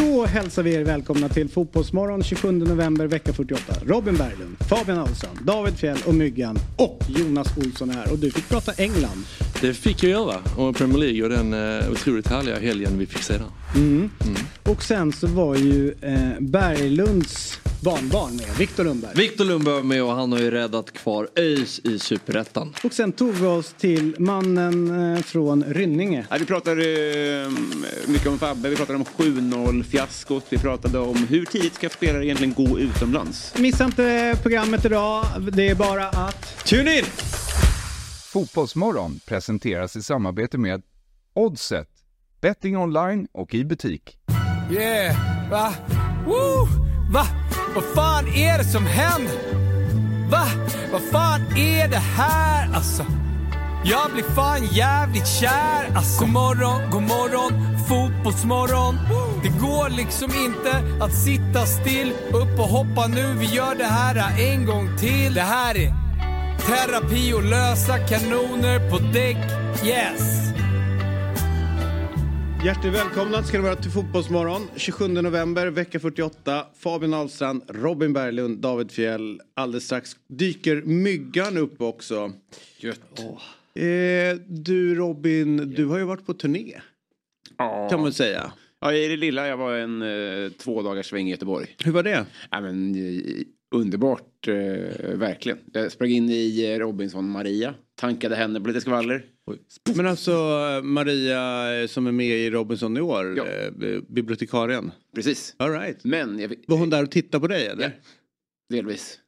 Då hälsar vi er välkomna till Fotbollsmorgon 27 november vecka 48. Robin Berglund, Fabian Ahlstrand, David Fjell och Myggan och Jonas Olsson är här. Och du fick prata England. Det fick jag göra. Och Premier League och den uh, otroligt härliga helgen vi fick se där. Mm. Mm. Och sen så var ju eh, Berglunds barnbarn med, Viktor Lundberg. Viktor Lundberg var med och han har ju räddat kvar ÖIS i Superettan. Och sen tog vi oss till mannen eh, från Rynninge. Ja, vi pratade eh, mycket om Fabbe, vi pratade om 7-0 fiaskot, vi pratade om hur tidigt ska spelare egentligen gå utomlands. Missa inte programmet idag, det är bara att... Tune in! Fotbollsmorgon presenteras i samarbete med Oddset, betting online och i butik. Yeah, va? Woo! Va? Vad fan är det som händer? Va? Vad fan är det här alltså? Jag blir fan jävligt kär alltså. God morgon, god morgon, fotbollsmorgon. Det går liksom inte att sitta still. Upp och hoppa nu, vi gör det här en gång till. Det här är terapi och lösa kanoner på däck. Yes! Hjärtligt välkomna ska det vara till Fotbollsmorgon. 27 november, vecka 48. Fabian Ahlstrand, Robin Berglund, David Fjell. Alldeles strax dyker Myggan upp också. Gött. Oh. Eh, du Robin, du har ju varit på turné. Ja. Kan man säga. Ja, i det lilla. Jag var en eh, två dagars sväng i Göteborg. Hur var det? Ja, men, eh, underbart, eh, verkligen. Jag sprang in i eh, Robinson Maria. Tankade henne på lite skvaller. Men alltså Maria eh, som är med i Robinson i år, Ja. eh, bibliotekarien. Precis. All right. Men, jag, Var hon där och tittade på dig eller? Ja. delvis.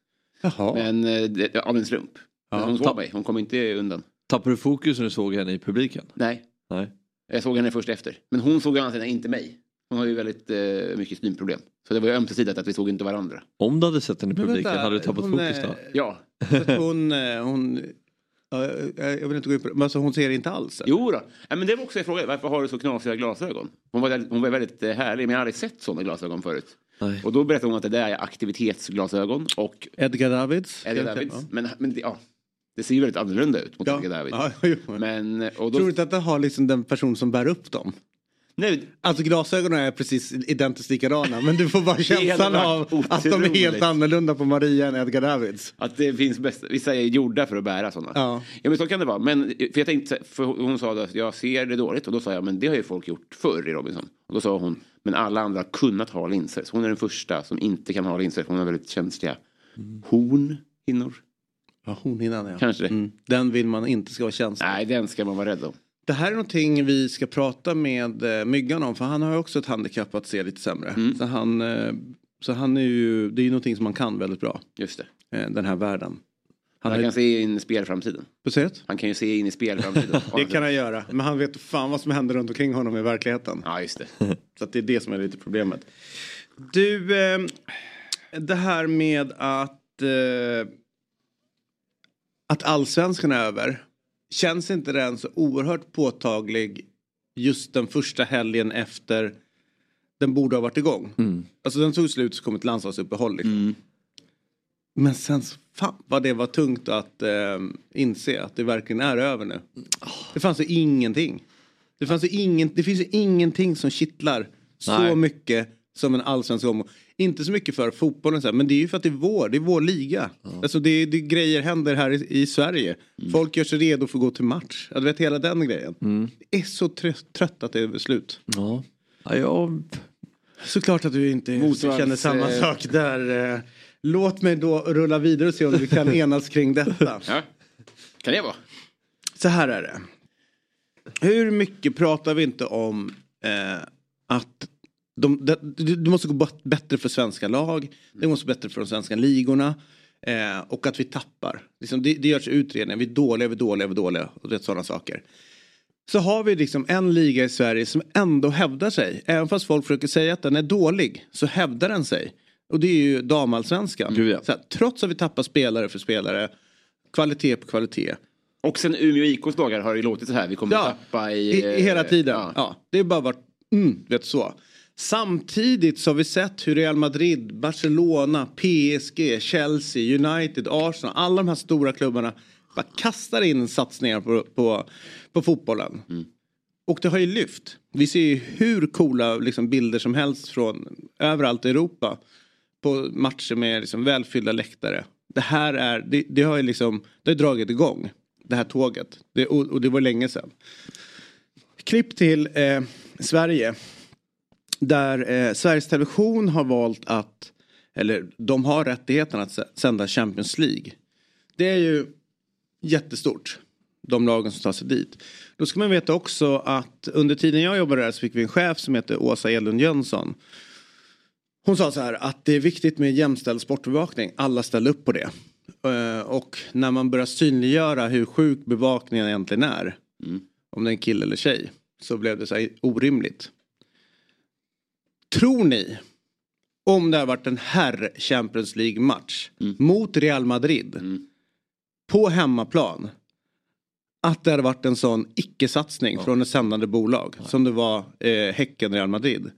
Jaha. Men eh, det, av en slump. Ja. Men hon såg mig, hon kom inte undan. Tappade du fokus när du såg henne i publiken? Nej, Nej. jag såg henne först efter. Men hon såg å andra sidan inte mig. Hon har ju väldigt eh, mycket synproblem. Så det var ju ömsesidigt att vi såg inte varandra. Om du hade sett henne i publiken, vänta, hade du tappat hon fokus är- då? Ja, Så att hon, eh, hon, ja, jag vill inte gå in på det, men alltså hon ser inte alls? eller? jo då. Ja, men det var också en fråga. Varför har du så knasiga glasögon? Hon var, väldigt- hon var väldigt eh, härlig, men jag har aldrig sett sådana glasögon förut. Nej. Och då berättade hon att det där är aktivitetsglasögon och Edgar Davids? Eddie Davids. Men, men det, ja, det ser ju väldigt annorlunda ut mot Ja. Eddie Davids. Ja. Men, och Tror då, du inte att det har liksom den person som bär upp dem? Nej, Alltså glasögonen är precis identiskt likadana men du får bara känslan av att de är helt annorlunda på Maria än Edgar Davids. att det finns bäst, vissa är gjorda för att bära sådana. Ja. ja men så kan det vara. Men, för jag tänkte, för hon sa att jag ser det dåligt och då sa jag men det har ju folk gjort förr i Robinson. Och då sa hon men alla andra har kunnat ha linser. Så hon är den första som inte kan ha linser hon har väldigt känsliga hornhinnor. Ja, hornhinnan ja. Kanske det. Mm. Den vill man inte ska vara känslig. Nej, den ska man vara rädd om. Det här är någonting vi ska prata med eh, Myggan om för han har ju också ett handikapp att se lite sämre. Mm. Så, han, eh, så han är ju, det är ju någonting som man kan väldigt bra. Just det. Eh, den här världen. Han Han kan se in i spelframtiden. Precis? Han kan ju se in i spelframtiden. Det kan han göra. Men han vet fan vad som händer runt omkring honom i verkligheten. Ja, just det. Så det är det som är lite problemet. Du, eh, det här med att, eh, att allsvenskan är över. Känns inte den så oerhört påtaglig just den första helgen efter den borde ha varit igång? Alltså den tog slut så kom ett landslagsuppehåll. Liksom. Men sen, så- fan vad det var tungt att eh, inse att det verkligen är över nu. Det fanns ju ingenting. Det, fanns ju ingen, det finns ju ingenting som kittlar så Nej. mycket som en allsvensk omgång. Inte så mycket för fotbollen så här, men det är ju för att det är vår, det är vår liga. Alltså det, det grejer händer här i, i Sverige. Folk gör sig redo för att gå till match. Ja, Du vet hela den grejen. Det är så trött, trött att det är slut. Ja. ja jag... Såklart att du inte Motvalls, känner samma eh, sak där. eh. Låt mig då rulla vidare och se om vi kan enas kring detta. Ja. Kan det vara? Så här är det. Hur mycket pratar vi inte om eh, att de, det, det måste gå bättre för svenska lag. Det måste gå bättre för de svenska ligorna. Eh, och att vi tappar. Liksom, det, det görs utredningar. Vi är dåliga, vi är dåliga, vi är dåliga. Och det är sådana saker. Så har vi liksom en liga i Sverige som ändå hävdar sig. Även fast folk försöker säga att den är dålig så hävdar den sig. Och det är ju damallsvenskan. Ja. Så här, trots att vi tappar spelare för spelare. Kvalitet på kvalitet. Och sen Umeå IKs dagar har det låtit så här. Vi kommer Ja, tappa i... I, hela eh, tiden. Ja. Ja. det är bara varit, mm, vet så. Samtidigt så har vi sett hur Real Madrid, Barcelona, PSG, Chelsea, United, Arsenal, alla de här stora klubbarna bara kastar in satsningar på, på, på fotbollen. och det har ju lyft. Vi ser ju hur coola liksom, bilder som helst från överallt i Europa. På matcher med liksom, välfyllda läktare. Det här är, det, det har ju liksom, det har dragit igång. Det här tåget. Det, och, och det var länge sedan. Klipp till eh, Sverige. Där eh, Sveriges Television har valt att, eller de har rättigheten att sända Champions League. Det är ju jättestort. De lagen som tar sig dit. Då ska man veta också att under tiden jag jobbade där så fick vi en chef som heter Åsa Edlund Jönsson. Hon sa så här att det är viktigt med jämställd sportbevakning. Alla ställer upp på det. Eh, Och när man börjar synliggöra hur sjuk bevakningen egentligen är. Om det är en kille eller tjej. Så blev det så här orimligt. Tror ni om det har varit en herr Champions League match mot Real Madrid på hemmaplan att det hade varit en sån icke-satsning från ett sändande bolag som det var eh, Häcken Real Madrid.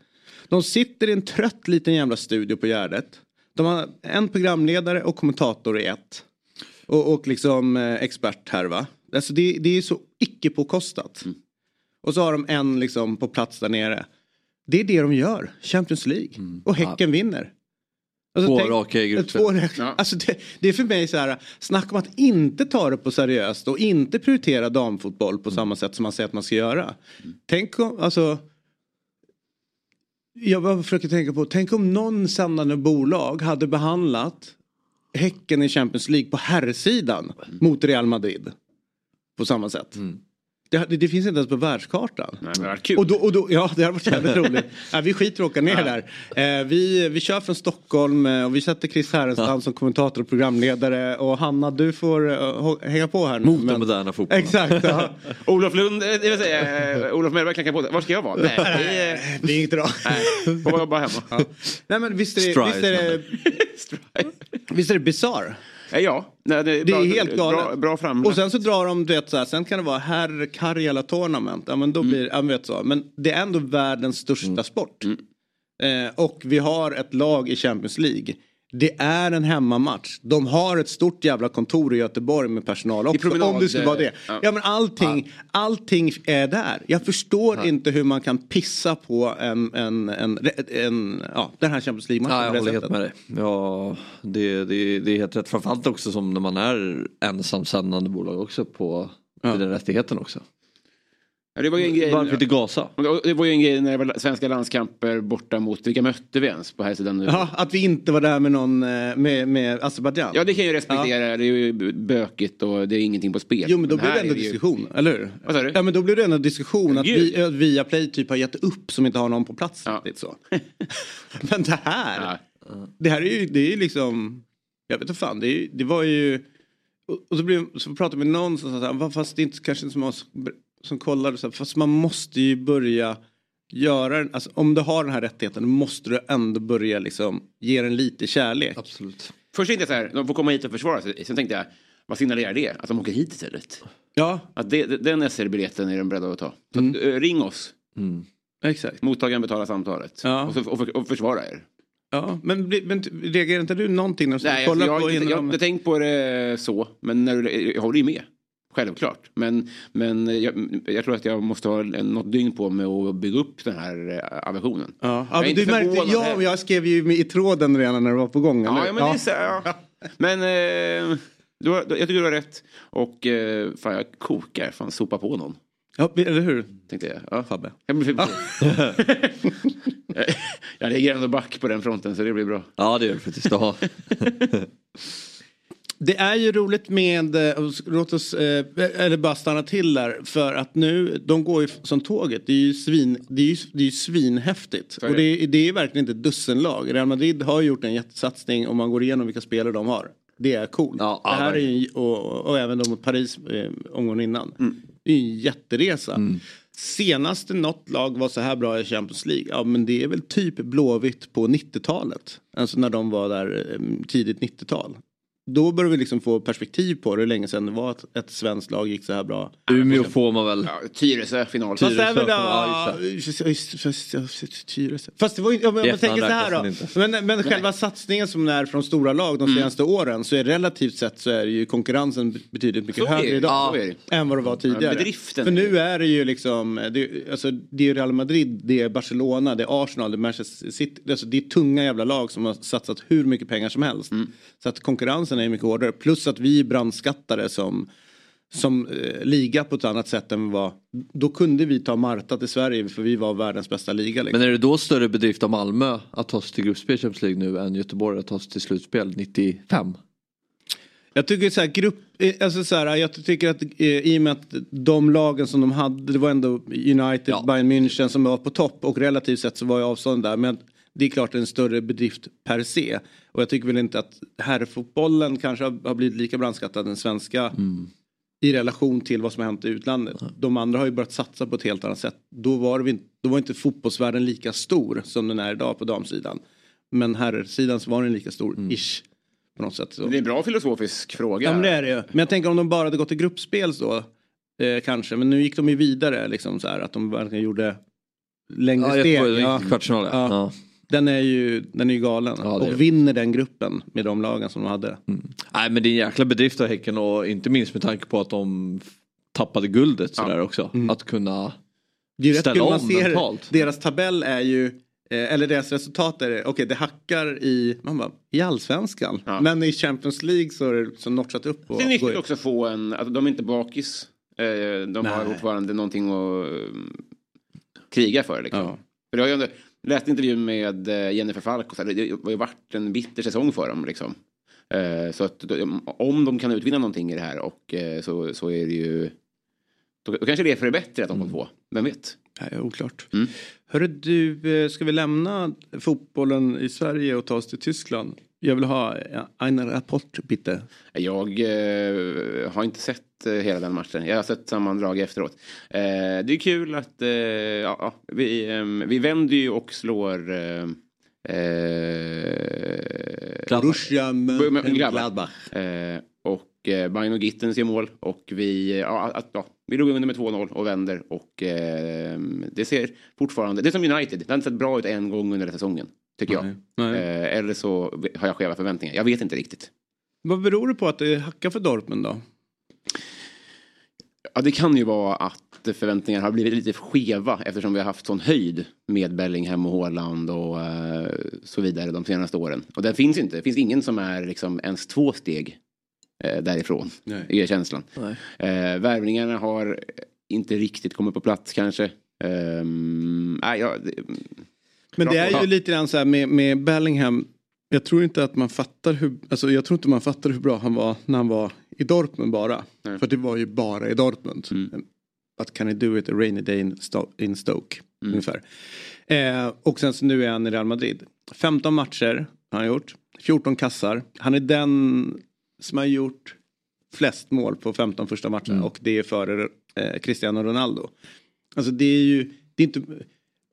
De sitter i en trött liten jävla studio på Gärdet. De har en programledare och kommentator i ett. Och, och liksom eh, expert här va. Alltså det, det är så icke påkostat. Och så har de en liksom på plats där nere. Det är det de gör, Champions League. Och Häcken vinner. Alltså, Två tänk- raka i raka. Ja. Alltså det, det är för mig så här, snacka om att inte ta det på seriöst och inte prioritera damfotboll på samma sätt som man säger att man ska göra. Tänk om, alltså. Jag bara försöker tänka på, tänk om någon sändande bolag hade behandlat Häcken i Champions League på herrsidan mot Real Madrid. På samma sätt. Det, det, det finns inte ens på världskartan. Nej, men det kul. Och då, och då, ja, det har varit jävligt roligt. Ja, vi skiter och åker ner där. Eh, vi, vi kör från Stockholm eh, och vi sätter Chris Härenstam som kommentator och programledare. Och Hanna, du får eh, hå- hänga på här nu. Mot den Men- moderna fotbollen. Exakt. Ja. Olof Lund, eh, det vill säga, eh, Olof Mellberg knackar på. Var ska jag vara? Nej, det är, Det är inget bra. nej, får jobba hemma. Nej men visst är det, Strive, visst är det, visst är det bizarr? Eh, Ja, nej, det är, Det är helt galet. Bra, bra fram. Och sen så drar de, du vet så här, sen kan det vara herr Karjala Tournament. Ja men då Mm. blir, ja, men vet så. Men det är ändå världens största sport. Mm. Eh, och vi har ett lag i Champions League. Det är en hemmamatch. De har ett stort jävla kontor i Göteborg med personal också. promenad, om det skulle vara det. ja. Ja men allting, allting är där. Jag förstår inte hur man kan pissa på en, en, en, en, ja, den här Champions League-matchen. Ja, jag håller helt med dig. Ja, det, det, det är helt rätt. Framförallt också som när man är ensamsändande bolag också på den rättigheten också. Ja, det var ju en grej. Varför inte gasa? Och Det var ju en grej när det var svenska landskamper borta mot, vilka mötte vi ens på här sidan nu? Ja, att vi inte var där med någon, eh, med, med Azerbajdzjan. Ja det kan jag ju respektera, det är ju bökigt och det är ingenting på spel. Jo men då blir här det ändå är ju- diskussion, eller hur? Vad sa du? Ja men då blir det ändå diskussion att, vi, att Viaplay typ har gett upp som inte har någon på plats. Ja. Lite så. men det här, Ja. det här är ju, det är ju liksom, jag vet inte fan, det, är, det var ju, och, så, blev, så pratade vi med någon som sa så "Va, fast det är inte kanske som, oss, som kollade så här, fast man måste ju börja göra alltså om du har den här rättigheten måste du ändå börja liksom ge den lite kärlek. Absolut. Först tänkte jag så här, de får komma hit och försvara sig. Sen tänkte jag, vad signalerar det? Att de åker hit istället? Ja, Att det, den SR-biljetten är de beredda att ta. Så Mm. att, eh, ring oss, exakt. mottagaren betalar samtalet. Ja. Och, så, och, för, och försvara er. Ja, men, men reagerar inte du någonting när du Nej, kollar alltså, jag, på jag har inte tänkt på det så, men när, du- jag håller ju med. Självklart. Men, men jag, jag tror att jag måste ha en- något dygn på mig att bygga upp den här eh, aversionen. Ja, Jag ja du märkte, ja, men jag skrev ju i tråden redan när det var på gång. Ja, ja, men det är så, ja. Men eh, du har, jag tycker du har rätt. Och eh, fan jag kokar, fan sopa på någon. ja, eller hur? Tänkte jag. Ja. Fabbe. Jag, blir, jag ligger ändå back på den fronten så det blir bra. Ja det är det faktiskt. Det är ju roligt med, eh, låt oss, eh, eller bara stanna till där, för att nu, de går ju som tåget. Det är ju, svin, det är ju, det är ju svinhäftigt. är Och det. det är, det verkligen inte ett dussinlag. Real Madrid har gjort en jättesatsning om man går igenom vilka spelare de har. Det är coolt. Ja, det är ju, och, och även de mot Paris eh, omgången innan. Det är ju en jätteresa. Senaste något lag var så här bra i Champions League. Ja men det är väl typ Blåvitt på 90-talet. Alltså när de var där eh, tidigt 90-tal. Då börjar vi liksom få perspektiv på det, hur länge sedan det var att ett svenskt lag gick så här bra. Umeå får man väl. Ja, Tyresö final. Fast är väl, Ja, ja, Tyresö. Fast det var ju, ja, men man tänker så här då. Men, men själva satsningen som är från stora lag de senaste åren så är relativt sett så är ju konkurrensen betydligt mycket Så högre idag. det. Än vad det var tidigare. bedriften. För nu är det ju liksom, det, alltså, det är Real Madrid, det är Barcelona, det är Arsenal, det är Manchester City. Alltså, det är tunga jävla lag som har satsat hur mycket pengar som helst. Mm. Så att konkurrensen är mycket hårdare. Plus att vi brandskattade som som eh, liga på ett annat sätt än vad... Då kunde vi ta Marta till Sverige för vi var världens bästa liga. Liksom. Men är det då större bedrift av Malmö att ta sig till gruppspel Champions League nu än Göteborg att ta sig till slutspel 95? Jag tycker så här, grupp, eh, alltså så här, jag tycker att eh, i och med att de lagen som de hade, det var ändå United, Ja. Bayern München som var på topp och relativt sett så var ju avståndet där. Men det är klart en större bedrift per se. Och jag tycker väl inte att herrfotbollen kanske har, blivit lika brandskattad den svenska i relation till vad som har hänt i utlandet. De andra har ju börjat satsa på ett helt annat sätt. Då var, vi, då var inte fotbollsvärlden lika stor som den är idag på damsidan. Men herrsidan så var den lika stor, ish. På något sätt. Så. Det är en bra filosofisk fråga. Ja men det är det ju. Men jag tänker om de bara hade gått till gruppspel så. Eh, kanske. Men nu gick de ju vidare liksom så här att de verkligen gjorde längre Ja, steg. Ja. kvartsfinal. Ja. Ja. Den är ju den är ju galen. Ja, och vinner den gruppen med de lagen som de hade. Nej men det är en jäkla bedrift av Häcken och inte minst med tanke på att de tappade guldet sådär också. Att kunna Det är rätt Ställa kul, man om ser mentalt. deras tabell är ju eh, eller deras resultat är okej det hackar i, man bara, i allsvenskan. Ja. Men i Champions League så är det så notchat upp. Och Det är nyttigt också att få en, att de är inte bakis. Eh, De har Nej. fortfarande någonting att eh, kriga för. Liksom. Ja. För det har ju jag läste intervjun med eh, Jennifer Falk och så här, det har ju varit en bitter säsong för dem. Liksom. Eh, Så att om de kan utvinna någonting i det här och eh, så, så är det ju då, kanske det är för det bättre att de kom två. Vem vet? Det är oklart. Mm. Hörru du, ska vi lämna fotbollen i Sverige och ta oss till Tyskland? Jag vill ha ja, en rapport bitte. Jag eh, har inte sett eh, hela den matchen. Jag har sett sammandrag efteråt. Eh, det är kul att eh, ja, vi, eh, vi vänder ju och slår eh, eh, Borussia Mönchengladbach. Eh, och eh, Bayern och Gittens gör mål och vi, ja, att, ja, vi låg under med 2-0 och vänder och eh, det ser fortfarande, det är som United, det har inte sett bra ut en gång under säsongen. Tycker jag. Nej, nej. Eh, eller så har jag skeva förväntningar. Jag vet inte riktigt. Vad beror det på att det hackar för Dortmund då? Ja, det kan ju vara att förväntningarna har blivit lite skeva eftersom vi har haft sån höjd med Bellingham och Haaland och eh, så vidare de senaste åren. Och det finns inte. Det finns ingen som är liksom ens två steg eh, därifrån, Nej. är känslan. Nej. Eh, värvningarna har inte riktigt kommit på plats kanske. Ehm, nej, ja, Men det är ju lite grann så här med, med Bellingham. Jag tror inte att man fattar hur, alltså jag tror inte man fattar hur bra han var när han var i Dortmund bara. Nej. För det var ju bara i Dortmund. Mm. But can I do it a rainy day in, Sto- in Stoke? Ungefär. Eh, och sen så nu är han i Real Madrid. 15 matcher har han gjort. 14 kassar. Han är den som har gjort flest mål på 15 första matcherna. Och det är före eh, Cristiano Ronaldo. Alltså det är ju, det är inte,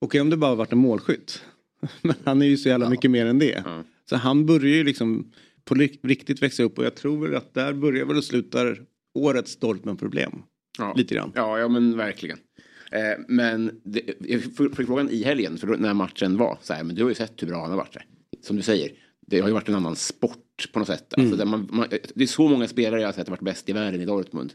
okej om det bara varit en målskytt. Men han är ju så jävla mycket mer än det. Ja. Så han börjar ju liksom på ri- riktigt växa upp och jag tror väl att där börjar väl och slutar årets Dortmund-problem. ja. Lite grann. Ja, ja men verkligen. Eh, men det, jag fick frågan i helgen, för då, när matchen var, så här, men du har ju sett hur bra han har varit. Som du säger, det har ju varit en annan sport på något sätt. Alltså, där man, man, det är så många spelare jag har sett har varit bäst i världen i Dortmund.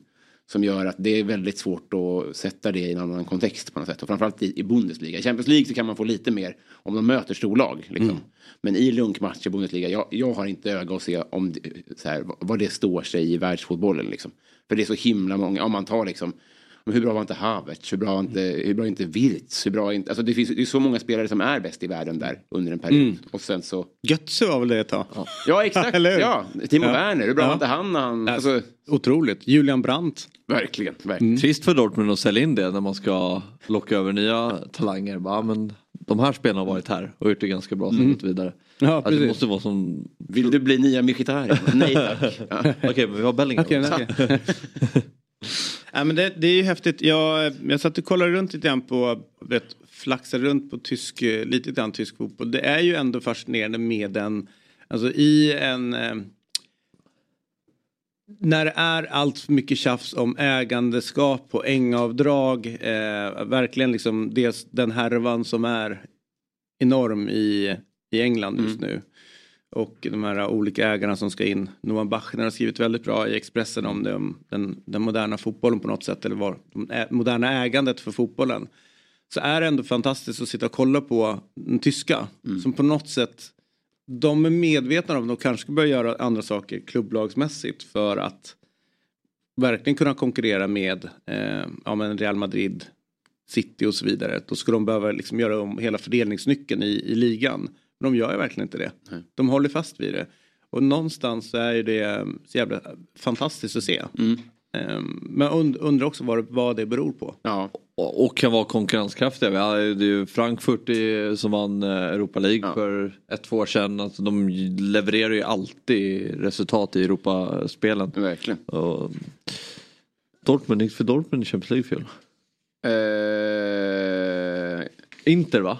Som gör att det är väldigt svårt att sätta det i en annan kontext på något sätt. Och framförallt i, i Bundesliga. I Champions League så kan man få lite mer om de möter storlag. Liksom. Men i lunkmatcher i Bundesliga, jag, jag har inte öga att se om det, så här, vad det står sig i världsfotbollen. Liksom. För det är så himla många, om man tar liksom men hur bra var inte Havertz? Hur bra var inte, hur bra inte Wirtz? Hur bra är inte, alltså det, finns, det är så många spelare som är bäst i världen där under en period. Och sen så... Götze var väl det ett tag. Ja exakt, Eller hur? ja. Timo Ja. Werner, hur bra Ja. var inte han när han... Alltså, Otroligt. Julian Brandt. verkligen, verkligen. Trist för Dortmund att sälja in det när man ska locka över nya talanger. Bara, men de här spelarna har varit här och gjort det ganska bra sen gått vidare. Ja, Att det måste vara som... Vill du bli nya Mkhitaryan? Nej tack. Ja. Okej men vi har Bellingham. Okej, okej. Nej, men det, det är ju häftigt. Jag, jag satt och kollade runt lite grann på, vet, flaxade runt på tysk, eh, lite grann tysk fotboll. Det är ju ändå fascinerande med den, alltså i en, eh, när det är allt för mycket tjafs om ägandeskap och ängavdrag. Eh, verkligen liksom det, den härvan som är enorm i, i England just nu. Och de här olika ägarna som ska in. Noah Bachner har skrivit väldigt bra i Expressen om det, om den, den moderna fotbollen på något sätt. Eller var, det moderna ägandet för fotbollen. Så är det ändå fantastiskt att sitta och kolla på den tyska. Som på något sätt de är medvetna om att de kanske ska börja göra andra saker klubblagsmässigt för att verkligen kunna konkurrera med eh, ja, men Real Madrid, City och så vidare. Då skulle de behöva liksom göra om hela fördelningsnyckeln i, i ligan. Men de gör ju verkligen inte det. De håller fast vid det. Och någonstans så är ju det så jävla fantastiskt att se. Eh, men und, undrar också vad, det- vad det beror på. Ja. Och och kan vara konkurrenskraftiga. Vi hade ju Frankfurt som vann eh, Europa League för ett, två år sedan. Alltså, de levererar ju alltid resultat i Europaspelen. Verkligen. Och Dortmund, gick för Dortmund i Champions League fjol. Eh, Inter va?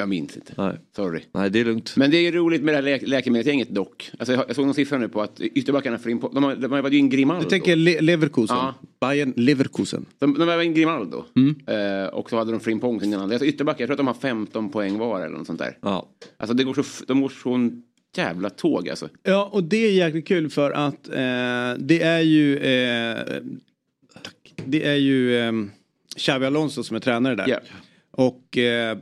Jag minns inte. Nej. Sorry. Nej det är lugnt. Men det är roligt med det här lä läkemedelsgänget dock. Alltså, jag jag såg någon siffra nu på att ytterbackarna får in på... De har, de har varit in Grimaldo. Du tänker Le- Leverkusen, Ja. Bayern Leverkusen. De, de var in Grimaldo. Mm. Eh, och så hade de Frimpong sin andra. Alltså ytterbackar, jag tror att de har 15 poäng var eller något sånt där. Ja. Alltså det går så, de går så jävla tåg alltså. Ja, och det är jäkligt kul för att eh, det är ju... Eh. Det är ju eh, Xavi Alonso som är tränare där. Ja. Och eh,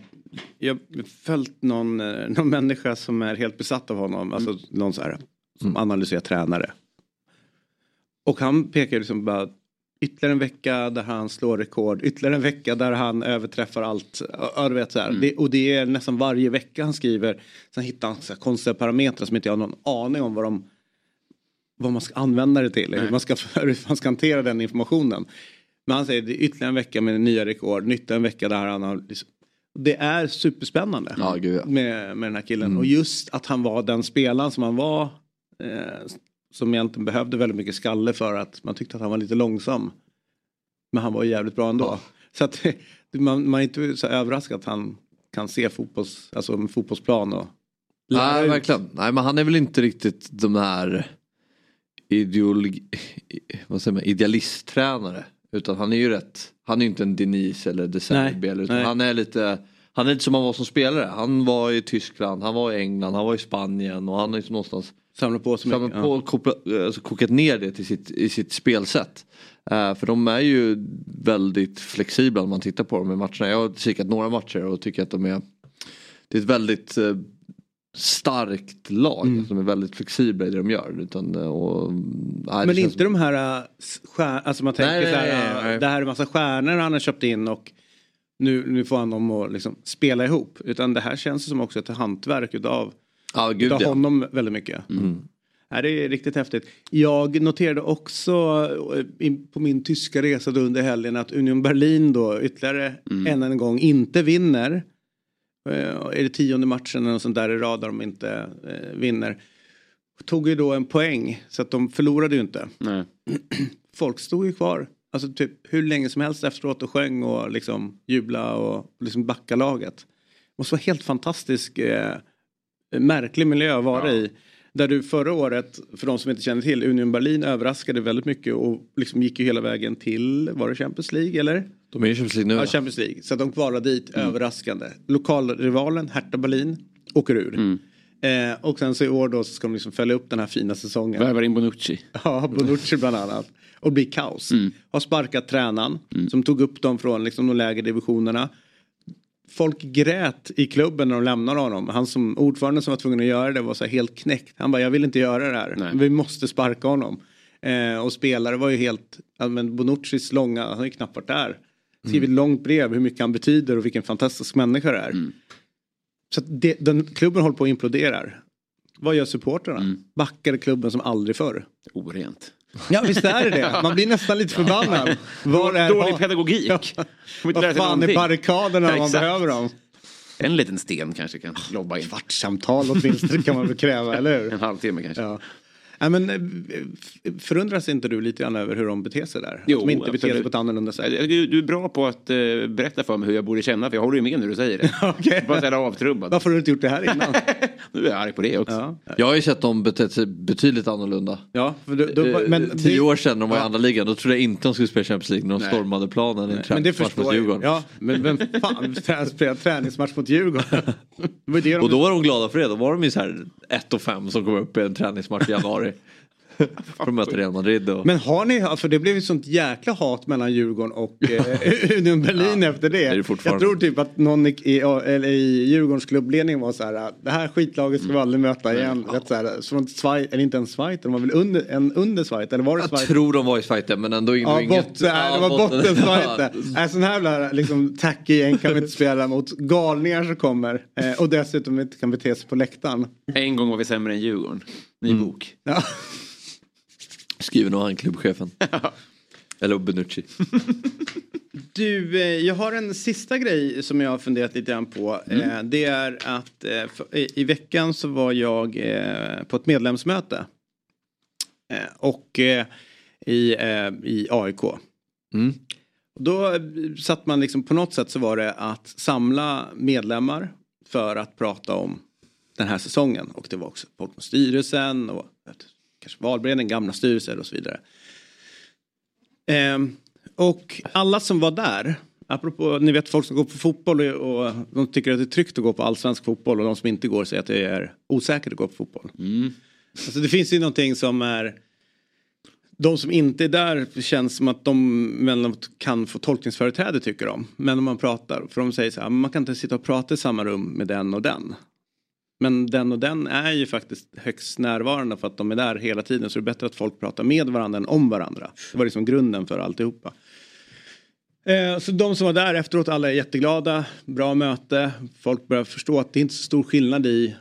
jag följt någon, eh, någon människa som är helt besatt av honom. Alltså någon så här som analyserar tränare. Och han pekar liksom bara ytterligare en vecka där han slår rekord. Ytterligare en vecka där han överträffar allt. Ja, du vet, så här. Det, och det är nästan varje vecka han skriver. Sen hittar han så här konstiga parametrar som inte jag har någon aning om vad de vad man ska använda det till. Hur man ska, hur man ska hantera den informationen. Men han säger det är ytterligare en vecka med nya rekord. Ytterligare en vecka där han har liksom, det är superspännande Ja, gud, ja. med, med den här killen. Och just att han var den spelaren som han var. Eh, som egentligen behövde väldigt mycket skalle för att man tyckte att han var lite långsam. Men han var jävligt bra ändå. Så att man, man är inte så överraskad att han kan se fotbolls, alltså en fotbollsplan och lära Nej ut. verkligen. Nej men han är väl inte riktigt de här ideologi, vad säger man, idealisttränare. Utan han är ju rätt, han är ju inte en Denise eller De Serbi Nej, utan nej. han är lite han är lite som han var som spelare. Han var i Tyskland, han var i England, han var i Spanien och han har liksom någonstans Samla på sig samlat mycket. på och koppla, alltså kokat ner det till sitt, i sitt spelsätt. Eh, för de är ju väldigt flexibla om man tittar på dem i matcherna. Jag har kikat några matcher och tycker att de är Det är ett väldigt eh, starkt lag. Mm. Alltså, de är väldigt flexibla i det de gör. Utan, eh, och, nej, det Men inte de här äh, stjär, alltså man tänker Nej, nej, så här, nej, det här är massa stjärnor han har köpt in och nu, nu får han dem att liksom spela ihop. Utan det här känns som också ett hantverk utav, Ja, gud utav ja. honom väldigt mycket. Nej, det är riktigt häftigt. Jag noterade också eh, på min tyska resa under helgen att Union Berlin då ytterligare än en gång inte vinner. Eh, Är det tionde matchen eller något sånt där i rad där de inte eh, vinner. Tog ju då en poäng så att de förlorade ju inte Nej. folk stod ju kvar. Alltså typ hur länge som helst efteråt och sjöng och liksom jubla och liksom backa laget. Det måste vara helt fantastisk eh, märklig miljö att vara i. Där du förra året, för de som inte känner till, Union Berlin överraskade väldigt mycket och liksom gick ju hela vägen till, var det Champions League eller? De är i Champions League nu. Ja? Champions League. Så att de kvalade dit överraskande. Lokalrivalen Hertha Berlin åker ur. Eh, och sen så i år då så ska de liksom följa upp den här fina säsongen. Värvar in Bonucci. Ja, Bonucci bland annat. Och blir kaos. Har sparkat tränaren som tog upp dem från liksom, de lägre divisionerna. Folk grät i klubben när de lämnade honom. Han som ordförande som var tvungen att göra det var så här helt knäckt. Han bara, jag vill inte göra det här. Nej. Vi måste sparka honom. Eh, och spelare var ju helt, men Bonuccis långa, han har ju knappt varit där. Skrivit långt brev hur mycket han betyder och vilken fantastisk människa det är. Så att det, den, klubben håller på att implodera. Vad gör supportrarna? Backar klubben som aldrig förr. Orent. Ja visst är det det. Man blir nästan lite förbannad. Var är, Dålig pedagogik. Ja. Vad fan är barrikaderna Ja, man behöver dem? En liten sten kanske kan lobba in. Kvartssamtal åtminstone kan man väl kräva, eller hur? En halvtimme kanske. Ja. Nej, men, eh, förundras inte du lite grann över hur de beter sig där? Jo, att de inte beter sig på ett annorlunda sätt? Du, du är bra på att eh, berätta för mig hur jag borde känna för jag håller ju med när du säger det. Okej. Bara sådär avtrubbad. Varför har du inte gjort det här innan? Nu är jag arg på det också. ja. Jag har ju sett dem betett sig betydligt annorlunda. ja, för då, då, Eh, men Tio det- år sedan när de var i Ja. andra ligan, då trodde jag inte de skulle spela Champions League när de Nej. stormade planen i en Men det träningsmatch förstår mot jag. Djurgården. Ja, men vem fan spelar träningsmatch mot Djurgården? Och då var de glada för det, då var de ju så här 1 och 5 som kom upp i en träningsmatch i januari. För att möta Real Madrid. Och... Men har ni, för det blev ju sånt jäkla hat mellan Djurgården och eh, Union Berlin efter det. det är det fortfarande. jag tror typ att någon i, i, eller i Djurgårdens klubbledning var så här, det här skitlaget ska vi aldrig möta igen. Vet, så här, från Schweiz, eller inte en Schweiz, de var väl under, en under Schweiz, eller var det Jag Schweiz? tror de var i Schweiz men ändå Ja, inget... botten, nej, det Ja, var botten. botten Ja. Schweiz. Nej, sån här jävla liksom, tacky gäng kan vi inte spela mot galningar som kommer eh, och dessutom inte kan bete sig på läktaren. En gång var vi sämre än Djurgården. Ny bok. Ja. Skriver nog han klubbchefen. Eller Benucci. Du, eh, jag har en sista grej som jag har funderat lite grann på. Eh, det är att eh, i, veckan så var jag på ett medlemsmöte. Och i, i AIK. Mm. Då satt man liksom på något sätt så var det att samla medlemmar för att prata om den här säsongen. Och det var också folk från styrelsen och kanske valberedningen, gamla styrelser och så vidare. Ehm, och alla som var där, apropå ni vet folk som går på fotboll och, och de tycker att det är tryggt att gå på allsvensk fotboll och de som inte går säger att det är osäkert att gå på fotboll. Alltså det finns ju någonting som är de som inte är där känns som att de emellanåt kan få tolkningsföreträde tycker de. Men om man pratar, för de säger så här, man kan inte sitta och prata i samma rum med den och den. Men den och den är ju faktiskt högst närvarande för att de är där hela tiden. Så det är bättre att folk pratar med varandra än om varandra. Det var liksom grunden för alltihopa. Eh, så de som var där efteråt, alla är jätteglada. Bra möte. Folk börjar förstå att det är inte så stor skillnad i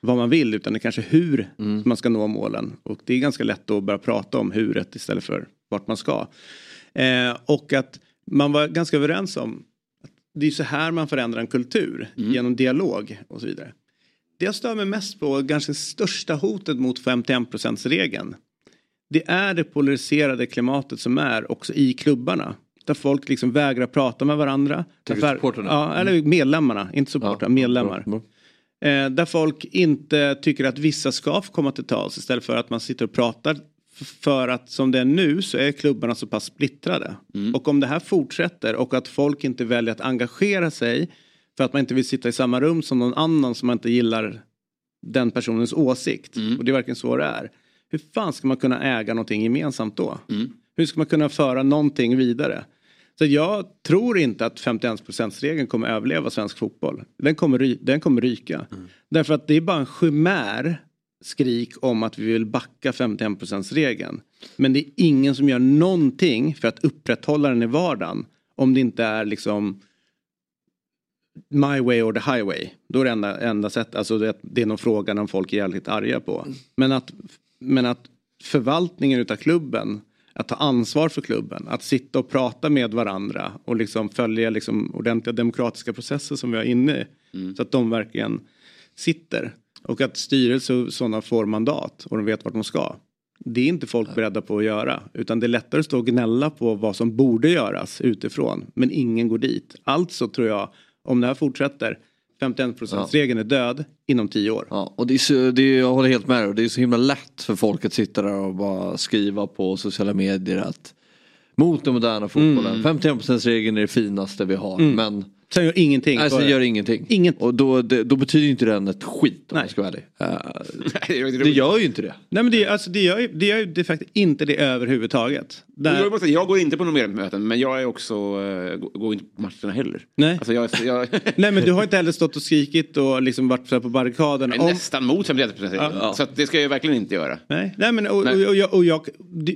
vad man vill utan det är kanske hur man ska nå målen. Och det är ganska lätt att börja prata om huret istället för vart man ska. Eh, och att man var ganska överens om att det är så här man förändrar en kultur genom dialog och så vidare. Det jag stör mig mest på, ganska största hotet mot 51%-regeln. Det är det polariserade klimatet som är också i klubbarna. Där folk liksom vägrar prata med varandra. Supportrarna? Ja, eller medlemmarna, inte supportrar, medlemmar. bra, bra. Eh, där folk inte tycker att vissa ska få komma till tals istället för att man sitter och pratar. För att som det är nu så är klubbarna så pass splittrade. Och om det här fortsätter och att folk inte väljer att engagera sig för att man inte vill sitta i samma rum som någon annan som man inte gillar den personens åsikt. Och det är verkligen så det är. Hur fan ska man kunna äga någonting gemensamt då? Hur ska man kunna föra någonting vidare? Så jag tror inte att 51%-regeln kommer överleva svensk fotboll. Den kommer, den kommer ryka. Därför att det är bara en chimär skrik om att vi vill backa 51%-regeln. Men det är ingen som gör någonting för att upprätthålla den i vardagen. Om det inte är liksom my way or the highway. Då är det enda, enda sättet, alltså det, det är någon fråga när folk är jävligt arga på. Men att, men att förvaltningen utav klubben, att ta ansvar för klubben, att sitta och prata med varandra och liksom följa liksom ordentliga demokratiska processer som vi har inne i. Så att de verkligen sitter. Och att styrelse och sådana får mandat och de vet vart de ska. Det är inte folk beredda på att göra. Utan det är lättare att stå och gnälla på vad som borde göras utifrån. Men ingen går dit. Alltså tror jag, om det här fortsätter, 51%-regeln är död inom tio år. Ja, och det är så, det är, jag håller helt med dig. Det är så himla lätt för folk att sitta där och bara skriva på sociala medier att mot den moderna fotbollen. 51%-regeln är det finaste vi har. Men Sen gör ingenting. nej, sen gör ingenting. Inget. Och då, det, då betyder ju inte den ett skit om Nej. jag ska vara ärlig. Eh, det gör ju inte det. Nej men det, alltså, det, gör, ju- det gör ju de facto inte det överhuvudtaget. Där, Jag, måste, jag går inte på några möten men jag är också, uh, går inte på matcherna heller. Nej. Alltså jag, jag Nej men du har inte heller stått och skrikit och liksom varit så här på barrikaden. är om- nästan mot 51 Ja. Så att det ska jag verkligen inte göra. Nej, nej men och, Nej. och, och, jag, och jag,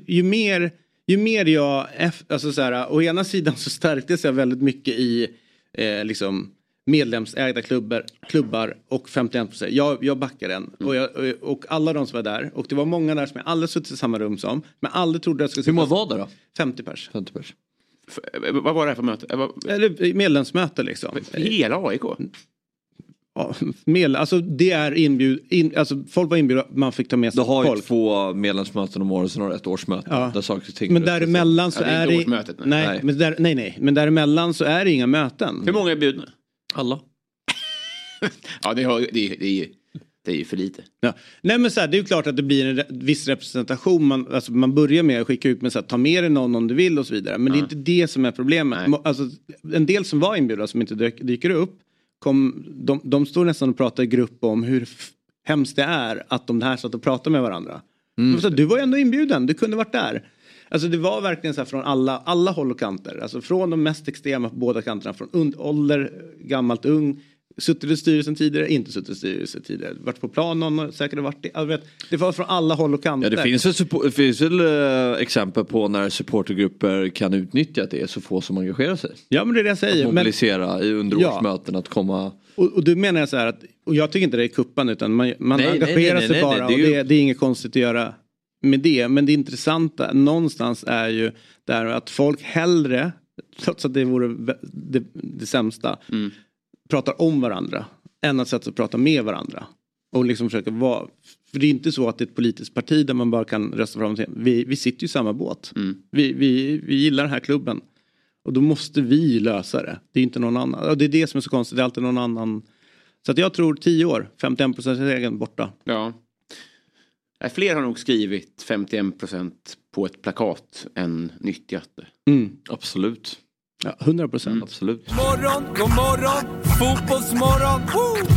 ju mer, ju mer jag, alltså så här, å ena sidan så stärktes jag väldigt mycket i eh, liksom medlemsägda klubbar, klubbar och 51 procent. Jag, jag backar den. Och, jag, och, alla de som var där, och det var många där som jag aldrig suttit i samma rum som, men aldrig trodde jag skulle Hur många sitta- var det då? 50 pers. 50 pers. F- vad var det här för möte? Eh, Eller medlemsmöte liksom. Hela AIK? Ja, medlem, alltså det är inbjud, in, alltså folk var inbjudna, man fick ta med Du sig har ju folk. två medlemsmöten om året, sen har du ett årsmöte. Ja. Där saker och ting Men däremellan så det är det... årsmötet, nej. nej, Nej. Men där, nej, nej. Men däremellan så är det inga möten. Hur många är bjudna? Alla. Ja, det, har, det, är- det, är, det är ju för lite. Ja. Nej men så här, det är ju klart att det blir en re- viss representation. Man, alltså, man börjar med att skicka ut med så här, ta med dig någon om du vill och så vidare. Men det är inte det som är problemet. Alltså, en del som var inbjudna som inte dyker upp. Kom, de, de står nästan och pratar i grupp om hur hemskt det är att de här satt och pratade med varandra. Mm. Så, du var ju ändå inbjuden, du kunde varit där. Alltså det var verkligen så här från alla, alla håll och kanter. Alltså från de mest extrema på båda kanterna. Från und- ålder, gammalt, ung. Suttit i styrelsen tidigare, inte suttit i styrelsen tidigare. Varit på plan, någon säkert varit det. Vet, det var från alla håll och kanter. Ja, det finns väl, finns väl eh, exempel på när supportergrupper kan utnyttja att det är så få som engagerar sig. Ja men det är det jag säger. Men, Mobilisera i under Ja. årsmöten att komma. och, och du menar jag så här att, och jag tycker inte det är kuppan utan man, man Nej, engagerar nej, sig nej, bara nej, det är och ju- det, det är inget konstigt att göra med det. Men det intressanta någonstans är ju där att folk hellre, trots att det vore det, det sämsta, Mm. Pratar om varandra än att sätta sig och prata med varandra. Och liksom försöka vara, för det är inte så att det är ett politiskt parti där man bara kan rösta fram sig. Vi, vi sitter ju i samma båt. Mm. Vi, vi, vi gillar den här klubben. Och då måste vi lösa det. Det är inte någon annan. Och det är det som är så konstigt. Det är alltid någon annan. Så att jag tror 10 år, 51 procent egen borta. Ja. Fler har nog skrivit 51 procent på ett plakat än nyttjat det. Mm. Absolut. Ja, 100 procent. Absolut. Morgon, god morgon, fotbollsmorgon. Woo!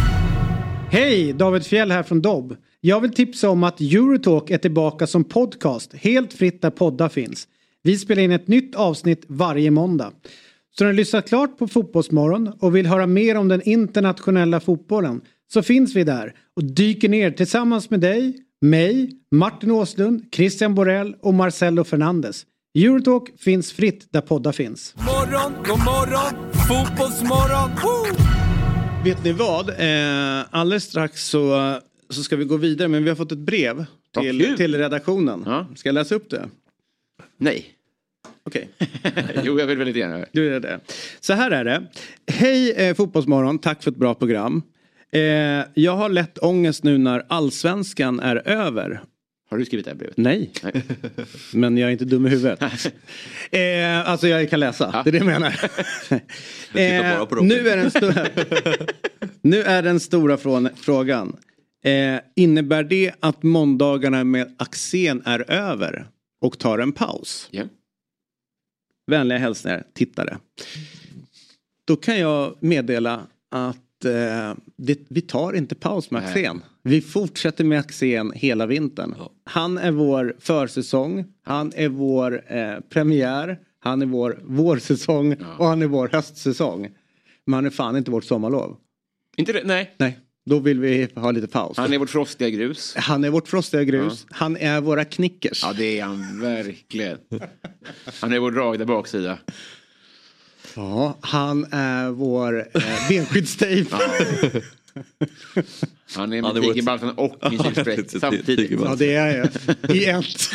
Hej, David Fjell här från Dobb. Jag vill tipsa om att Eurotalk är tillbaka som podcast helt fritt där poddar finns. Vi spelar in ett nytt avsnitt varje måndag. Så när du lyssnat klart på Fotbollsmorgon och vill höra mer om den internationella fotbollen så finns vi där och dyker ner tillsammans med dig, mig, Martin Åslund, Christian Borell och Marcelo Fernandes. Eurotalk finns fritt där poddar finns. Morgon, god morgon, fotbollsmorgon. Woo! Vet ni vad? Eh, alldeles strax så, så ska vi gå vidare men vi har fått ett brev till, till redaktionen. Ja. Ska jag läsa upp det? Nej. Okej. jo, jag vill väldigt gärna. Du är det. Så här är det. Hej eh, Fotbollsmorgon, tack för ett bra program. Eh, jag har lätt ångest nu när allsvenskan är över. Har du skrivit det här brevet? Nej, Nej. men jag är inte dum i huvudet. eh, alltså jag kan läsa, det är det jag menar. eh, nu, är den stora, nu är den stora från, frågan. Eh, innebär det att måndagarna med Axén är över och tar en paus? Ja. Vänliga hälsningar, tittare. Då kan jag meddela att eh, det, vi tar inte paus med. Axén. Vi fortsätter med Axén hela vintern. Han är vår försäsong, han är vår eh, premiär, han är vår vårsäsong och han är vår höstsäsong. Men han är fan inte vårt sommarlov. Inte det? Nej. Nej, då vill vi ha lite paus. Han är vårt frostiga grus. Han är vårt frostiga grus, han är våra knickers. Ja, det är han verkligen. Han är vår drag där baksida. Ja, han är vår eh, benskyddstejp. Han är med är vår- tigerbalsam och min Tiger- samtidigt. Ja, det är jag. I ett.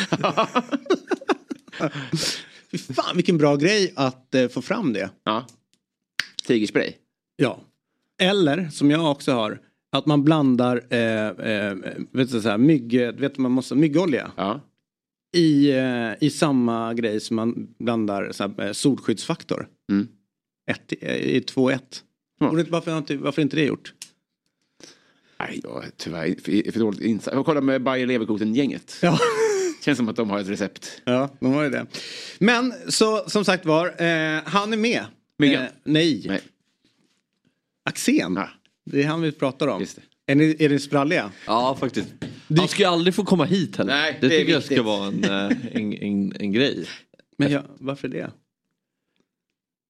Fan vilken bra grej att eh, få fram det. Ja. Tigerspray. Ja. Eller som jag också har. Att man blandar eh, eh, vet du, så här, mygg, vet du, man måste, myggolja Ja. i, eh, i samma grej som man blandar så här, eh, solskyddsfaktor. Mm. Ett, eh, I 2-1. Ja. Borde inte- Varför, varför inte det gjort? Nej, jag är tyvärr för, för dåligt insatt. Jag kollar med Bayer Leverkusen-gänget. Ja. Känns som att de har ett recept. Ja, de var ju det. Men så som sagt var, eh, han är med. Myggan? Eh, nej. Nej. Axén. Ja. Det är han vi pratar om. Just det. Är ni, är ni spralliga? Ja, faktiskt. Han ska ju aldrig få komma hit heller. Nej, det det är tycker jag viktigt. ska vara en, eh, en, en, en grej. Men ja, varför det?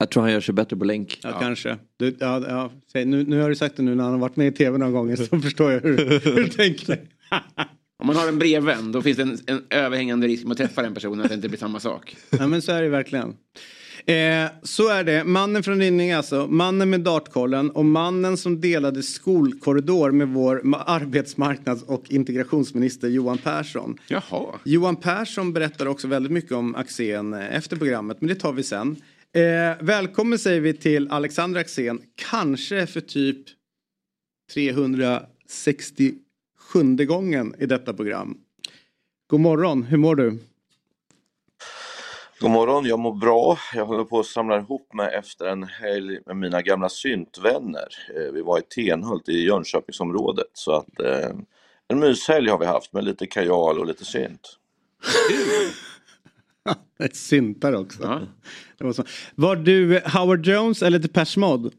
Jag tror han gör sig bättre på länk. Ja, kanske. Du, ja, ja, nu, nu har du sagt det nu när han har varit med i tv några gånger så förstår jag hur, hur du tänker. Om man har en brevvän då finns det en, en överhängande risk att träffa den personen att det inte blir samma sak. Ja men så är det verkligen. Eh, så är det. Mannen från Rinninge alltså. Mannen med dartkollen och mannen som delade skolkorridor med vår ma- arbetsmarknads och integrationsminister Johan Persson. Jaha. Johan Persson berättar också väldigt mycket om Axén eh, efter programmet, men det tar vi sen. Eh, välkommen säger vi till Alexander Axén, kanske för typ 367 gången i detta program. God morgon, hur mår du? God morgon, jag mår bra. Jag håller på att samla ihop mig efter en helg med mina gamla syntvänner. Eh, Vi var i Tenhult i Jönköpingsområdet så att eh, en myshelg har vi haft med lite kajal och lite synt. Ett syntar också. Ja. Det var, så. var du Howard Jones eller Depeche Mode?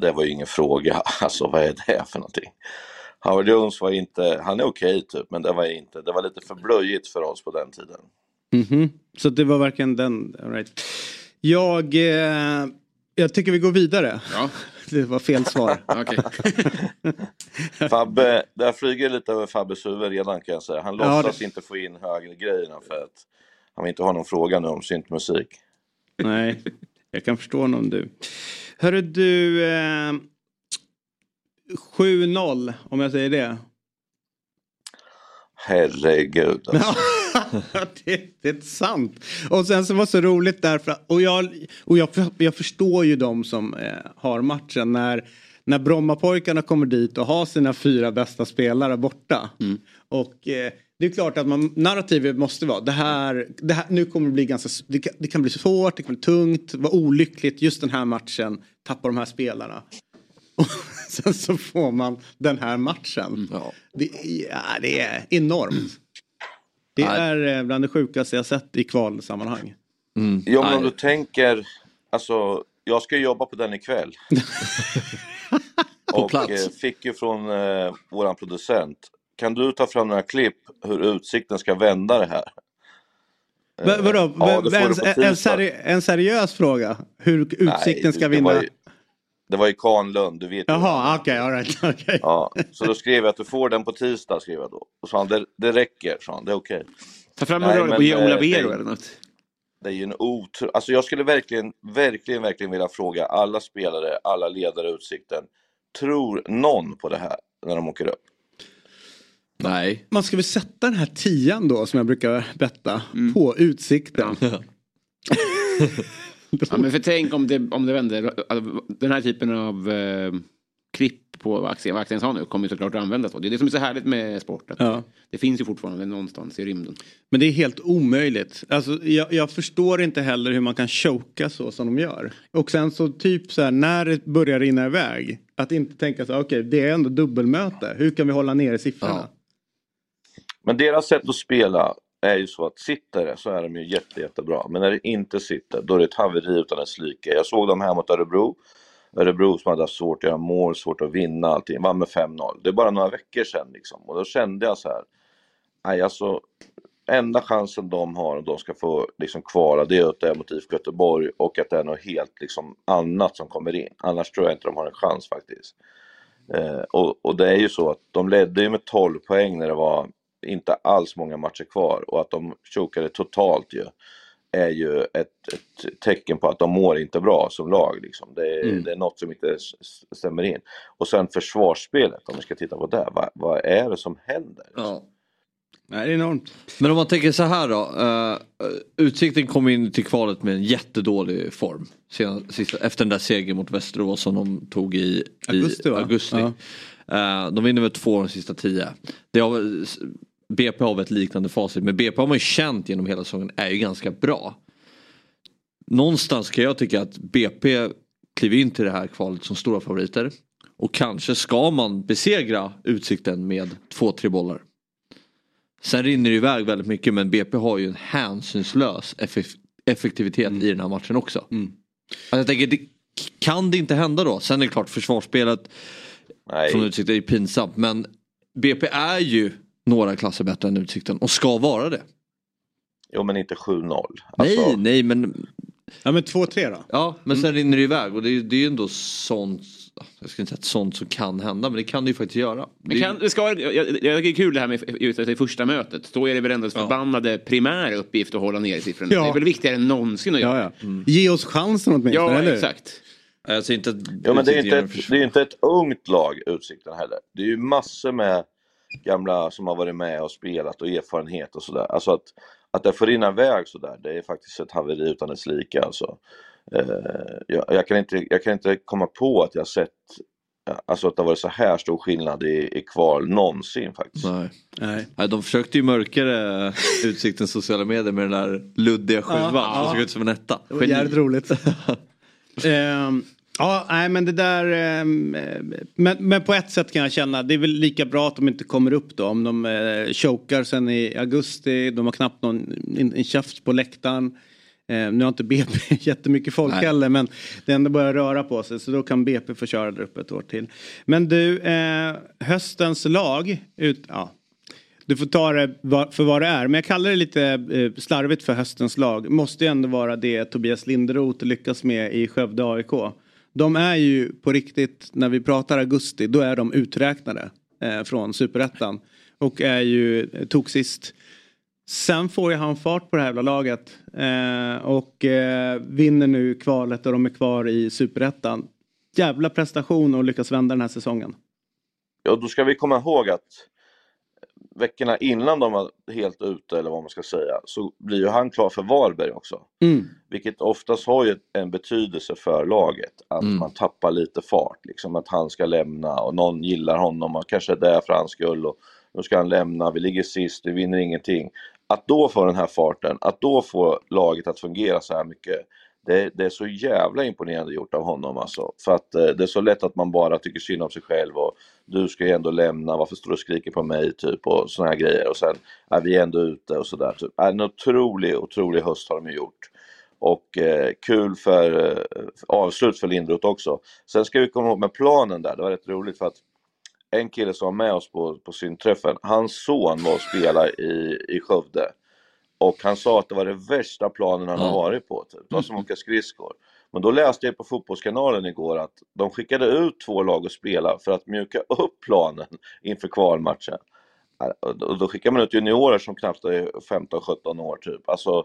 Det var ju ingen fråga, alltså vad är det för någonting? Howard Jones var inte, han är okej typ, men det var inte, det var lite för blöjigt för oss på den tiden. Mhm. Så det var verkligen den. all Right. Jag, eh, jag tycker vi går vidare. Ja, Det var fel svar. Fabbe, där flyger lite över Fabbes huvud redan kan jag säga. Han Ja, låtsas det- inte få in högre grejerna för att han vill inte ha någon fråga nu om syntmusik. Nej, jag kan förstå honom du. Hörru du, eh, 7-0 om jag säger det. Herregud. Alltså. det, det är sant. Och sen så var det så roligt därför att, och jag, och jag, jag förstår ju de som eh, har matchen när, när Brommapojkarna kommer dit och har sina fyra bästa spelare borta. Och eh, det är klart att man, narrativet måste vara det här, det här nu kommer det bli ganska, det kan, det kan bli svårt, det kan bli tungt, vara olyckligt just den här matchen, tappa de här spelarna. Och sen så får man den här matchen. Ja. Det, är- ja, det är enormt. Det är eh, bland det sjukaste jag sett i kvalsammanhang. Mm. Ja men om du tänker, alltså jag ska jobba på den ikväll. På och plats. eh, fick ju från eh, våran producent, kan du ta fram några klipp hur Utsikten ska vända det här? Eh, Va- Vadå? Ja, en, på en, seri en seriös fråga? Hur Utsikten Nej, ska det vinna? Var ju, det var ju Kahnlund, du vet. Jaha, okej, all right, okej. Ja, så då skrev jag att du får den på tisdag, skrev jag då. Och sa han, det, det räcker, sa han, det är okej. Ta fram en rörelse men, och ge eh, Ola Vero det- eller något. Det är ju en otro... Alltså jag skulle verkligen, verkligen, verkligen vilja fråga alla spelare, alla ledare Utsikten. Tror någon på det här när de åker upp? Nej. Man ska väl sätta den här tian då som jag brukar betta Mm. på Utsikten. Ja, men för tänk om det, om det vänder. Den här typen av eh, klipp på aktien, vad aktien har nu kommer ju såklart att användas. då. Det är det som är så härligt med sport. Att Ja. Det finns ju fortfarande någonstans i rymden. Men det är helt omöjligt. Alltså, jag, jag förstår inte heller hur man kan choka så som de gör. Och sen så typ så här när det börjar rinna iväg. Att inte tänka så okej det är ändå dubbelmöte. Hur kan vi hålla nere siffrorna? Men deras sätt att spela är ju så att sitter det så är de ju jätte, jättebra. Men när det inte sitter, då är det ett haveri utan dess like. Jag såg dem här mot Örebro. Örebro som hade haft svårt att göra mål, svårt att vinna allting. Vann med 5-0. Det är bara några veckor sedan liksom. Och då kände jag så här. Nej, alltså. Enda chansen de har om de ska få liksom kvala det är att det är mot IFK Göteborg och att det är något helt liksom annat som kommer in. Annars tror jag inte de har en chans faktiskt. Eh, och, och det är ju så att de ledde ju med 12 poäng när det var inte alls många matcher kvar och att de chokade totalt ju är ju ett, ett tecken på att de mår inte bra som lag. Liksom. Det, är, Mm. det är något som inte stämmer in. Och sen försvarsspelet, om vi ska titta på det. Vad, vad är det som händer? Ja. Nej, det är enormt. Men om man tänker så här då. Uh, Utsikten kom in till kvalet med en jättedålig form. Sen, sista, efter den där segern mot Västerås som de tog i, i Augusti, augusti. Ja. Eh, de vinner med två de sista tio. Det har, BP har ett liknande facit men BP har man ju känt genom hela säsongen är ju ganska bra. Någonstans kan jag tycka att BP kliver in till det här kvalet som stora favoriter. Och kanske ska man besegra Utsikten med två, tre bollar. Sen rinner det iväg väldigt mycket men BP har ju en hänsynslös effek- effektivitet i den här matchen också. Mm. Alltså jag tänker, det, kan det inte hända då? Sen är det klart försvarsspelet Nej, från Utsikten är ju pinsamt men BP är ju några klasser bättre än Utsikten och ska vara det. jo men inte 7-0. nej, Alltså, nej men Ja men 2-3 då. Ja, men sen rinner det iväg och det är, det är ju ändå sånt, jag ska inte säga att sånt som kan hända, men det kan det ju faktiskt göra. Men kan, det ska, jag, jag, det är kul det här med just det första mötet. Då är det väl ändå förbannade primära uppgift att hålla ner siffrorna. Ja. Det är väl viktigare än någonsin att göra. Ja, ja. Ge oss chansen åtminstone, Ja, eller exakt. Säger inte att Ja men det är, inte ett, det är inte ett ungt lag, Utsikten heller. Det är ju massor med gamla som har varit med och spelat och erfarenhet och sådär. Alltså att, att det får rinna iväg sådär, det är faktiskt ett haveri utan dess like alltså. Eh, jag, jag, kan inte, jag kan inte komma på att jag har sett alltså att det har varit så här stor skillnad i, i kval någonsin faktiskt. Nej. Nej. Nej, de försökte ju mörkare Utsiktens sociala medier med den där luddiga sjuan Ja, som ja. såg ut som en etta. Det var jävligt roligt. Ehm, ja, nej men det där. eh, men, men på ett sätt kan jag känna. Det är väl lika bra att de inte kommer upp då. Om de eh, chokar sen i augusti. De har knappt någon en, en käft på läktaren. Eh, nu har inte BP jättemycket folk Nej. heller men det ändå börjar röra på sig så då kan BP få köra där uppe ett år till. Men du, eh, höstens lag, ut, ja, du får ta det för vad det är. Men jag kallar det lite eh, slarvigt för höstens lag. Måste ju ändå vara det Tobias Linderoth lyckas med i Skövde AIK. De är ju på riktigt, när vi pratar augusti, då är de uträknade eh, från superettan. Och är ju eh. Sen får ju han fart på det här jävla laget. Eh, och eh, vinner nu kvalet och de är kvar i superettan. Jävla prestation och lyckas vända den här säsongen. Ja, då ska vi komma ihåg att veckorna innan de var helt ute, eller vad man ska säga, så blir ju han klar för Varberg också. Mm. Vilket oftast har ju en betydelse för laget, att Mm. man tappar lite fart, liksom att han ska lämna och någon gillar honom och kanske är där för hans skull och nu ska han lämna, vi ligger sist, vi vinner ingenting. Att då få den här farten, att då få laget att fungera så här mycket, det, det är så jävla imponerande gjort av honom alltså. För att eh, det är så lätt att man bara tycker synd om sig själv och du ska ju ändå lämna, varför står du och skriker på mig typ och såna här grejer och sen är vi ändå ute och sådär. Typ. Äh, en otrolig, otrolig höst har de ju gjort. Och eh, kul för eh, avslut för Lindroth också. Sen ska vi komma ihåg med planen där, det var rätt roligt för att en kille som var med oss på, på synträffen, hans son var och spelade i, i Skövde. Och han sa att det var det värsta planen han har varit på. Typ. Det var som att åka skridskor. Men då läste jag på Fotbollskanalen igår att de skickade ut två lag att spela för att mjuka upp planen inför kvalmatchen. Och då- då skickar man ut juniorer som knappt är 15-17 år typ. Alltså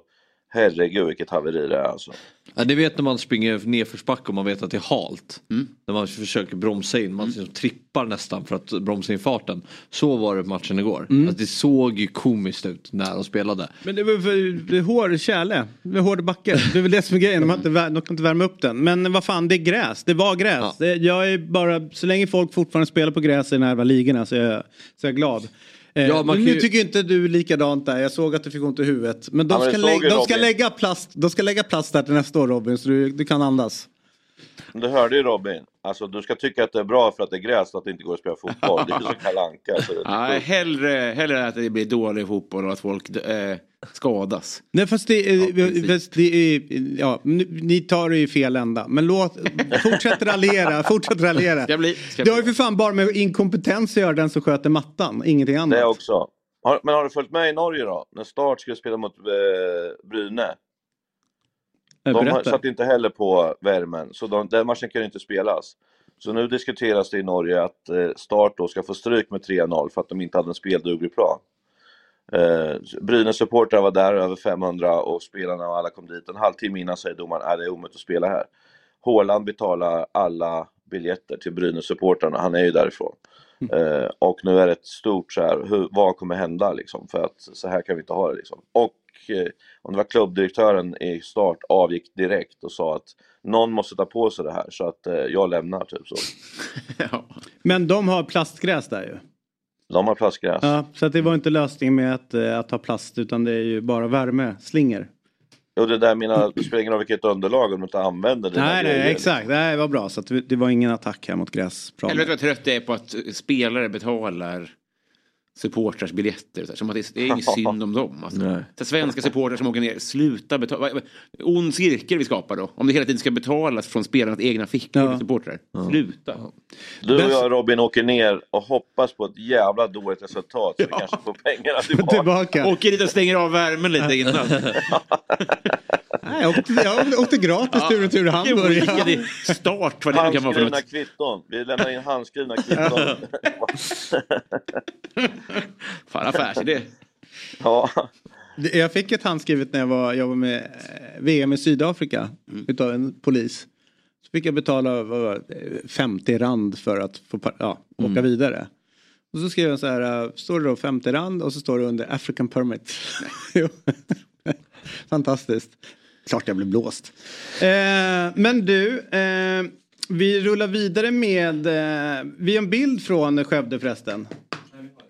herregud vilket haveri det är alltså. Ja, det vet när man springer nedförsbacke och man vet att det är halt. Mm. När man försöker bromsa in, man liksom trippar nästan för att bromsa in farten. Så var det matchen igår. Mm. Alltså, det såg ju komiskt ut när de spelade. Men det var för hård är hård backe. Det är väl det som är grejen. De, inte, de kan inte värma upp den. Men vad fan, det är gräs. Det var gräs. Ja. Det, jag är bara, så länge folk fortfarande spelar på gräs i den här ligorna så är jag, så är jag glad. Eh, Ja, nu ju- tycker inte du likadant där. Jag såg att du fick ont i huvudet. Men de, Ja, men ska, lä- de, ska lägga plast, de ska lägga plast där till nästa år Robin. Så du, du kan andas. Du hörde ju Robin, alltså du ska tycka att det är bra för att det är gräs att det inte går att spela fotboll. Det är ju så Kalle Anka. Så det Nej, hellre, hellre att det blir dålig fotboll och att folk eh, skadas. Nej fast det, Ja, fast det ja, ni, tar det i fel ända. Men låt, fortsätt raljera, fortsätt raljera. Ska bli, ska Det har ju för fan bara med inkompetens att göra den som sköter mattan, ingenting annat. Det också. Har, men har du följt med i Norge då? När Start skulle spela mot eh, Bryne. De satt inte heller på värmen, så de, den matchen kan ju inte spelas. Så nu diskuteras det i Norge att eh, Start då ska få stryk med 3-0 för att de inte hade en spelduglig plan. Eh, Brynäs supportrar var där, över 500, och spelarna och alla kom dit. En halvtimme innan säger domaren att det är omöjligt att spela här. Håland betalar alla biljetter till Brynäs supportrarna, han är ju därifrån. Eh, och nu är det ett stort så här, hur, vad kommer hända liksom? För att så här kan vi inte ha det liksom. Och eh, om det var klubbdirektören i start avgick direkt och sa att någon måste ta på sig det här så att eh, jag lämnar typ så. Ja. Men de har plastgräs där ju. De har plastgräs. Ja, så att det var inte lösningen med att, eh, att ha plast utan det är ju bara värme, slinger. Och det där mina, det spelar ingen roll vilket underlag om du inte använder dina Nej, nej, grejer. exakt. Det var bra. Så att det det var ingen attack här mot gräsplanen. Helvete vad trött jag är på att spelare betalar supportrars biljetter. Så här, som att det, det är inget synd om dem. Alltså. Svenska supportrar som åker ner, sluta betala. Ond cirkel vi skapar då. Om det hela tiden ska betalas från spelarnas egna fickor. Ja. Supportrar. Sluta. Du och jag Robin åker ner och hoppas på ett jävla dåligt resultat så vi kanske får pengarna tillbaka. Tillbaka. Åker dit och stänger av värmen lite innan. Nej, jag, åkte, jag åkte gratis tur och tur i Hamburg. I start vad det nu kan vara för Handskrivna något. kvitton. Vi lämnar in handskrivna kvitton. Fan affärsidé. ja. Det- Jag fick ett handskrivet när jag var, jag var med eh, VM i Sydafrika utav en polis. Så fick jag betala vad var det, 50 rand för att få ja, åka vidare. Och så skrev jag så här, eh, står det då 50 rand och så står det under African permit. Jo. Fantastiskt. Klart jag blev blåst. Eh, men du, eh, vi rullar vidare med, eh, vi har en bild från Skövde förresten.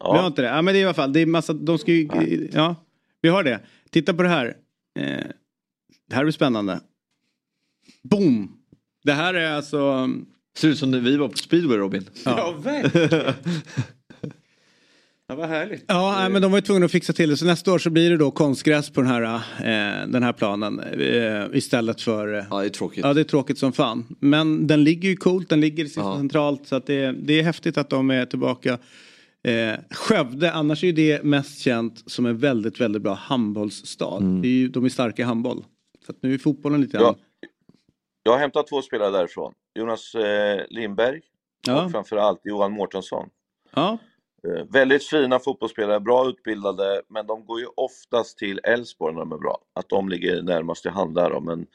Vi har Ja. inte det? Ja men det är i alla fall, det är massa, de ska ju, ja. Vi har det. Titta på det här. Eh, det här blir spännande. Boom! Det här är alltså... Ser ut som när vi var på speedway Robin. Ja, verkligen. Ja, vad härligt. Ja, men de var ju tvungna att fixa till det. Så nästa år så blir det då konstgräs på den här, eh, den här planen. Eh, istället för... Eh, Ja, det är tråkigt. ja, det är tråkigt som fan. Men den ligger ju coolt, den ligger Ja. centralt. Så att det, det är häftigt att de är tillbaka. Eh, Skövde, annars är ju det mest känt som en väldigt, väldigt bra handbollsstad. Mm. Det är ju, de är starka i handboll. Så att nu är fotbollen lite grann. Ja. Jag har hämtat två spelare därifrån. Jonas eh, Lindberg Ja. och framförallt Johan Mårtensson. Ja. Eh, väldigt fina fotbollsspelare, bra utbildade, men de går ju oftast till Elfsborg när de är bra. Att de ligger närmast i hand där. då. Men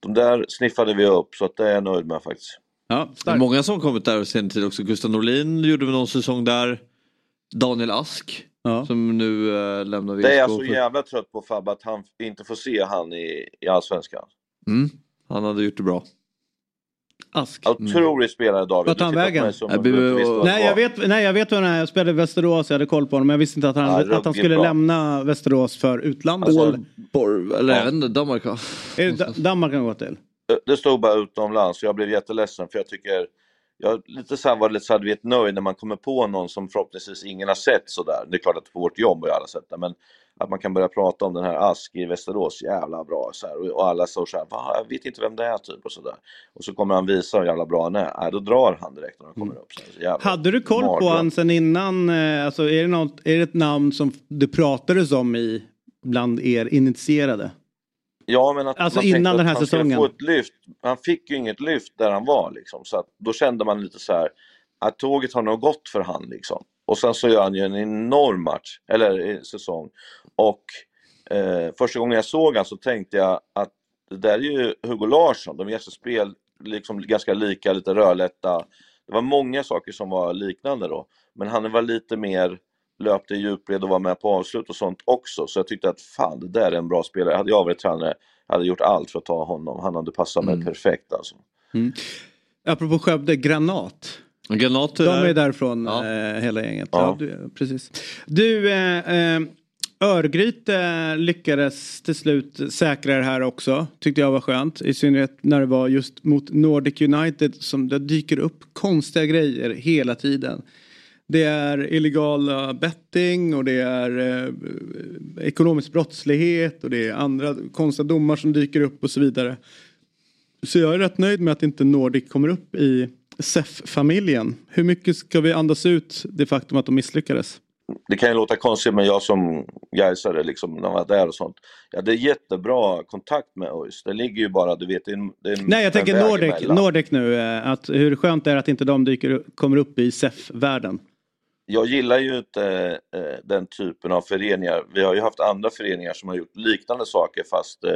de där sniffade vi upp, så att det är jag nöjd med faktiskt. Ja, Det är många som kommit där sen tid också. Gustav Norlin gjorde väl någon säsong där. Daniel Ask Ja. som nu äh, lämnar VSK. Det är jag så för- jävla trött på Fabbe, att han inte får se han i, i Allsvenskan. mm. Han hade gjort det bra. Ask. Otrolig spelare David. Vart han vägen? Nej jag, vet, nej jag vet vem han är, jag spelade i Västerås, jag hade koll på honom. Men jag visste inte att han, Ja, att han skulle bra. lämna Västerås för utlandet. Alltså, eller? Borg, eller Ja. Danmark va? är det Da- Danmark han går till? Det stod bara utomlands så jag blev jätteledsen för jag tycker jag lite så här var lite så här, du vet, nöjd när man kommer på någon som förhoppningsvis ingen har sett sådär. Det är klart att på vårt jobb har ju alla sett det, men att man kan börja prata om den här Ask i Västerås, jävla bra så här, och, alla står så här, "Va, jag vet inte vem det är typ och sådär. Och så kommer han visa hur jävla bra han är, Nej, då drar han direkt när han kommer upp. Så här, så. Hade du koll på han sen innan? eh, Alltså är det, något, är det ett namn som det pratades om i bland er initierade? Ja, men att Alltså innan den här säsongen. Få ett lyft. Han fick ju inget lyft där han var liksom, så att då kände man lite så här att tåget har nog gått för han liksom. Och sen så gör han ju en enorm match, eller eh, säsong. Och eh, första gången jag såg han så tänkte jag att det där är ju Hugo Larsson, de sig spel liksom ganska lika, lite rödlätta. Det var många saker som var liknande då, men han var lite mer löpte i djupled och var med på avslut och sånt också. Så jag tyckte att fan, det där är en bra spelare. Hade jag varit tränare, hade gjort allt för att ta honom. Han hade passat mig Mm. perfekt alltså. Apropå Skövde, Granat. Granater De är där. därifrån Ja. eh, hela gänget. Ja. Ja. du, precis. Du, eh, eh, Örgryte lyckades till slut säkra det här också. Tyckte jag var skönt. I synnerhet när det var just mot Nordic United som det dyker upp konstiga grejer hela tiden. Det är illegala betting och det är eh, ekonomisk brottslighet och det är andra konstiga domar som dyker upp och så vidare. Så jag är rätt nöjd med att inte Nordic kommer upp i SEF-familjen. Hur mycket ska vi andas ut det faktum att de misslyckades? Det kan ju låta konstigt, men jag som Gaisare, liksom, när jag var där och sånt. Jag hade jättebra kontakt med ÖIS. Det ligger ju bara, du vet, det är en, det är en, Nej, jag tänker Nordic, emellan. Nordic nu. eh, Att hur skönt det är att inte de dyker, kommer upp i SEF-världen. Jag gillar ju inte eh, den typen av föreningar. Vi har ju haft andra föreningar som har gjort liknande saker fast eh,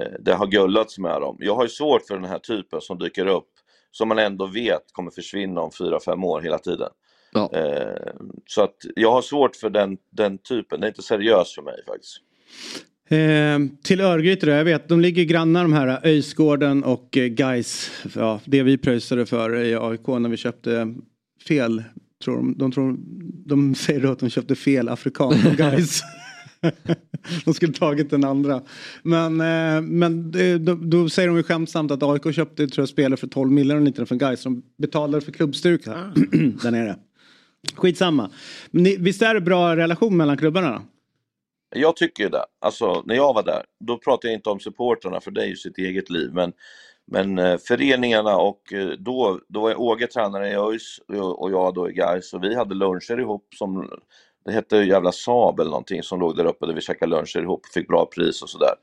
eh, det har gullats med dem. Jag har ju svårt för den här typen som dyker upp som man ändå vet kommer försvinna om fyra fem år hela tiden. Ja. Eh, så att jag har svårt för den, den typen. Det är inte seriöst för mig faktiskt. Eh, till Örgryte då, jag vet, de ligger grannar de här Öjsgården och Gais. Ja, det vi pröjsade för i AIK när vi köpte fel. Tror de, de, tror, de säger då att de köpte fel afrikan från Gais. de skulle tagit den andra. Men, eh, men då, då säger de ju skämtsamt att AIK köpte tror jag, spelare för 12 miljoner lite från Gais. De betalade för klubbstyrka där nere. Skitsamma. Men ni, visst är det bra relation mellan klubbarna? Då? Jag tycker ju det. Alltså, när jag var där, då pratade jag inte om supportrarna för det är ju sitt eget liv. Men, men eh, föreningarna och eh, då, då var jag Åge tränare i ÖIS och jag då i Gais och vi hade luncher ihop som det hette jävla Saab eller någonting som låg där uppe där vi käkade luncher ihop och fick bra pris och sådär.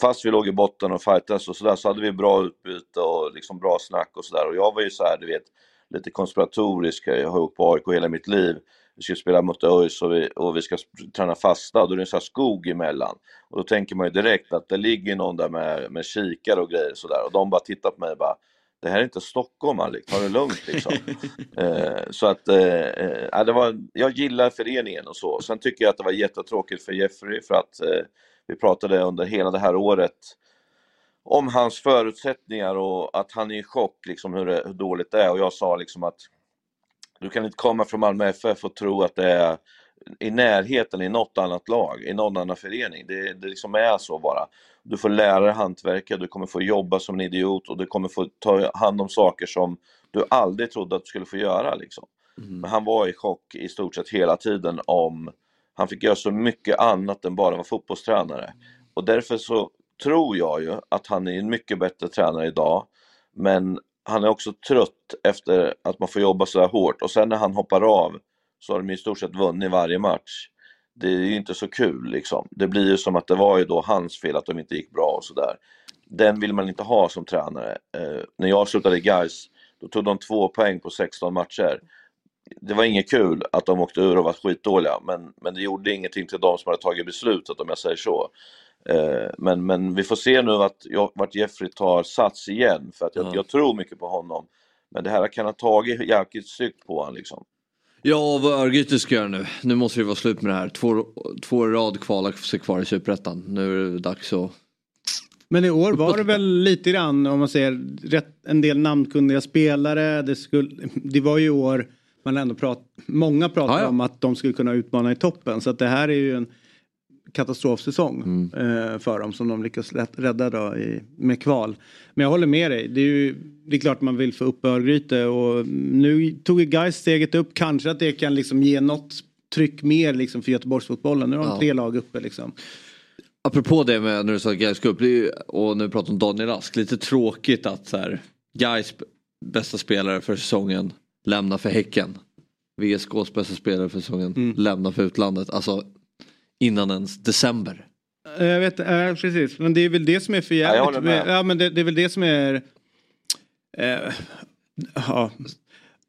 Fast vi låg i botten och fightades och sådär så hade vi bra utbyte och liksom bra snack och sådär och jag var ju så här, du vet, lite konspiratorisk. Jag har åkt på AIK hela mitt liv. Vi ska spela mot ÖIS och vi, och vi ska träna fasta då är det en sån här skog emellan. Och då tänker man ju direkt att det ligger någon där med, med kikare och grejer och sådär och de bara tittar på mig och bara det här är inte Stockholm Alik, ta det lugnt liksom. eh, så att, eh, eh, ja, det var, jag gillar föreningen och så. Sen tycker jag att det var jättetråkigt för Jeffrey för att eh, vi pratade under hela det här året om hans förutsättningar och att han är i chock liksom hur, det, hur dåligt det är och jag sa liksom att du kan inte komma från Malmö FF och tro att det är i närheten i något annat lag, i någon annan förening. Det, det liksom är så bara. Du får lära dig hantverket, du kommer få jobba som en idiot och du kommer få ta hand om saker som du aldrig trodde att du skulle få göra. Liksom. Men han var i chock i stort sett hela tiden om han fick göra så mycket annat än bara vara fotbollstränare. Och därför så tror jag ju att han är en mycket bättre tränare idag. Men han är också trött efter att man får jobba så här hårt och sen när han hoppar av så har de i stort sett vunnit varje match. Det är ju inte så kul liksom. Det blir ju som att det var ju då hans fel att de inte gick bra och sådär. Den vill man inte ha som tränare. Eh, när jag slutade i Gais, då tog de två poäng på 16 matcher. Det var inget kul att de åkte ur och var skitdåliga, men, men det gjorde ingenting till de som hade tagit beslutet om jag säger så. Eh, men, men vi får se nu att, vart Jeffrey tar sats igen, för att jag, Ja. jag tror mycket på honom. Men det här kan ha tagit jäkligt styggt på honom liksom. Ja, vad Örgryte ska göra nu. Nu måste det vara slut med det här. Två, två rad kvala sig kvar i Superettan. Nu är det dags att... Men i år var det väl lite grann om man säger rätt, en del namnkunniga spelare. Det, skulle, det var ju i år man ändå prat, många pratade Ja, ja. om att de skulle kunna utmana i toppen. Så att det här är ju en katastrofsäsong Mm. eh, för dem som de lyckas rädda då i, med kval. Men jag håller med dig. Det är ju det är klart man vill få upp Örgryte och nu tog ju Gais steget upp. Kanske att det kan liksom ge något tryck mer liksom för Göteborgsfotbollen. Nu har de Ja. tre lag uppe liksom. Apropå det med när du sa att Gais upp och nu pratar om Daniel Rask. Lite tråkigt att så här, Gais bästa spelare för säsongen lämnar för Häcken. VSKs bästa spelare för säsongen Mm. lämnar för utlandet. Alltså innan ens december. Eh, Jag vet, eh, precis. Men det är väl det som är för Ja, jag jävligt. håller med. ja, men det, det är väl det som är... Eh, ja.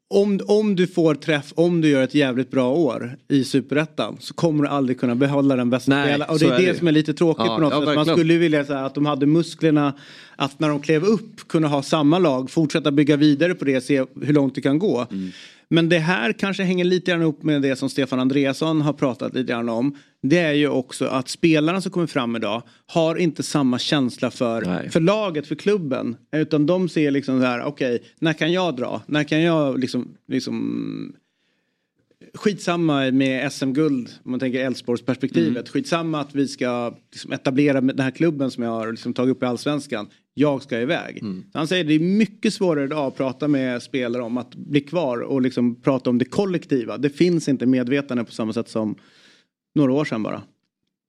Om, om du får träff, om du gör ett jävligt bra år i superettan så kommer du aldrig kunna behålla den bästa Nej, spelaren. Och det är är det det. som är lite tråkigt Ja, på något ja, sätt. Man skulle ju vilja här, att de hade musklerna att när de klev upp kunna ha samma lag, fortsätta bygga vidare på det, se hur långt det kan gå. Mm. Men det här kanske hänger lite grann upp med det som Stefan Andreasson har pratat lite grann om. Det är ju också att spelarna som kommer fram idag har inte samma känsla för, Nej. för laget, för klubben. Utan de ser liksom så här, okej, när kan jag dra? När kan jag liksom, liksom Skitsamma med SM-guld, om man tänker Elfsborgsperspektivet. Skitsamma att vi ska liksom etablera den här klubben som jag har liksom tagit upp i Allsvenskan. Jag ska iväg. Så han säger det är mycket svårare idag att prata med spelare om att bli kvar och liksom prata om det kollektiva. Det finns inte medvetande på samma sätt som några år sedan bara.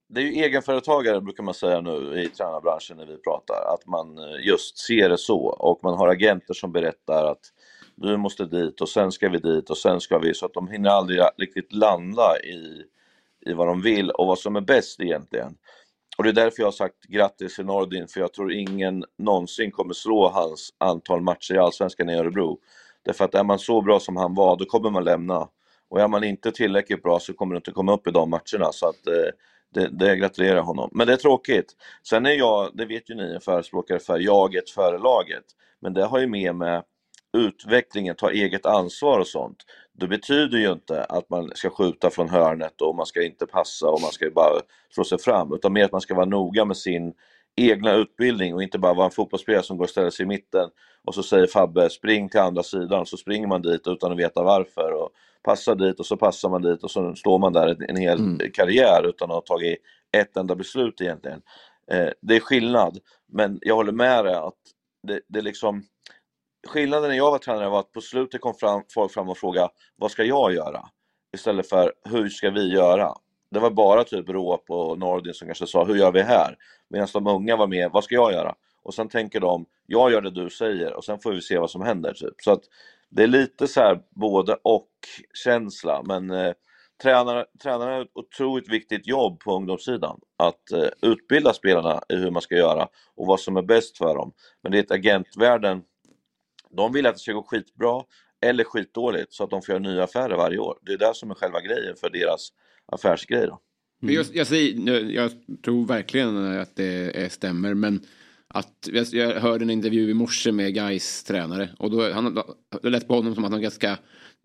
Det är ju egenföretagare brukar man säga nu i tränarbranschen när vi pratar, att man eh, just ser det så och man har agenter som berättar att du måste dit och sen ska vi dit och sen ska vi, så att de hinner aldrig riktigt landa i, i vad de vill och vad som är bäst egentligen. Och det är därför jag har sagt grattis till Nordin, för jag tror ingen någonsin kommer slå hans antal matcher i Allsvenskan i Örebro. Därför att är man så bra som han var, då kommer man lämna. Och är man inte tillräckligt bra så kommer du inte komma upp i de matcherna. Så att eh, det, det jag gratulerar honom. Men det är tråkigt. Sen är jag, det vet ju ni, en förespråkare för jaget före laget. Men det har ju med med utvecklingen, ta eget ansvar och sånt. Det betyder ju inte att man ska skjuta från hörnet och man ska inte passa och man ska bara slå sig fram. Utan mer att man ska vara noga med sin egna utbildning och inte bara vara en fotbollsspelare som går och ställer sig i mitten och så säger Fabbe spring till andra sidan så springer man dit utan att veta varför och passar dit och så passar man dit och så står man där en, hel Mm. karriär utan att ha tagit ett enda beslut egentligen. Eh, det är skillnad, men jag håller med dig att det, det är liksom Skillnaden när jag var tränare var att på slutet kom fram, folk fram och frågade vad ska jag göra? Istället för hur ska vi göra? Det var bara typ Råp och Nordin som kanske sa hur gör vi här? Medan de unga var med, vad ska jag göra? Och sen tänker de, jag gör det du säger och sen får vi se vad som händer. Typ. Så att det är lite så här både och känsla, men eh, tränare, tränarna har ett otroligt viktigt jobb på ungdomssidan. Att eh, utbilda spelarna i hur man ska göra och vad som är bäst för dem. Men det är ett agentvärlden, de vill att det ska gå skitbra eller skitdåligt så att de får göra nya affärer varje år. Det är det som är själva grejen för deras affärsgrej. Då. Mm. Jag, jag, säger, jag tror verkligen att det stämmer, men att, jag, jag hörde en intervju i morse med Gais tränare och då, han, det lät på honom som att han har ganska,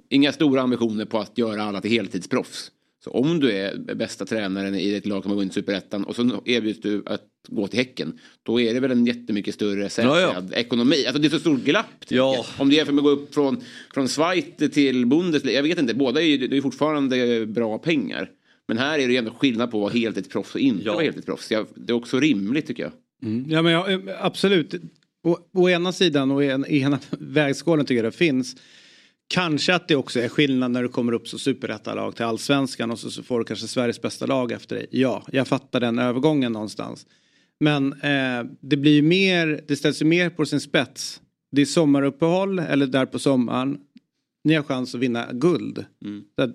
inga stora ambitioner på att göra alla till heltidsproffs. Så om du är bästa tränaren i ett lag som har vunnit superettan och så erbjuds du att gå till Häcken. Då är det väl en jättemycket större säkrad Ja, ja. ekonomi. Alltså det är så stort glapp. Ja. jag. Om du jämför med att gå upp från, från Schweiz till Bundesliga. Jag vet inte, båda är ju det är fortfarande bra pengar. Men här är det ju ändå skillnad på att vara heltidsproffs och inte Ja. vara heltidsproffs. Jag- Det är också rimligt tycker jag. Ja men ja, absolut. Å, å ena sidan och en- ena vägskålen tycker jag det finns. Kanske att det också är skillnad när du kommer upp som superettalag till allsvenskan och så, så får du kanske Sveriges bästa lag efter dig. Ja, jag fattar den övergången någonstans. Men eh, det blir ju mer, det ställs ju mer på sin spets. Det är sommaruppehåll eller där på sommaren. Ni har chans att vinna guld. Mm. Så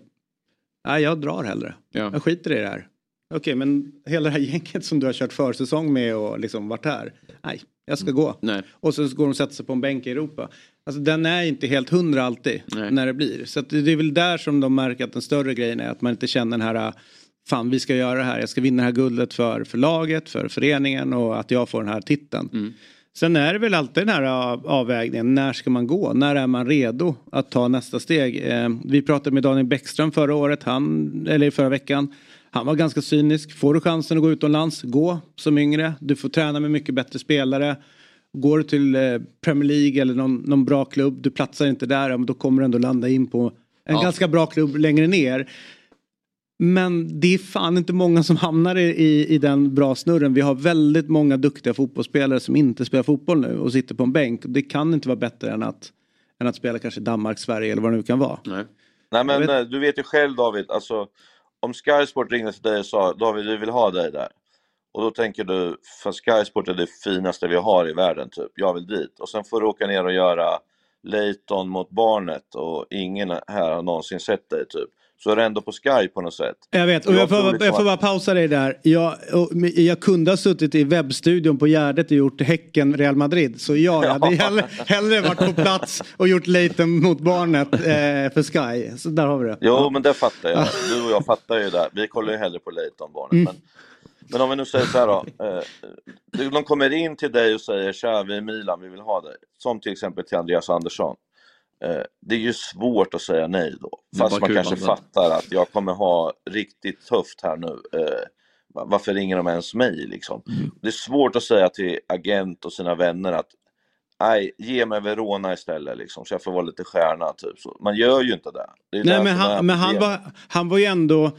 nej, jag drar hellre. Ja. Jag skiter i det här. Okej, men hela det här gänget som du har kört försäsong med och liksom varit här. Nej, jag ska gå. Nej. Och så går de och sätter sig på en bänk i Europa. Alltså den är inte helt hundra alltid Nej. när det blir. Så det är väl där som de märker att den större grejen är att man inte känner den här fan vi ska göra det här, jag ska vinna det här guldet för, laget, för föreningen och att jag får den här titeln. Mm. Sen är det väl alltid den här av- avvägningen, när ska man gå? När är man redo att ta nästa steg? Eh, vi pratade med Daniel Bäckström förra året, han, eller förra veckan. Han var ganska cynisk. Får du chansen att gå utomlands, gå som yngre. Du får träna med mycket bättre spelare. Går du till eh, Premier League eller någon, någon bra klubb, du platsar inte där, men då kommer du ändå landa in på en Ja. ganska bra klubb längre ner. Men det är fan inte många som hamnar i, i, i den bra snurren. Vi har väldigt många duktiga fotbollsspelare som inte spelar fotboll nu och sitter på en bänk. Det kan inte vara bättre än att, än att spela kanske Danmark, Sverige eller vad det nu kan vara. Nej. Nej men Jag eh, du vet ju själv David, alltså om Sky Sport ringde till dig och sa David vi vill ha dig där. Och då tänker du, för Sky Sport är det finaste vi har i världen typ, jag vill dit. Och sen får du åka ner och göra Leighton mot barnet och ingen här har någonsin sett dig typ. Så är det ändå på Sky på något sätt. Jag vet, och Jag jag får, liksom jag får bara pausa dig där. Jag, och, jag kunde ha suttit i webbstudion på Gärdet och gjort Häcken Real Madrid. Så ja, jag hade hellre, hellre varit på plats och gjort Leighton mot barnet eh, för Sky. Så där har vi det. Jo men det fattar jag, du och jag fattar ju det. Vi kollar ju hellre på Leighton barnet. Mm. Men, men om vi nu säger så här då. Eh, de kommer in till dig och säger tja vi är Milan, vi vill ha dig. Som till exempel till Andreas Andersson. Eh, det är ju svårt att säga nej då. Fast man kanske fattar att jag kommer ha riktigt tufft här nu. Eh, va- varför ringer de ens mig liksom? Mm. Det är svårt att säga till agent och sina vänner att Nej, ge mig Verona istället liksom, så jag får vara lite stjärna typ. Så man gör ju inte det. det Nej men han, men han, var, han var ju ändå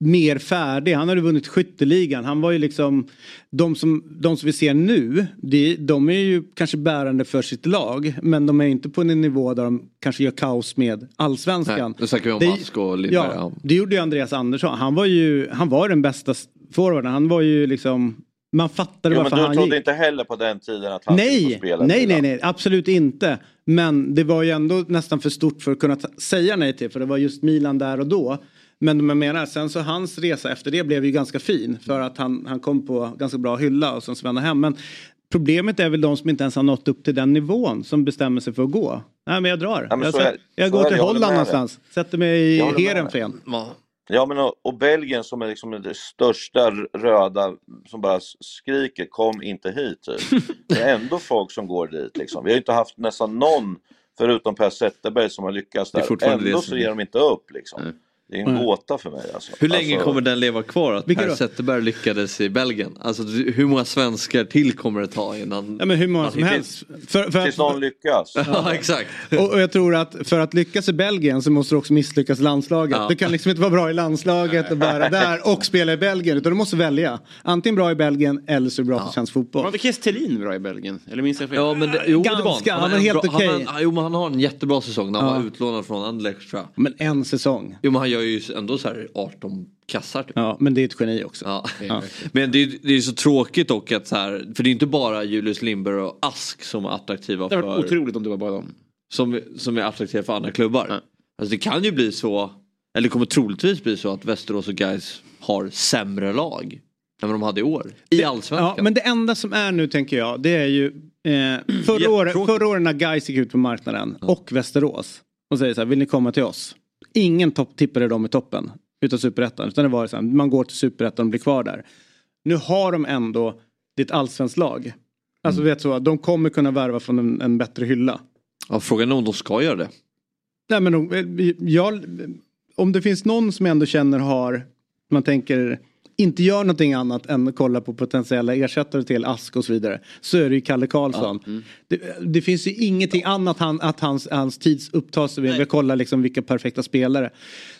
mer färdig. Han hade vunnit skytteligan. Han var ju liksom de som, de som vi ser nu. De, de är ju kanske bärande för sitt lag. Men de är inte på en nivå där de kanske gör kaos med allsvenskan. Nej, snackar vi om Det- Ask och Lindberg. Ja, det gjorde ju Andreas Andersson. Han var ju han var den bästa forwarden. Han var ju liksom man fattade Jo, men varför du han trodde gick. inte heller på den tiden att han skulle Nej, spela nej, nej, nej, absolut inte. Men det var ju ändå nästan för stort för att kunna säga nej till. För det var just Milan där och då. Men jag menar, sen så hans resa efter det blev ju ganska fin. För att han, han kom på ganska bra hylla och sen så vände hem. Men problemet är väl de som inte ens har nått upp till den nivån som bestämmer sig för att gå. Nej men jag drar. Ja, men jag så jag så går till jag Holland någonstans. Sätter mig Jag i Heerenveen. Ja, men och, och Belgien som är liksom det största röda som bara skriker kom inte hit. Typ. Det är ändå folk som går dit liksom. Vi har ju inte haft nästan någon förutom Per Zetterberg som har lyckats där. Ändå så ger de inte upp liksom. Det är en Nej. gåta för mig alltså. Hur länge alltså, kommer den leva kvar att Vilka Per då? Zetterberg lyckades i Belgien? Alltså hur många svenskar till kommer det ta innan? Ja men hur många som Ja, helst. För, för Tills någon lyckas. Ja exakt. Och, och jag tror att för att lyckas i Belgien så måste du också misslyckas i landslaget. Ja. Du kan liksom inte vara bra i landslaget och bara där och spela i Belgien. Utan du måste välja. Antingen bra i Belgien eller så är bra för svensk Var fotboll. inte Kestelin bra i Belgien? Eller minns jag fel? Ja men det, jo, det var Ganska, han. han var en helt okej. han, han, Jo men han har en jättebra säsong när han Ja. var utlånad från Anderlecht tror jag. Men en säsong. Jo men han gör ju ändå så här 18 kassar typ. Ja, men det är ett geni också. Ja. Ja. Men det är, det är så tråkigt dock att så här, för det är inte bara Julius Lindberg och Ask som är attraktiva Det hade varit för, otroligt om det var bara dem. som, som är attraktiva för andra klubbar. Ja. Alltså det kan ju bli så, eller kommer troligtvis bli så att Västerås och Gais har sämre lag än vad de hade i år. I allsvenskan. Ja, men det enda som är nu tänker jag det är ju eh, förra, året, förra året när Gais gick ut på marknaden och Västerås och säger så här, vill ni komma till oss? Ingen topp tippade dem i toppen utav superettan utan det var så här, man går till superettan och blir kvar där. Nu har de ändå ditt allsvenskt lag. Alltså vet så, de kommer kunna värva från en, en bättre hylla. Ja, frågan är om de ska göra det. Nej men de, jag, om det finns någon som jag ändå känner har, man tänker, inte gör någonting annat än att kolla på potentiella ersättare till Ask och så vidare. Så är det ju Kalle Karlsson. mm. Det, det finns ju ingenting annat han, att hans, hans tid upptas med att kolla liksom vilka perfekta spelare.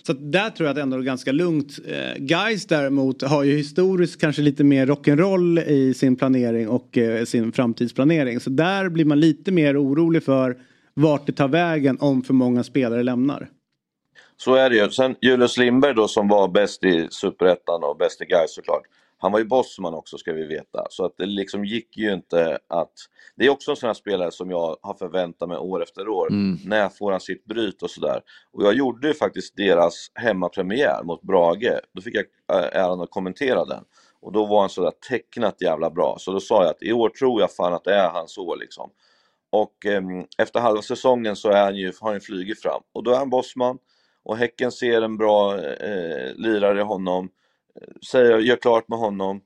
Så där tror jag att ändå är ganska lugnt. Eh, Guys däremot har ju historiskt kanske lite mer rock'n'roll i sin planering och eh, sin framtidsplanering. Så där blir man lite mer orolig för vart det tar vägen om för många spelare lämnar. Så är det ju. Sen Julius Lindberg då som var bäst i Superettan och bäst i Gais såklart. Han var ju bossman också ska vi veta. Så att det liksom gick ju inte att... Det är också en sån här spelare som jag har förväntat mig år efter år. Mm. När får han sitt bryt och sådär. Och jag gjorde ju faktiskt deras hemmapremiär mot Brage. Då fick jag äh, äran att kommentera den. Och då var han sådär tecknat jävla bra. Så då sa jag att i år tror jag fan att det är hans år liksom. Och ehm, efter halva säsongen så är han ju, har han flugit fram. Och då är han bossman. Och Häcken ser en bra eh, lirare i honom. Säger, gör klart med honom.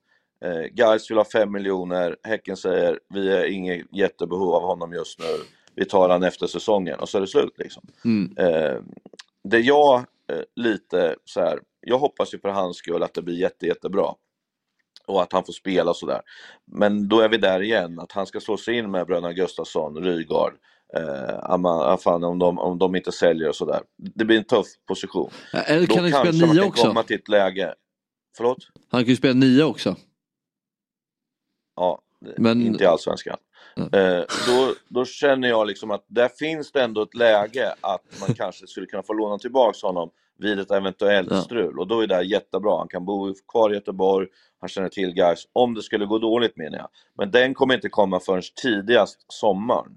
Eh, Gais vill ha 5 miljoner. Häcken säger, vi är inget jättebehov av honom just nu. Vi tar han efter säsongen och så är det slut liksom. Mm. Eh, det jag eh, lite så här, jag hoppas ju för hans skull att det blir jätte, jättebra. Och att han får spela sådär. Men då är vi där igen, att han ska slå sig in med bröderna Gustafsson, Rygaard, eh, Amma- fan, om, de, om de inte säljer och sådär. Det blir en tuff position. Eller Då kan han kanske spela man kan också? komma till ett läge... Förlåt? Han kan ju spela nia också. Ja, Men- inte i Allsvenskan. Eh, då, då känner jag liksom att där finns det ändå ett läge att man kanske skulle kunna få låna tillbaka honom vid ett eventuellt strul. Och då är det jättebra. Han kan bo kvar i Göteborg, han känner till guys om det skulle gå dåligt menar jag. Men den kommer inte komma förrän tidigast sommaren.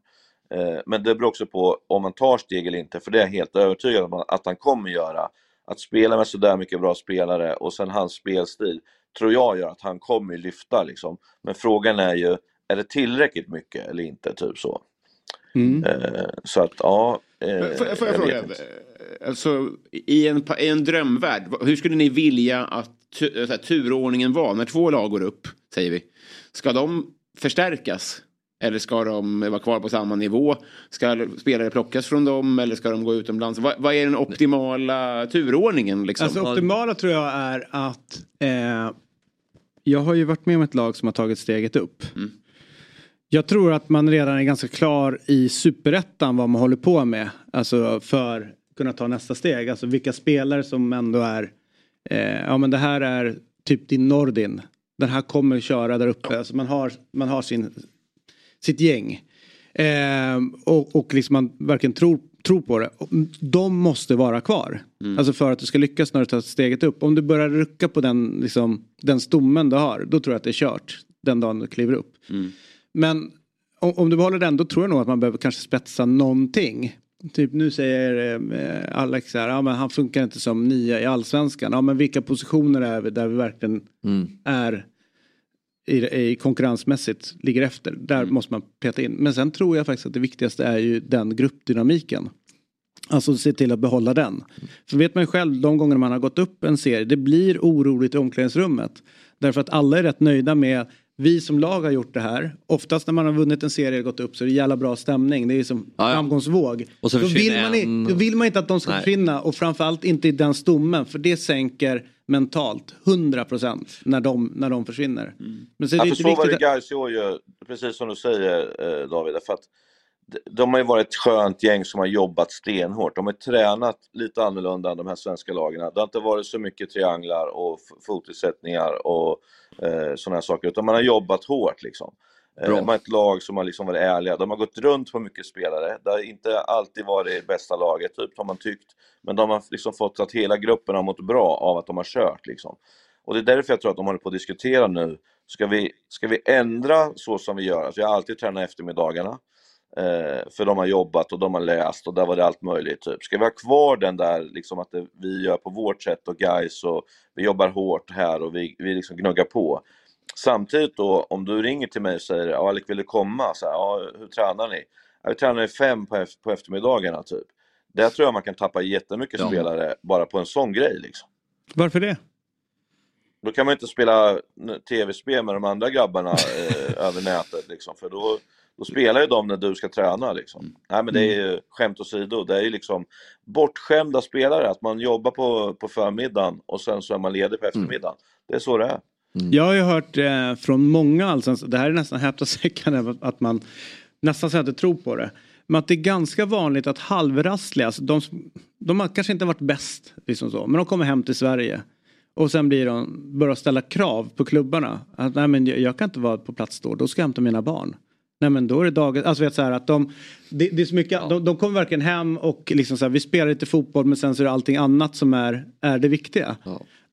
Eh, men det beror också på om man tar steg eller inte, för det är jag helt övertygad om att han kommer göra. Att spela med sådär mycket bra spelare och sen hans spelstil tror jag gör att han kommer lyfta liksom. Men frågan är ju, är det tillräckligt mycket eller inte? Typ så. Mm. Eh, så att ja. Eh, Får, får jag vet fråga, alltså, i, en, i en drömvärld, hur skulle ni vilja att tu, så här, turordningen var när två lag går upp, säger vi? Ska de förstärkas? Eller ska de vara kvar på samma nivå? Ska spelare plockas från dem eller ska de gå utomlands? Vad, vad är den optimala turordningen? Liksom? Alltså optimala tror jag är att eh, jag har ju varit med om ett lag som har tagit steget upp. Mm. Jag tror att man redan är ganska klar i superettan vad man håller på med. Alltså för att kunna ta nästa steg. Alltså vilka spelare som ändå är eh, ja men det här är typ din Nordin. Den här kommer köra där uppe. Alltså man har, man har sin, sitt gäng. Eh, och, och liksom man verkligen tror, tror på det. De måste vara kvar. Alltså för att du ska lyckas när du tar steget upp. Om du börjar rucka på den, liksom, den stommen du har. Då tror jag att det är kört. Den dagen du kliver upp. Men om, om du behåller den då tror jag nog att man behöver kanske spetsa någonting. Typ nu säger eh, Alex här, ja men han funkar inte som nia i allsvenskan. Ja men vilka positioner är vi där vi verkligen är i, i konkurrensmässigt ligger efter. Där måste man peta in. Men sen tror jag faktiskt att det viktigaste är ju den gruppdynamiken. Alltså se till att behålla den. För vet man själv de gånger man har gått upp en serie, det blir oroligt i omklädningsrummet. Därför att alla är rätt nöjda med vi som lag har gjort det här. Oftast när man har vunnit en serie och gått upp så är det jävla bra stämning. Det är som Ja, ja. framgångsvåg. Och så då, vill man, en- då vill man inte att de ska Nej. försvinna och framförallt inte i den stommen för det sänker mentalt 100% när de, när de försvinner. Men så är Ja, för så var det ju, precis som du säger eh, David. För att de- har ju varit ett skönt gäng som har jobbat stenhårt. De har tränat lite annorlunda än de här svenska lagen. Det har inte varit så mycket trianglar och f- fotisättningar och eh, sådana här saker, utan man har jobbat hårt liksom. Eh, Bra. Man har ett lag som har liksom varit ärliga. De har gått runt på mycket spelare. Det har inte alltid varit bästa laget, typ, har man tyckt. Men de har liksom fått att hela gruppen har mått bra av att de har kört. Liksom. Och det är därför jag tror att de håller på att diskutera nu. Ska vi, ska vi ändra så som vi gör? Alltså jag har alltid tränat eftermiddagarna. Eh, för de har jobbat och de har läst och där var det allt möjligt. Typ. Ska vi ha kvar den där, liksom att det, vi gör på vårt sätt och guys och vi jobbar hårt här och vi, vi liksom gnuggar på. Samtidigt då, om du ringer till mig och säger ja, Alec vill du komma? Så här, ja, hur tränar ni? Ja, vi tränar i fem på, på eftermiddagarna typ. Där tror jag man kan tappa jättemycket Ja. spelare bara på en sån grej liksom. Varför det? Då kan man inte spela tv-spel med de andra grabbarna eh, över nätet liksom, för då, Då spelar ju de när du ska träna liksom. Mm. Nej men det är ju skämt åsido, det är ju liksom bortskämda spelare, att man jobbar på, på förmiddagen och sen så är man ledig på eftermiddagen. Det är så det är. Jag har ju hört eh, från många allsvenska, det här är nästan häpnadsväckande att- att man nästan så att inte tror på det. Men att det är ganska vanligt att halvrassliga, alltså de, de har kanske inte varit bäst, liksom så, men de kommer hem till Sverige. Och sen blir de, börjar ställa krav på klubbarna. Att nej men jag, jag kan inte vara på plats då, då ska jag hämta mina barn. Nej men då är det dagen, alltså vet så här att de, det, det är så mycket, de, de kommer verkligen hem och liksom så här, vi spelar lite fotboll men sen så är det allting annat som är, är det viktiga.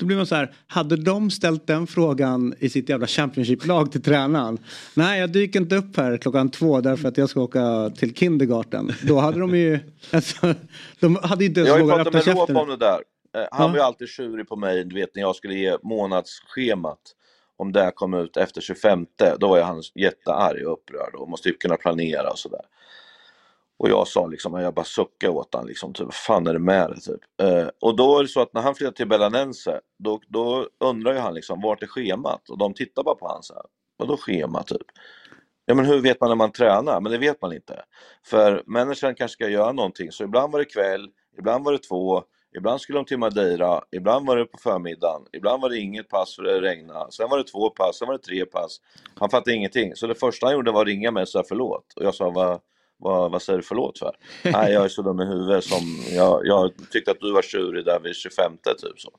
Då blir man så här, hade de ställt den frågan i sitt jävla Championship-lag till tränaren? Nej, jag dyker inte upp här klockan två därför att jag ska åka till kindergarten. Då hade de ju, alltså, de hade inte ens Jag har ju vågat pratat öppna med käften. om det där. Eh, Han Ja. var ju alltid tjurig på mig, du vet när jag skulle ge månadsschemat. Om det kom ut efter 25, då var ju han jättearg och upprörd och måste ju kunna planera och sådär. Och jag sa liksom, jag bara suckade åt honom liksom, typ, vad fan är det med dig typ? Eh, och då är det så att när han flyttade till Belanense, då, då undrar ju han liksom, vart är schemat? Och de tittar bara på honom så här, vadå schema typ? Ja men hur vet man när man tränar? Men det vet man inte. För människan kanske ska göra någonting, så ibland var det kväll, ibland var det två, ibland skulle de till Madeira, ibland var det på förmiddagen, ibland var det inget pass för det regnade, sen var det två pass, sen var det tre pass. Han fattade ingenting, så det första han gjorde var att ringa mig och säga förlåt. Och jag sa, vad, vad, vad säger du förlåt för? Nej, jag är så dum i huvudet som, jag, jag tyckte att du var tjurig där vid 25 typ så.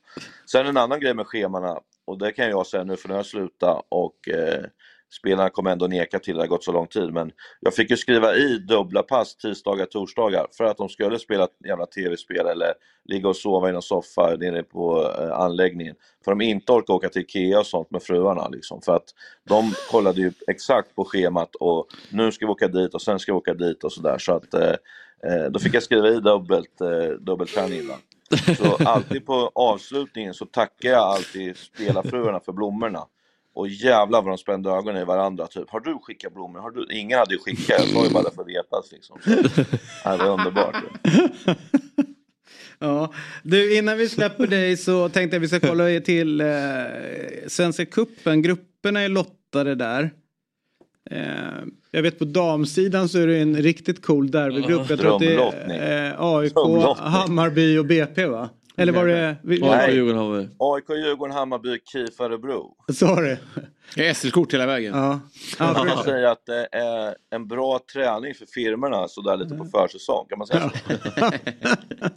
Sen en annan grej med schemana, och det kan jag säga nu för nu har jag slutat och eh, spelarna kommer ändå neka till det, det har gått så lång tid. Men jag fick ju skriva i dubbla pass tisdagar, torsdagar för att de skulle spela ett jävla tv-spel eller ligga och sova i någon soffa nere på eh, anläggningen. För de inte orkar åka till Ikea och sånt med fruarna liksom. För att de kollade ju exakt på schemat och nu ska vi åka dit och sen ska vi åka dit och sådär. Så att eh, eh då fick jag skriva i dubbelt, eh, dubbelträning innan. Så alltid på avslutningen så tackar jag alltid spelarfruarna för blommorna. Och jävlar vad de spände ögonen i varandra. Typ, har du skickat blommor? Har du? Ingen hade ju skickat, jag sa ju bara för att retas liksom. Det är underbart. Ja. Du, innan vi släpper dig så tänkte jag vi ska kolla till eh, Svenska cupen. Grupperna är lottade där. Eh, jag vet på damsidan så är det en riktigt cool derbygrupp. Jag tror att det är eh, AIK. Hammarby och BP va? Eller var det... Djurgården. AIK, Djurgården, Hammarby, KIF, Örebro. sa du? SL-kort hela vägen. Ja. Man ja kan säga att det är en bra träning för firmorna sådär lite på försäsong. Kan man säga så?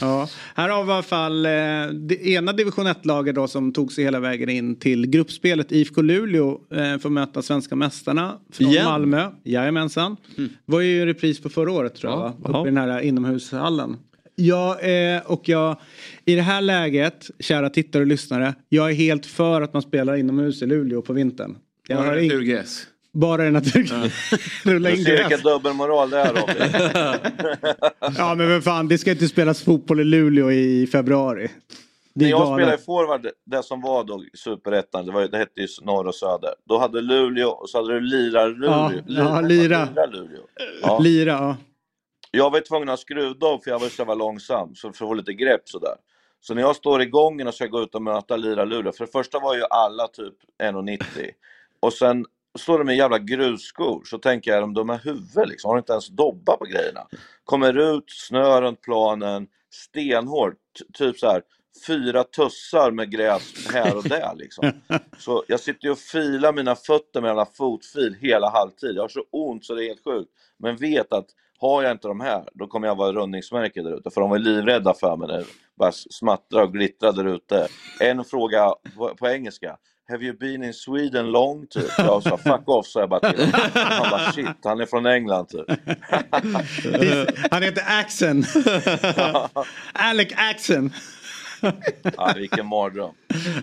Ja, här har vi i alla fall eh, det ena division 1-laget då som tog sig hela vägen in till gruppspelet. IFK Luleå eh, får möta svenska mästarna från Igen? Malmö. Jajamensan. var ju repris på förra året tror jag Ja, va? Uppe i den här inomhushallen. Ja, eh, och jag, i det här läget, kära tittare och lyssnare, jag är helt för att man spelar inomhus i Luleå på vintern. Jag har ing- Naturgräs. bara i natur. Rulla Du in ser vilken dubbelmoral det är Robin. Ja men vad fan, det ska inte spelas fotboll i Luleå i februari. Det När är jag galet. spelade i forward, det som var då superettan, det, var, det hette ju norr och söder. Då hade Luleå och så hade du Lira-Luleå. Ja, ja, Lira. Lira-Luleå. Ja. Lira, ja. Jag var tvungen att ha skruvdov för jag var så jävla långsam, så för att få lite grepp sådär. Så när jag står i gången och ska gå ut och möta Lira Luleå, för det första var ju alla typ 1,90 och sen står de med jävla grusskor, så tänker jag, de dumma huvud liksom, har inte ens dobba på grejerna. Kommer ut, snö runt planen, stenhårt, typ så här fyra tussar med gräs här och där liksom. Så jag sitter ju och filar mina fötter med jävla fotfil hela halvtid. Jag har så ont så det är helt sjukt. Men vet att har jag inte de här, då kommer jag vara rundningsmärke där ute. För de var livrädda för mig när det bara smattrade och glittrade där ute. En fråga på, på engelska. Have you been in Sweden long? Typ. Jag sa fuck off, sa jag bara till honom. Han bara shit, han är från England typ. Han heter Axen. Alec Axen. Ja, vilken mardröm.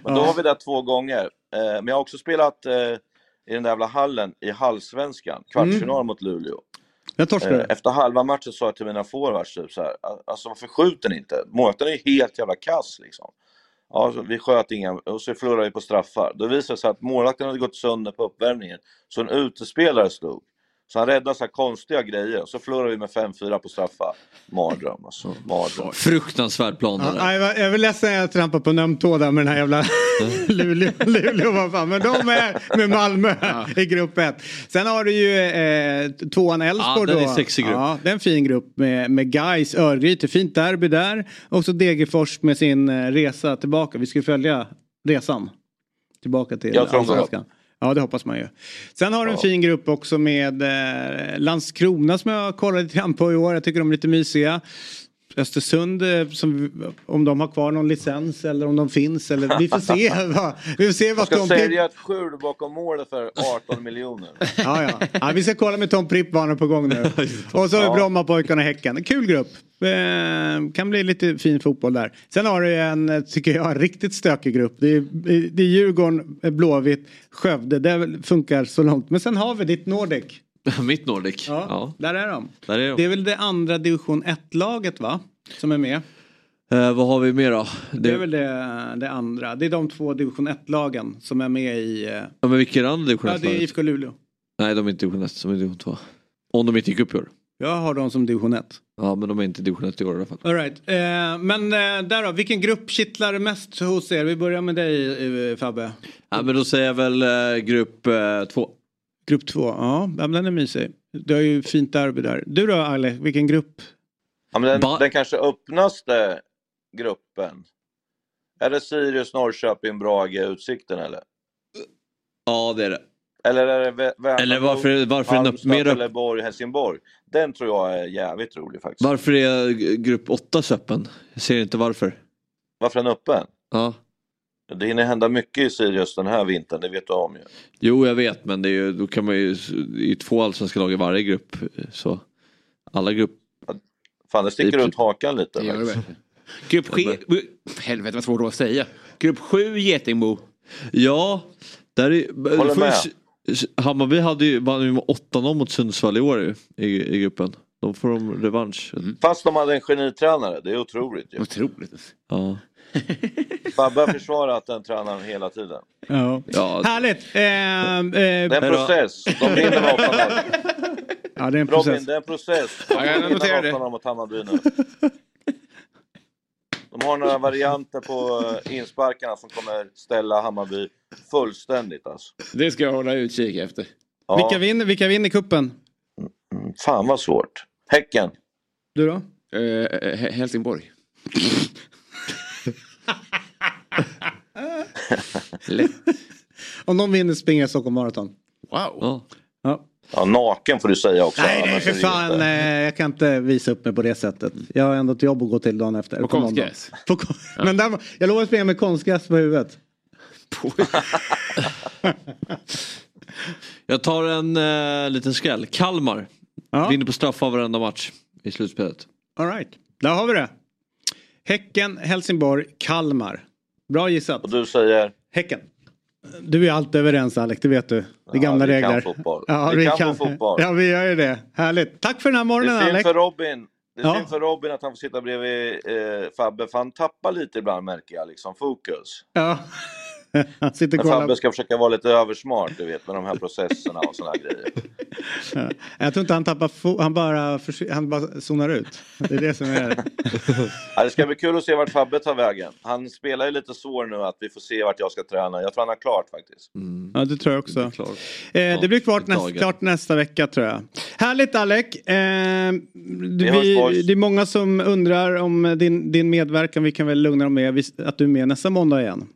Men då var vi där två gånger. Eh, men jag har också spelat eh, i den där jävla hallen i Hallsvenskan, kvartsfinal mot Luleå. Eh, efter halva matchen sa jag till mina forwards typ så här, alltså varför skjuter ni inte? Målvakten är ju helt jävla kass liksom. Ja, vi sköt inga och så förlorade vi på straffar. Då visade det sig att målvakten hade gått sönder på uppvärmningen, så en utespelare slog. Så han räddar så här konstiga grejer. Så förlorar vi med 5-4 på straffar. Mardröm alltså. Mardröm. Fruktansvärd plan Ja, det nej, där. jag var- jag vill ledsen att jag trampade på en öm tå där med den här jävla Luleå. Luleå vad fan. Men de är med Malmö i grupp 1. Sen har du ju eh, tvåan Elfsborg Ja, den är sexig grupp. Ja, det är en fin grupp med, med Gais, Örgryte, fint derby där. Och så Degerfors med sin eh, resa tillbaka. Vi ska följa resan tillbaka till Allsvenskan. Ja det hoppas man ju. Sen har du en Ja. fin grupp också med eh, Landskrona som jag kollat lite grann på i år. Jag tycker de är lite mysiga. Östersund, eh, som, om de har kvar någon licens eller om de finns. Eller, vi får se. vad, vi får se vad ska Tom sälja Pripp... ett skjul bakom målet för 18 miljoner. Ja, ja. ja, vi ska kolla med Tom Pripp vad han är på gång nu. Och så har vi Ja. Brommapojkarna Häcken. En kul grupp. Eh, kan bli lite fin fotboll där. Sen har du en, eh, tycker jag, en riktigt stökig grupp. Det är, det är Djurgården, Blåvitt, Skövde. Det funkar så långt. Men sen har vi ditt Nordic. Mitt Nordic. Ja, Ja. där är de. Där är de. Det är väl det andra division 1-laget va? Som är med. Eh, vad har vi mer då? Det är väl det, det andra. Det är de två division 1-lagen som är med i... eh, Ja, men vilka är andra division Ja, det är 1 IFK Luleå. Nej, de är inte division 1, de är division 2. Om de inte gick upp i år. Jag har dem som division 1. Ja, men de är inte division 1 i år i alla fall. All right. eh, men eh, där då, vilken grupp kittlar mest hos er? Vi börjar med dig eh, Fabbe. Ja, men då säger jag väl grupp 2. Grupp 2, ja den är mysig. Du har ju fint derby där. Du då Ale, vilken grupp? Ja, men den, den kanske öppnaste gruppen. Är det Sirius, Norrköping, Brage, Utsikten eller? Ja, det är det. Eller är det Vä- Värnamo, Eller varför, varför, är den upp, Halmstad, mer upp, Trelleborg, Helsingborg? Den tror jag är jävligt rolig faktiskt. varför är grupp 8 så öppen? Jag ser inte varför. Varför är den öppen? Ja. Det hinner hända mycket i Sirius den här vintern, det vet du om ju. Jo, jag vet, men det är ju, då kan man ju, ju två allsvenska lag i varje grupp. Så alla grupp... Fan, det sticker Det ut hakan lite Det det. Grupp 7, helvete vad svårt att säga. Grupp 7 Getingbo. Ja, där är, Håller får med. Hammarby hade ju, vann ju med 8-0 mot Sundsvall i år i, i gruppen. Då får de revansch. Fast de hade en genitränare, det är otroligt ju. Otroligt. Ja. Fabbe har försvarat den tränaren hela tiden. Ja. Ja, Härligt! Eh, eh, Det är en process. De vinner med 8-0. ja, det är en Robin, process. det är en process. De vinner. 8-0 mot Hammarby nu. De har några varianter på eh, insparkarna som kommer ställa Hammarby fullständigt alltså. Det ska jag hålla utkik efter. Ja, Vilka, vinner, vilka vinner kuppen? mm, Fan vad svårt. Häcken. Du då? Eh, He- Helsingborg. Lätt. Om de vinner springer jag Stockholm Marathon. Wow. ja. Ja. Ja, naken får du säga också. Nej, nej för fan. inte- eh, Jag kan inte visa upp mig på det sättet. Jag har ändå ett jobb att gå till dagen efter. På konstgräs. På kon- Men där, jag lovar att springa med konstgräs på huvudet. Jag tar en eh, liten skräll. Kalmar. Ja. Vinner på straffar varenda match i slutspelet. All right. Där har vi det. Häcken, Helsingborg, Kalmar. Bra gissat. Och du säger? Häcken. Du är alltid överens Alex, det vet du. Det är Ja, gamla vi kan regler. fotboll. Ja, Vi kan fotboll. Ja, vi gör ju det. Härligt. Tack för den här Det morgonen är synd Alex. för Robin. Det är Ja. synd för Robin att han får sitta bredvid eh, Fabbe, för han tappar lite ibland märker jag, liksom fokus. Ja. Han sitter och kollar. Fabbe ska försöka vara lite översmart, du vet, med de här processerna och här grejer. Ja. Jag tror inte han tappar fo- han bara, han bara zonar ut. Det är det som är Ja, det ska bli kul att se vart Fabbe tar vägen. Han spelar ju lite svår nu att vi får se vart jag ska träna. Jag tror han har klart faktiskt. Ja, det tror jag också. Det blir klart. Eh, det blir klart, tag. klart nästa vecka tror jag. Härligt Alec. Eh, hörs, vi, det är många som undrar om din, din medverkan. Vi kan väl lugna dem med att du är med nästa måndag igen.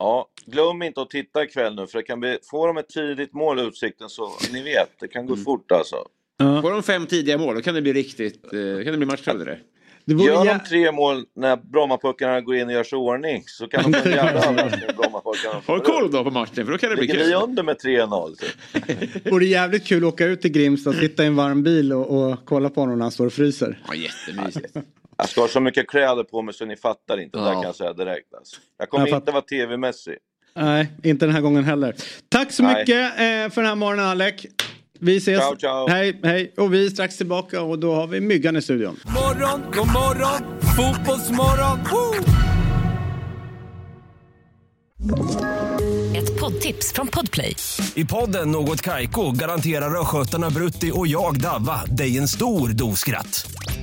Ja, glöm inte att titta ikväll nu, för det kan bli, får de ett tidigt mål i Utsikten så, ni vet, det kan gå fort alltså. Får de fem tidiga mål då kan det bli riktigt, eh, kan det bli matchtröjare det. Det Gör de tre mål när Brommapojkarna går in och gör sig ordning så kan de få en jävla överraskning. Håll koll då på matchen för då kan det bli Ligger vi kul. under med 3-0? Typ. vore jävligt kul att åka ut till Grimsta och sitta i en varm bil och, och kolla på honom när han står och fryser. Ja, jättemysigt. Jag ska ha så mycket kläder på mig så ni fattar inte. Det där Ja. kan jag säga direkt. Alltså. Jag kommer Jag inte vara tv-mässig. Nej, inte den här gången heller. Tack så Nej. mycket eh, för den här morgonen Alec. Vi ses. Ciao, ciao. Hej, hej. Och vi är strax tillbaka och då har vi Myggan i studion. Morgon, god morgon, fotbollsmorgon. Woo! Ett Ett poddtips från Podplay. I podden Något Kaiko garanterar östgötarna Brutti och jag, Davva, dig en stor dos skratt.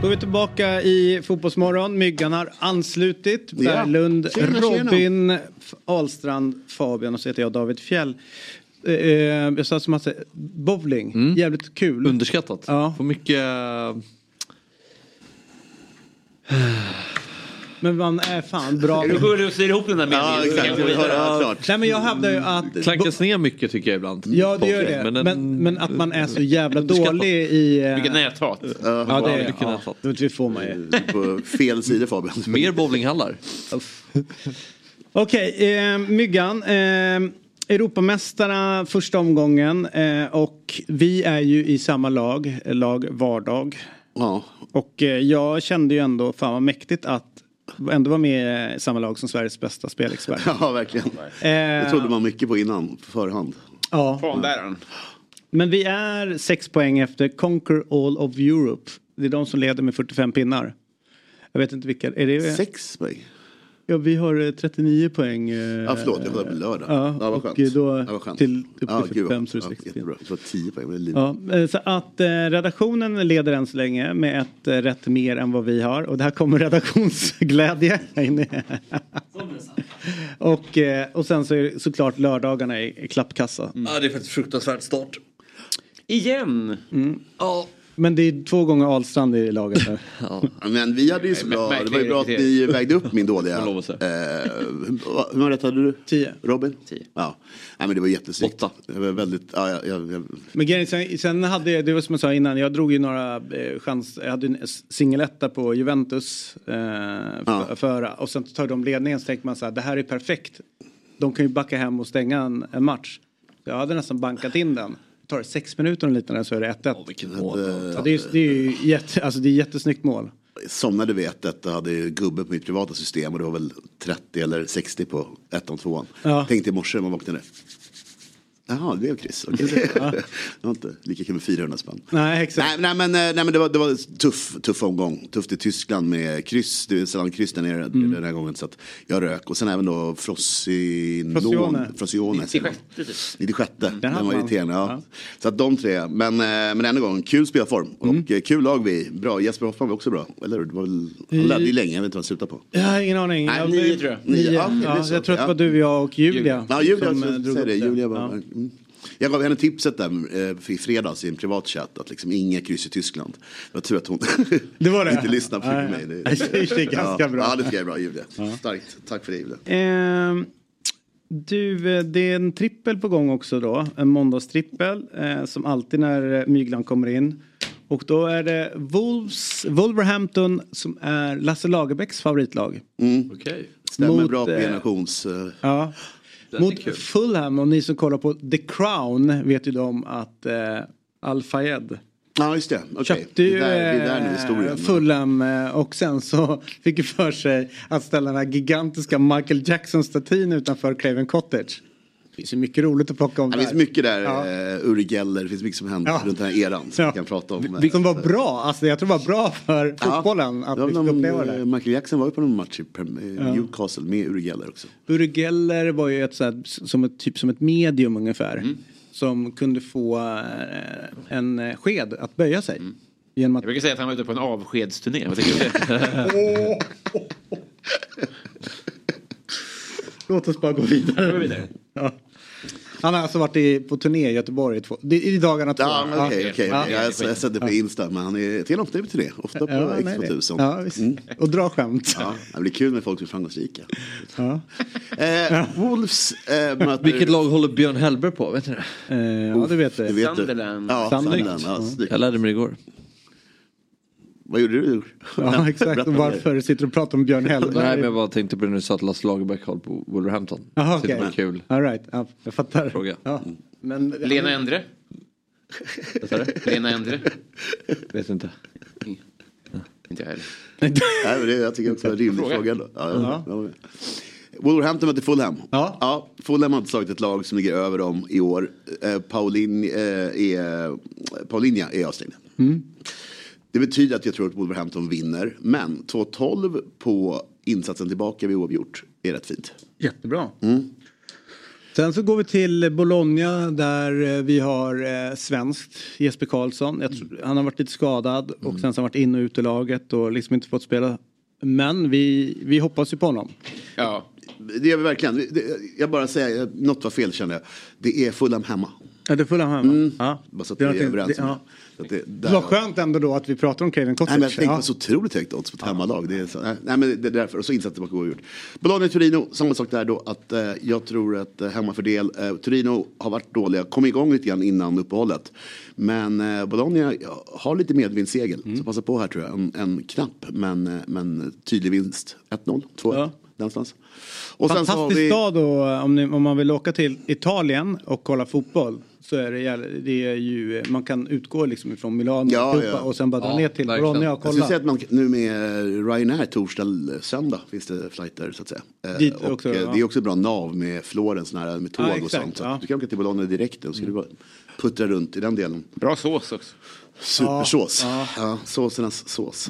Då är vi tillbaka i Fotbollsmorgon. Myggan har anslutit. Ja. Berglund, Tjena, tjena. Robin, F- Ahlstrand, Fabian och så heter jag David Fjell. Eh, eh, jag sa som att bowling, jävligt kul. Underskattat. Ja. Får mycket... Men man är fan bra. Är du gullig och syr ihop den där meningen? Ja, så exakt. vi klart. Nej men jag hävdar ju att... Klankas ner mycket tycker jag ibland. Ja det gör det. Men Men, den- men, att man är så jävla dålig i... eh, Vilket näthat. Ja det är mycket ja, näthat. det får man ju. På fel sida Fabian. Mer bowlinghallar. Okej, eh, Myggan. Eh, Europamästarna första omgången eh, och vi är ju i samma lag, lag vardag. Ja. Och eh, jag kände ju ändå, fan vad mäktigt att ändå vara med i samma lag som Sveriges bästa spelexpert. ja, verkligen. Det Eh, trodde man mycket på innan, på förhand. ja. Fanbäraren. Men vi är sex poäng efter Conquer All of Europe. Det är de som leder med 45 pinnar. Jag vet inte vilka. Är det... Sex poäng. Ja, vi har eh, 39 poäng. eh, Ja, förlåt, jag kollade på lördag. Ja, vad och skönt. då ja, vad skönt. till upp till ja, gud, 45 så är det ja, 60 jättebra. Det var 10 poäng. Men det är Ja, eh, så att eh, redaktionen leder än så länge med ett eh, rätt mer än vad vi har. Och det här kommer redaktionsglädje. och, eh, och sen så är det såklart lördagarna i, i klappkassa. Ja, det är faktiskt fruktansvärt start. Igen. Ja. Men det är två gånger Ahlstrand i laget. Där. Ja, Men vi hade ju så bra, det var ju bra att ni vägde upp min dåliga. Eh, hur- många rätt hade du? Tio. Robin? Tio. Ja. Nej men det var jättesnyggt. Åtta. Det var väldigt, ja, jag, jag, jag, Men grejen, sen, sen hade jag, det var som jag sa innan, jag drog ju några eh, chans, jag hade en singeletta på Juventus eh, Ja. för, och sen tar de ledningen så tänker man så här, det här är perfekt. De kan ju backa hem och stänga en, en match. Jag hade nästan bankat in den. Tar det sex minuter och liknande så är det 1-1. Vilket mål. Ja, det, är, det är jätte, alltså det är jättesnyggt mål. somnade vid 1-1 och hade ju gubbe på mitt privata system och det var väl 30 eller 60 på 1 och 2 Ja. Tänkte i morse när man vaknade. Jaha, det blev kryss. Okej. det var inte lika kul med 400 spänn. Nej, exakt. Nej, nej men, eh, nej, men det var, det var tuff, tuff omgång. Tufft i Tyskland med kryss. Det är sällan kryss där nere Mm. den här gången. Så att jag rök. Och sen även då Frosinone. Frosione. Frosione. 96 typ. 96. Den, hade var irriterande. Ja. Ja. Så att de tre. Men, eh, men än en gång, kul spelform. Mm. Och eh, kul lag vi. Bra. Jesper Hoffman var också bra. Eller hur? Det var väl, han ledde ju länge. Jag vet inte vad han slutade på. Jag har ingen aning. Nej, nio tror jag. Nio. Ja, jag tror att det var du, jag och Julia. Ja, Julia, som, så, eh, drog säger upp det. Julia var, Ja. Jag gav henne tipset där eh, i fredags i en privat chatt att liksom inga kryss i Tyskland. Det var tur att hon Det var det? inte lyssnade på mig. Det, Det är ganska ja. bra. Ja, det tycker jag är bra Julia. Starkt. Tack för det Julia. Ehm, du, eh, det är en trippel på gång också då. En måndagstrippel eh, som alltid när eh, Myglan kommer in. Och då är det Wolves, Wolverhampton som är Lasse Lagerbäcks favoritlag. Okej. Stämmer Mot, bra på eh, generations... eh, Ja. Mot. Fulham och ni som kollar på The Crown vet ju de att eh, Al Fayed Ja, just det. Okej. köpte ju eh. Fulham eh, och sen så fick ju för sig att ställa den här gigantiska Michael Jackson-statyn utanför Craven Cottage. Det finns ju mycket roligt att plocka om Det där. finns mycket där, Ja. uh, Uri Geller, det finns mycket som händer Ja. runt den här eran som Ja. vi kan prata om. Som var bra, alltså jag tror det var bra för fotbollen att Ja, vi fick de, uppleva eh, det. Michael Jackson var ju på någon match i Ja. Newcastle med Uri Geller också. Uri Geller var ju ett, så här, som ett, typ som ett medium ungefär. Mm. Som kunde få eh, en eh, sked att böja sig. Genom att... Jag brukar säga att han var ute på en avskedsturné. Vad tycker du det? Låt oss bara gå vidare. Gå vidare. Ja. Han har alltså varit i, på turné i Göteborg i, två, i, dagarna två. Ja, men okej, okej. Ja. Jag har jag sett det på Insta, men han är till ofta på turné. Ofta på Ja, han är det. X2000. Ja, visst. Och dra skämt. Ja, det blir kul med folk som är framgångsrika. Ja. Eh, Wolves eh, möter... Vilket lag håller Björn Hellberg på? Vet ni det? Eh, ja, det vet Det du. Sunderland. Du. Ja, Sunderland. Sunderland. Ja. Jag lärde mig det igår. Vad gjorde du? Ja, exakt. Och varför sitter du och pratar om Björn Hellberg? Nej men jag bara tänkte på det när du sa att Lasse Lagerbäck håller på Wolverhampton. Jaha, okej. var kul. All right. ja, jag fattar. Fråga. Ja. Men, Lena Endre. Vad sa du? Lena Endre? Vet inte. Inte jag heller. Nej, men det, jag tycker också det är en rimlig Fråga. fråga. ändå. Ja, ja. Ja. Wolverhampton möter Fulham. Ja. Fulham har inte slagit ett lag som ligger över dem i år. Eh, Paulin, eh, är, Paulinja är avstängd. Mm. Det betyder att jag tror att Wolverhampton vinner. Men 2-12 på insatsen tillbaka vid oavgjort är rätt fint. Jättebra. Mm. Sen så går vi till Bologna där eh, vi har eh, svenskt Jesper Karlsson. Tror, han har varit lite skadad och sen så har han varit in och ut i laget och liksom inte fått spela. Men vi, vi hoppas ju på honom. Ja. Det gör vi verkligen. Det- Jag bara säger, något var fel kände jag. Det är Fulham hemma. Ja, det är fulla hemma. Mm. Ja. Bara så att Det vi är överens det- om ja. Det. Det var skönt ändå då att vi pratar om Kevin Kotic. Nej, men jag tänkte Ja. så otroligt högt odds på ett hemmalag. Det är så, nej, nej, men det är därför. Och så insats tillbaka oavgjort. Bologna-Torino, samma sak där då. Att, eh, jag tror att eh, hemmafördel, eh, Torino har varit dåliga, kom igång lite grann innan uppehållet. Men eh, Bologna ja, har lite medvindssegel. Mm. Så passa på här tror jag. En, en knapp men, eh, men tydlig vinst. 1-0, 2-1. Ja. Någonstans. Och sen så har Fantastisk vi... stad då om, ni, om man vill åka till Italien och kolla fotboll. Så är det, det är ju, man kan utgå liksom ifrån Milano Ja, ja. och sen bara dra Ja, ner till. Bologna och Jag skulle kolla. säga att man, nu med Ryanair torsdag, söndag finns det flighter så att säga. Eh, Dit och också, eh, det är också bra nav med Florens nära med tåg Ja, och sånt. Så du kan åka till Bologna direkt och så ska du bara puttra runt i den delen. Bra sås också. Supersås. Ja. Ja, såsernas sås.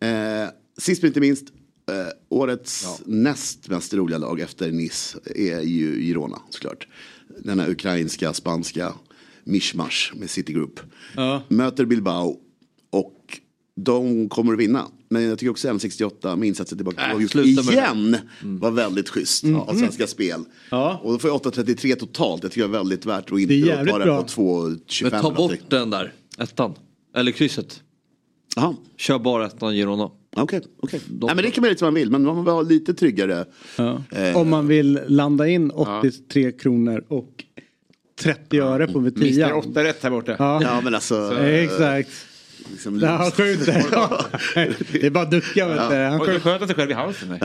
Eh, sist men inte minst, eh, årets näst mest roliga lag efter Nice är ju Girona såklart. Denna ukrainska, spanska mishmash med City Group. Ja. Möter Bilbao och de kommer att vinna. Men jag tycker också 1,68 med insatsen tillbaka Äh, med igen var väldigt schysst av Svenska Spel. Mm. Ja. Och då får jag 8,33 totalt. Jag tycker det är väldigt värt att Det är inte jävligt ta bra. på 2,25. Men ta bort den där, ettan. Eller krysset. Jaha. Kör bara ettan Girona. Okej, okej. Nej men det kan man lite som man vill, men man vill ha lite tryggare. Ja. Eh, Om man vill landa in 83 kronor och 30 öre på Mr Vetia. 8 rätt här borta. Ja, Ja men alltså. exakt. Liksom, Där han skjuter. Det är bara att ducka vet du. Han sköt han sig själv i halsen.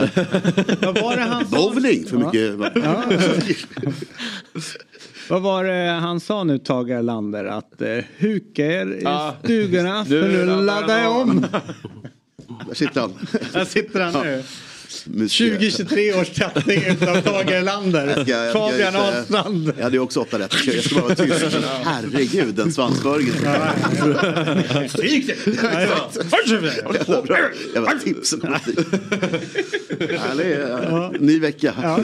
Vad var det han sa? Bowling för mycket. Vad var det han sa nu Tage Erlander? Att eh, huka er i Ja. stugorna för Nu laddar jag om. Där sitter han. Där sitter han nu. Monsieur. 2023 års kattning utav Tage Erlander. Jag jag Fabian Ahlstrand. Jag hade ju också åtta rätt. Jag ska- Jag bara vara tyst. Herregud, den svansföringen. Jävla bra. Jävla tips. Härlig. ja. Ny vecka. Ja,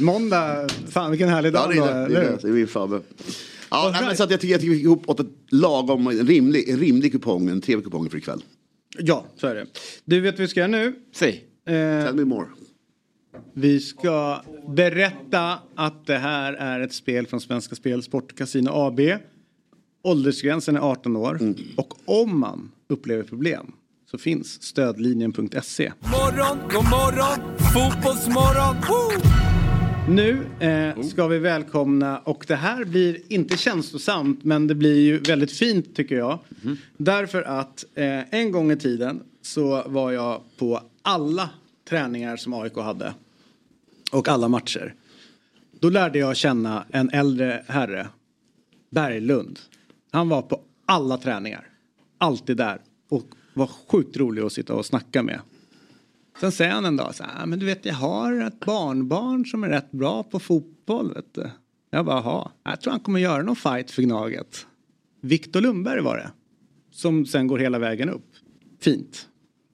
Måndag. Fan vilken härlig Ja, dag då, det. Är, det. det är min Fabbe. Ja, så att jag tycker jag tycker vi fick ihop åt ett lagom, en rimlig, en rimlig kupong, en trevlig kupong för ikväll. Ja, så är det. Du vet vad vi ska göra nu? Säg. Eh, Tell me more. vi ska berätta att det här är ett spel från Svenska Spel Sport Casino AB. Åldersgränsen är 18 år. Mm. Och om man upplever problem så finns stödlinjen.se. Morgon, god morgon, fotbollsmorgon. Woo! Nu eh, ska vi välkomna, och det här blir inte känslosamt men det blir ju väldigt fint tycker jag. Därför att eh, en gång i tiden så var jag på alla träningar som AIK hade. Och alla matcher. Då lärde jag känna en äldre herre, Berglund. Han var på alla träningar. Alltid där. Och var sjukt rolig att sitta och snacka med. Sen säger han en dag så här, "Ah, men du vet jag har ett barnbarn som är rätt bra på fotboll. Vet du. Jag bara, jaha, jag tror han kommer göra någon fight för Gnaget. Viktor Lundberg var det. Som sen går hela vägen upp. Fint.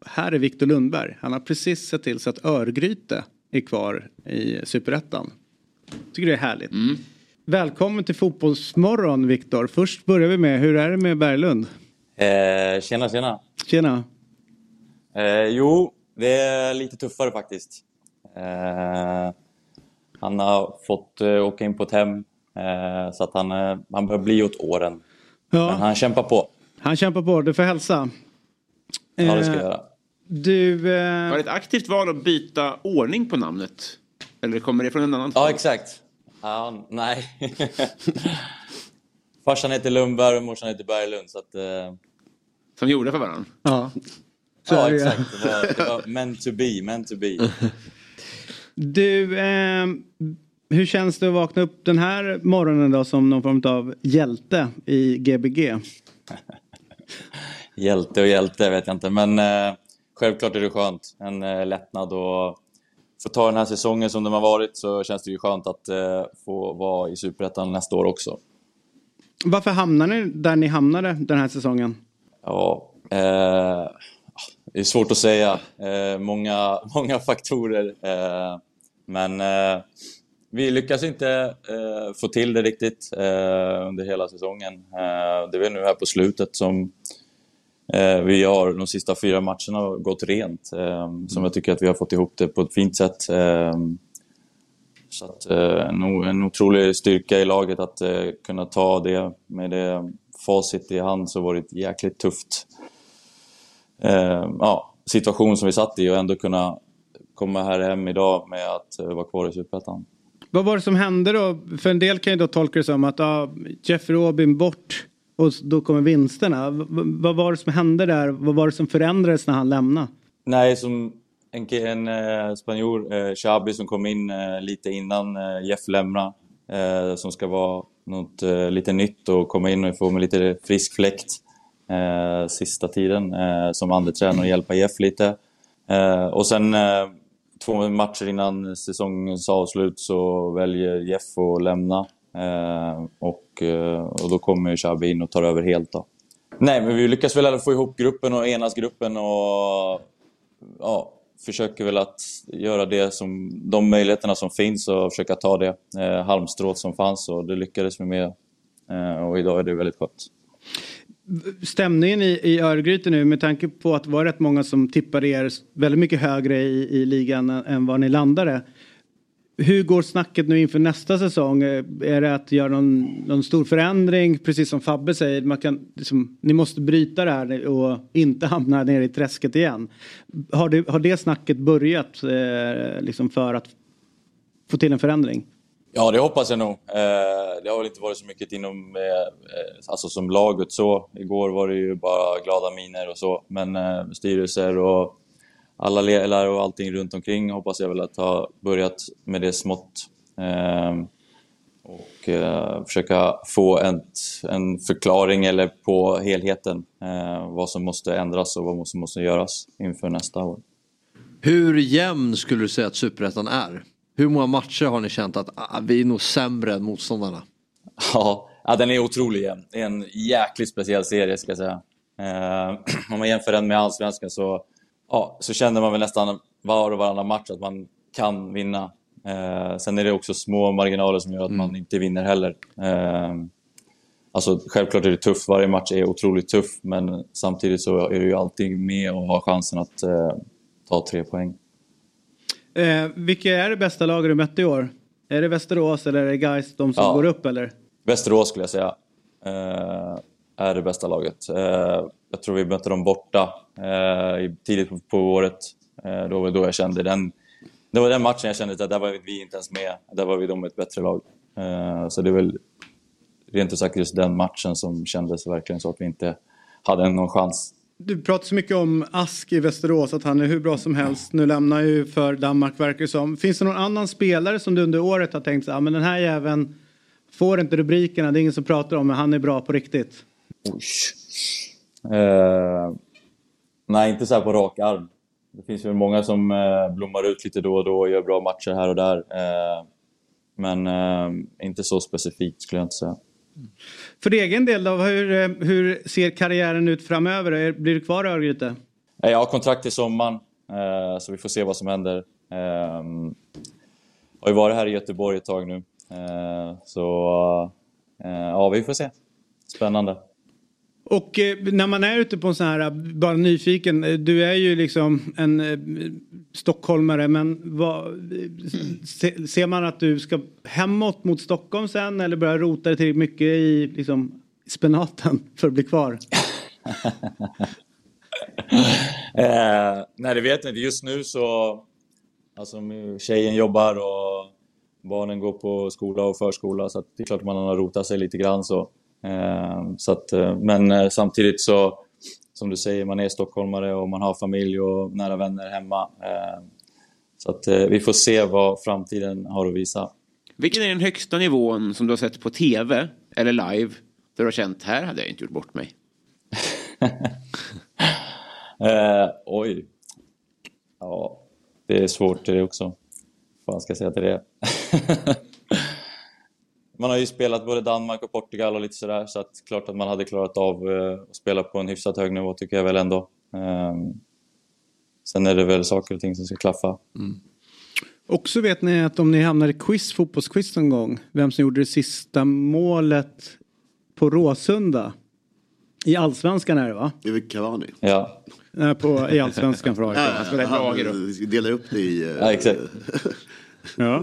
Här är Viktor Lundberg. Han har precis sett till så att Örgryte är kvar i Superettan. Tycker det är härligt. Välkommen till Fotbollsmorgon Viktor. Först börjar vi med, hur är det med Berglund? Eh, tjena, tjena. Tjena. Eh, jo, det är lite tuffare faktiskt. Eh, han har fått eh, åka in på ett hem, eh, så att han, eh, han börjar bli åt åren. Men Ja, han kämpar på. han kämpar på. Du får hälsa. Ja, det ska Eh, jag göra. Du... Var Eh, det ett aktivt val att byta ordning på namnet? Eller kommer det från en annan? Ja, exakt. Ja, nej. Farsan heter Lundberg och morsan heter Berglund, så att... Eh, Som gjorda för varandra? ja. Ja, exakt. Det var, det var meant to be, meant to be. Du, eh, hur känns det att vakna upp den här morgonen då som någon form av hjälte i Gbg? Hjälte och hjälte vet jag inte, men eh, självklart är det skönt. En eh, lättnad och få ta den här säsongen som den har varit så känns det ju skönt att eh, få vara i Superettan nästa år också. Varför hamnade ni där ni hamnade den här säsongen? Ja, eh, det är svårt att säga. Eh, många, många faktorer. Eh, men eh, vi lyckas inte eh, få till det riktigt eh, under hela säsongen. Eh, det är väl nu här på slutet som vi har de sista fyra matcherna gått rent. Som jag tycker att vi har fått ihop det på ett fint sätt. Så att, en, en otrolig styrka i laget att kunna ta det med det facit i hand så var det jäkligt tufft ja, situation som vi satt i och ändå kunna komma här hem idag med att vara kvar i Superettan. Vad var det som hände då? För en del kan ju då tolka det som att ja, Jeff Robin bort och då kommer vinsterna. V vad var det som hände där? Vad var det som förändrades när han lämnade? Nej, som en, en eh, spanjor, eh, Xabi, som kom in eh, lite innan eh, Jeff lämnade. Eh, som ska vara något eh, lite nytt och komma in och få med lite frisk fläkt eh, sista tiden eh, som andretränare och hjälpa Jeff lite. Eh, och sen eh, två matcher innan säsongens avslut så väljer Jeff att lämna. Eh, och, eh, och då kommer Xabi in och tar över helt. Då. Nej, men vi lyckas väl få ihop gruppen och enas gruppen och ja, försöker väl att göra det som, de möjligheterna som finns och försöka ta det eh, halmstrået som fanns och det lyckades vi med. Eh, och idag är det väldigt skönt stämningen i, i Örgryte nu med tanke på att det var rätt många som tippade er väldigt mycket högre i, i ligan än, var vad ni landade. Hur går snacket nu inför nästa säsong? Är det att göra någon, någon stor förändring? Precis som Fabbe säger, man kan, liksom, ni måste bryta det här och inte hamna nere i träsket igen. Har det, har det snacket börjat eh, liksom för att få till en förändring? Ja, det hoppas jag nog. Eh, det har väl inte varit så mycket inom, eh, alltså som laget så. Igår var det ju bara glada miner och så, men eh, styrelser och alla ledare och allting runt omkring hoppas jag väl att ha börjat med det smått. Och försöka få en förklaring eller på helheten, vad som måste ändras och vad som måste göras inför nästa år. Hur jämn skulle du säga att Superettan är? Hur många matcher har ni känt att ah, vi är nog sämre än motståndarna? Ja, ja den är otrolig jämn. Det är en jäkligt speciell serie ska jag säga. Eh, om man jämför den med Allsvenskan så, ja, så känner man väl nästan var och varannan match att man kan vinna. Eh, sen är det också små marginaler som gör att mm. man inte vinner heller. Eh, alltså, självklart är det tufft, varje match är otroligt tuff men samtidigt så är det ju alltid med och har chansen att eh, ta tre poäng. Eh, vilka är det bästa laget du mött i år? Är det Västerås eller är det Gais de som ja. går upp eller? Västerås skulle jag säga. Eh, är det bästa laget. Eh, jag tror vi mötte dem borta eh, tidigt på, på året. Eh, då var då jag kände den... Det var den matchen jag kände att där var vi inte ens med. Där var vi de ett bättre lag. Eh, så det är väl rent ut sagt just den matchen som kändes verkligen så att vi inte hade någon chans du pratar så mycket om Ask i Västerås, att han är hur bra som helst. Nu lämnar ju för Danmark verkar det som. Finns det någon annan spelare som du under året har tänkt så ah, men den här jäveln får inte rubrikerna, det är ingen som pratar om, men han är bra på riktigt? Uh, nej, inte så här på rak arm. Det finns ju många som uh, blommar ut lite då och då och gör bra matcher här och där. Uh, men inte så specifikt skulle jag inte säga. För egen del då, hur, eh, hur ser karriären ut framöver? Blir du kvar i Örgryte? Jag har kontrakt till sommaren, eh, så vi får se vad som händer. Ehm, jag har ju varit här i Göteborg ett tag nu, eh, så ja, vi får se. Spännande. Och eh, när man är ute på en sån här, eh, bara nyfiken, eh, du är ju liksom en eh, stockholmare men vad, eh, se, ser man att du ska hemåt mot Stockholm sen eller börjar rota dig tillräckligt mycket i liksom, spenaten för att bli kvar? eh, nej det vet jag inte, just nu så, alltså tjejen jobbar och barnen går på skola och förskola så det är klart man har rotat sig lite grann så. Ehm, så att, eh, men eh, samtidigt så, som du säger, man är stockholmare och man har familj och nära vänner hemma. Ehm, så att eh, vi får se vad framtiden har att visa. Vilken är den högsta nivån som du har sett på tv eller live? Där du har känt, här hade jag inte gjort bort mig. Eh, oj. Ja, det är svårt det också. Vad fan ska jag säga till det? man har ju spelat både Danmark och Portugal och lite sådär så att klart att man hade klarat av eh, att spela på en hyfsat hög nivå tycker jag väl ändå. Ehm, sen är det väl saker och ting som ska klaffa. Också vet ni att om ni hamnar i quiz, fotbollsquiz någon gång, vem som gjorde det sista målet på Råsunda? I allsvenskan är det va? Det är väl Cavani? Ja. Nej, på, I allsvenskan för AIK. Han då. Vi delar upp det i... eh, Ja, exakt. Ja.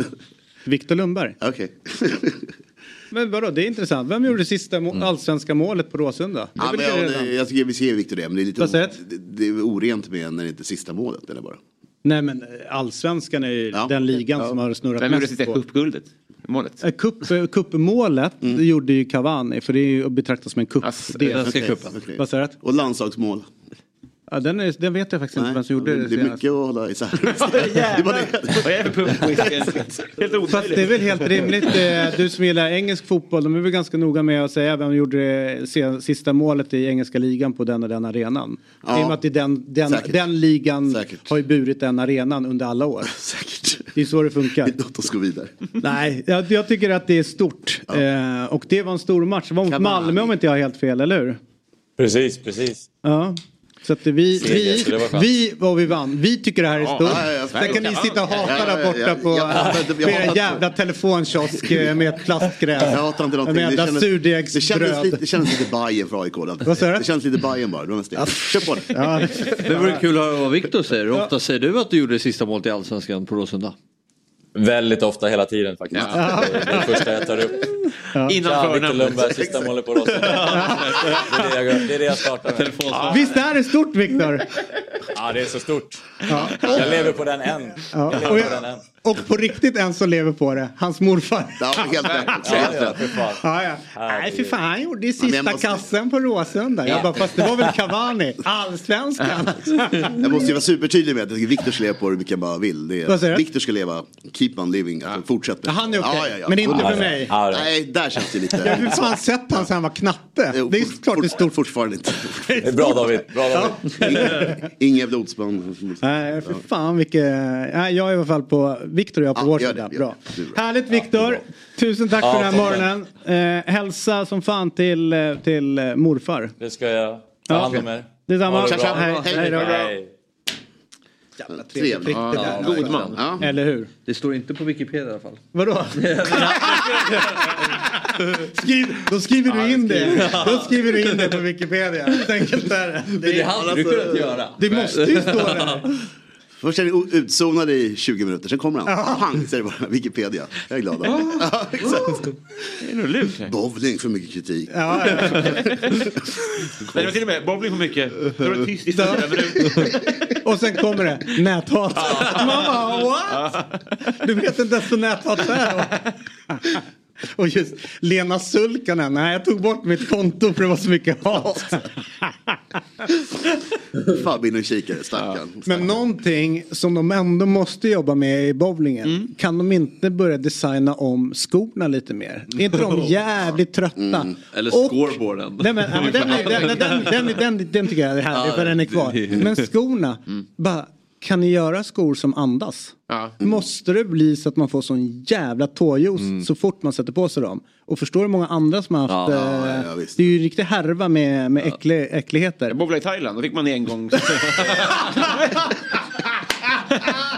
Viktor Lundberg. Okej. Men vadå, det är intressant. Vem gjorde det sista må- allsvenska målet på Råsunda? Det är Ja, men, ja, det, jag tycker vi ser Victor det, men det är lite det, det är orent med när det inte är sista målet. Eller bara. Nej men eh, allsvenskan är ju den ligan som har snurrat Vem gjorde mest sista på. cupguldet? Målet? Eh, Cup, eh, cupmålet det gjorde ju Cavani för det är ju att betrakta som en cup. det, Okej, Vad säger du? Och landslagsmål. Ja, den, är, den vet jag faktiskt inte vem som gjorde det, det det är senast. mycket att hålla isär. Helt Fast det är väl helt rimligt. eh, Du som gillar engelsk fotboll, de är väl ganska noga med att säga vem gjorde det sista målet i engelska ligan på den och den arenan. Ja. I och med att det är den, den, Säkert. den ligan har ju burit den arenan under alla år. Säkert. Det är så det funkar. Låt oss gå vidare. Nej, jag, jag tycker att det är stort. Eh, och det var en stor match. Det var mot Malmö om inte jag har helt fel, eller hur? Precis, precis. Ja. Så att vi, vi, vi, vad vi vann, vi tycker det här är stort. ja, Sen kan ni sitta och hata där borta på, er jävla telefonkiosk eh, med ett plastgräs. Jag hatar inte någonting. Med Det jävla kändes, det, kändes surdegsbröd. lite, det kändes lite Bajen för AIK. Vad sa du? Det känns lite Bajen bara. Kör på det. Ja. Det vore kul att höra vad Viktor säger. Hur ofta säger du att du gjorde det sista målet i Allsvenskan på Råsunda? Väldigt ofta hela tiden faktiskt. Ja. Det är det första jag tar upp. Ja. Innan Ja. Lundberg, sista målet på Råsunda. Det är det jag, det är det jag startar med. Ja. Visst är det stort Viktor? Ja, det är så stort. Ja. Jag lever på den än. Ja. Jag Och, lever på den jag, än. och på riktigt en som lever på det, hans morfar. Ja, helt rätt. Ja, ja. Ja, ja. Nej, för fan, han gjorde ju sista måste- kassen på Råsunda. Jag bara, fast det var väl Cavani, allsvenskan. Jag måste ju vara supertydlig med att Viktor ska leva på hur mycket han bara vill. Det är? Viktor ska leva, keep on living, alltså fortsätt. Ja, han är okej, men inte för mig. Nej, där känns det lite... Jag har fan sett han sen han var knatte. Jo, Det är fort- klart det är stort. Fortfarande inte. Det är bra David. Bra David. Inga- Inga blodsband. Nej, för fan vilket... Nej, jag är i alla fall på... Viktor och jag på vår gör sida. Bra. Härligt Viktor. Tusen tack Ja, för den här morgonen. Eh, hälsa som fan till, eh, till eh, morfar. Det ska jag ta Ja. hand om er. Detsamma. Hej, hej då. Hej. Jävla Trevligt. prick det där. God man. Ja. Eller hur? Det står inte på Wikipedia i alla fall. Vadå? Skriv, då skriver du in det. Då skriver du in det på Wikipedia. Så enkelt är det. Men det hade du kunnat göra. Det måste ju stå där. Först är ni utzonade i 20 minuter, sen kommer han. Pang, säger det bara Wikipedia. Jag är glad. Ja, exakt. Det är nog lurt. Bowling, för mycket kritik. Ja, ja. Nej, det var till och med bowling för mycket. Då var det tyst i fyra minuter. Och sen kommer det näthat. Man bara what? Du vet inte ens vad näthat är. Och just Lena Sulkanen, nej jag tog bort mitt konto för det var så mycket hat. Fan, in och kikare, stackarn. Men någonting som de ändå måste jobba med i bowlingen. Kan de inte börja designa om skorna lite mer? Är inte de jävligt trötta? Eller Och- scoreboarden. Nej, men, ja, den, den, den, den, tycker jag är härlig Ja, för den är kvar. Men skorna, bara, kan ni göra skor som andas? Ja. Måste det bli så att man får sån jävla tåjuice så fort man sätter på sig dem? Och förstår du hur många andra som har haft... Ja, ja, eh, det är ju riktigt härva med, med äcklig, äckligheter. Jag bowlade i Thailand, då fick man en gång.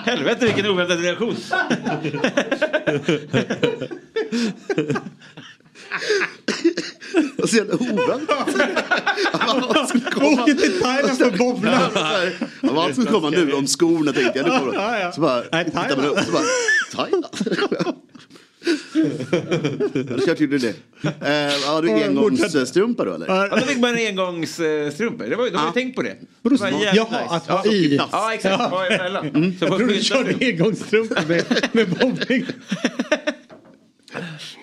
Helvete vilken oväntad reaktion. Och så jävla oväntat. Åker till Thailand för att. Ja, Vad skulle komma nu om skorna tänkte jag. Nu kommer Ja, ja. Så bara, tittar man upp så bara, Thailand? Ja, det är klart gjorde det. Eh, ja, du engångsstrumpa då eller? Ja, då fick man en engångsstrumpor. Det var, de har ju tänkt på det. Det var Jaha, nice. att ha ja, i. Ja, exakt. Ha emellan. Så Jag trodde du körde engångsstrumpor med, med bowling.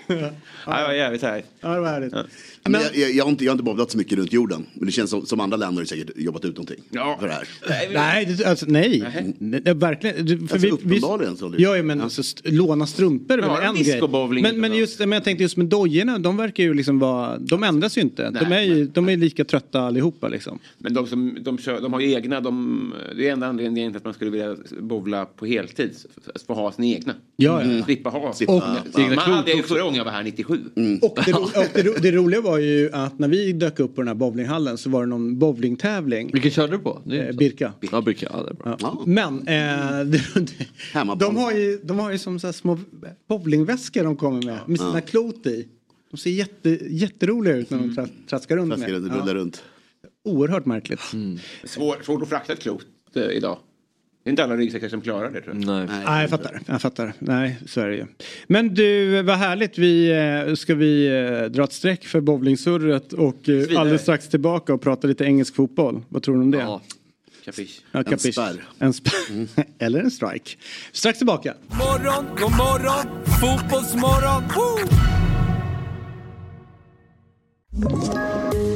Ja, det var jävligt härligt. Ja, det var härligt. Men jag, jag, jag, har inte, jag har inte bowlat så mycket runt jorden. Men det känns som, som andra länder har säkert jobbat ut någonting för det här. Nej, det- alltså, nej. nej. det- Verkligen. För Alltså, vi, vi, uppenbarligen så. ja, ja, men alltså, st- låna strumpor är Ja, en grej. Men, men, just, men jag tänkte just med dojorna, de verkar ju liksom vara, de ändras ju inte. de, är ju, de är lika trötta allihopa liksom. Men de som de, kör, de har ju egna, de, det är enda anledningen till att man skulle vilja bowla på heltid. Att få ha sina egna. Ja, ja. Slippa ha. Slippa Och, man Egna hade ju förra gången jag var här 97. Och, det, ro- och det, ro- det roliga var ju att när vi dök upp på den här bowlinghallen så var det någon bowlingtävling. Vilken körde du på? Det är Eh, Birka. Ja, Birka. Ja, det är bra. Ja. Men eh, de, har ju, de har ju som så här små bowlingväskor de kommer med. Med sina Ja. klot i. De ser jätte, jätteroliga ut när de tra, traskar runt Traskar med. runt, rullar runt. Oerhört märkligt. Svår, svårt att frakta ett klot eh, idag. Det är inte alla ryggsäckar som klarar det tror jag. Nej. Nej, jag fattar. Jag fattar. Nej, så är det ju. Men du, vad härligt. Vi, eh, ska vi eh, dra ett streck för bowlingsurret och eh, alldeles strax tillbaka och prata lite engelsk fotboll. Vad tror du om det? Ja, Capiche. En capiche. spärr. En spärr. Eller en strike. Strax tillbaka. Morgon, god morgon, fotbollsmorgon. Woo!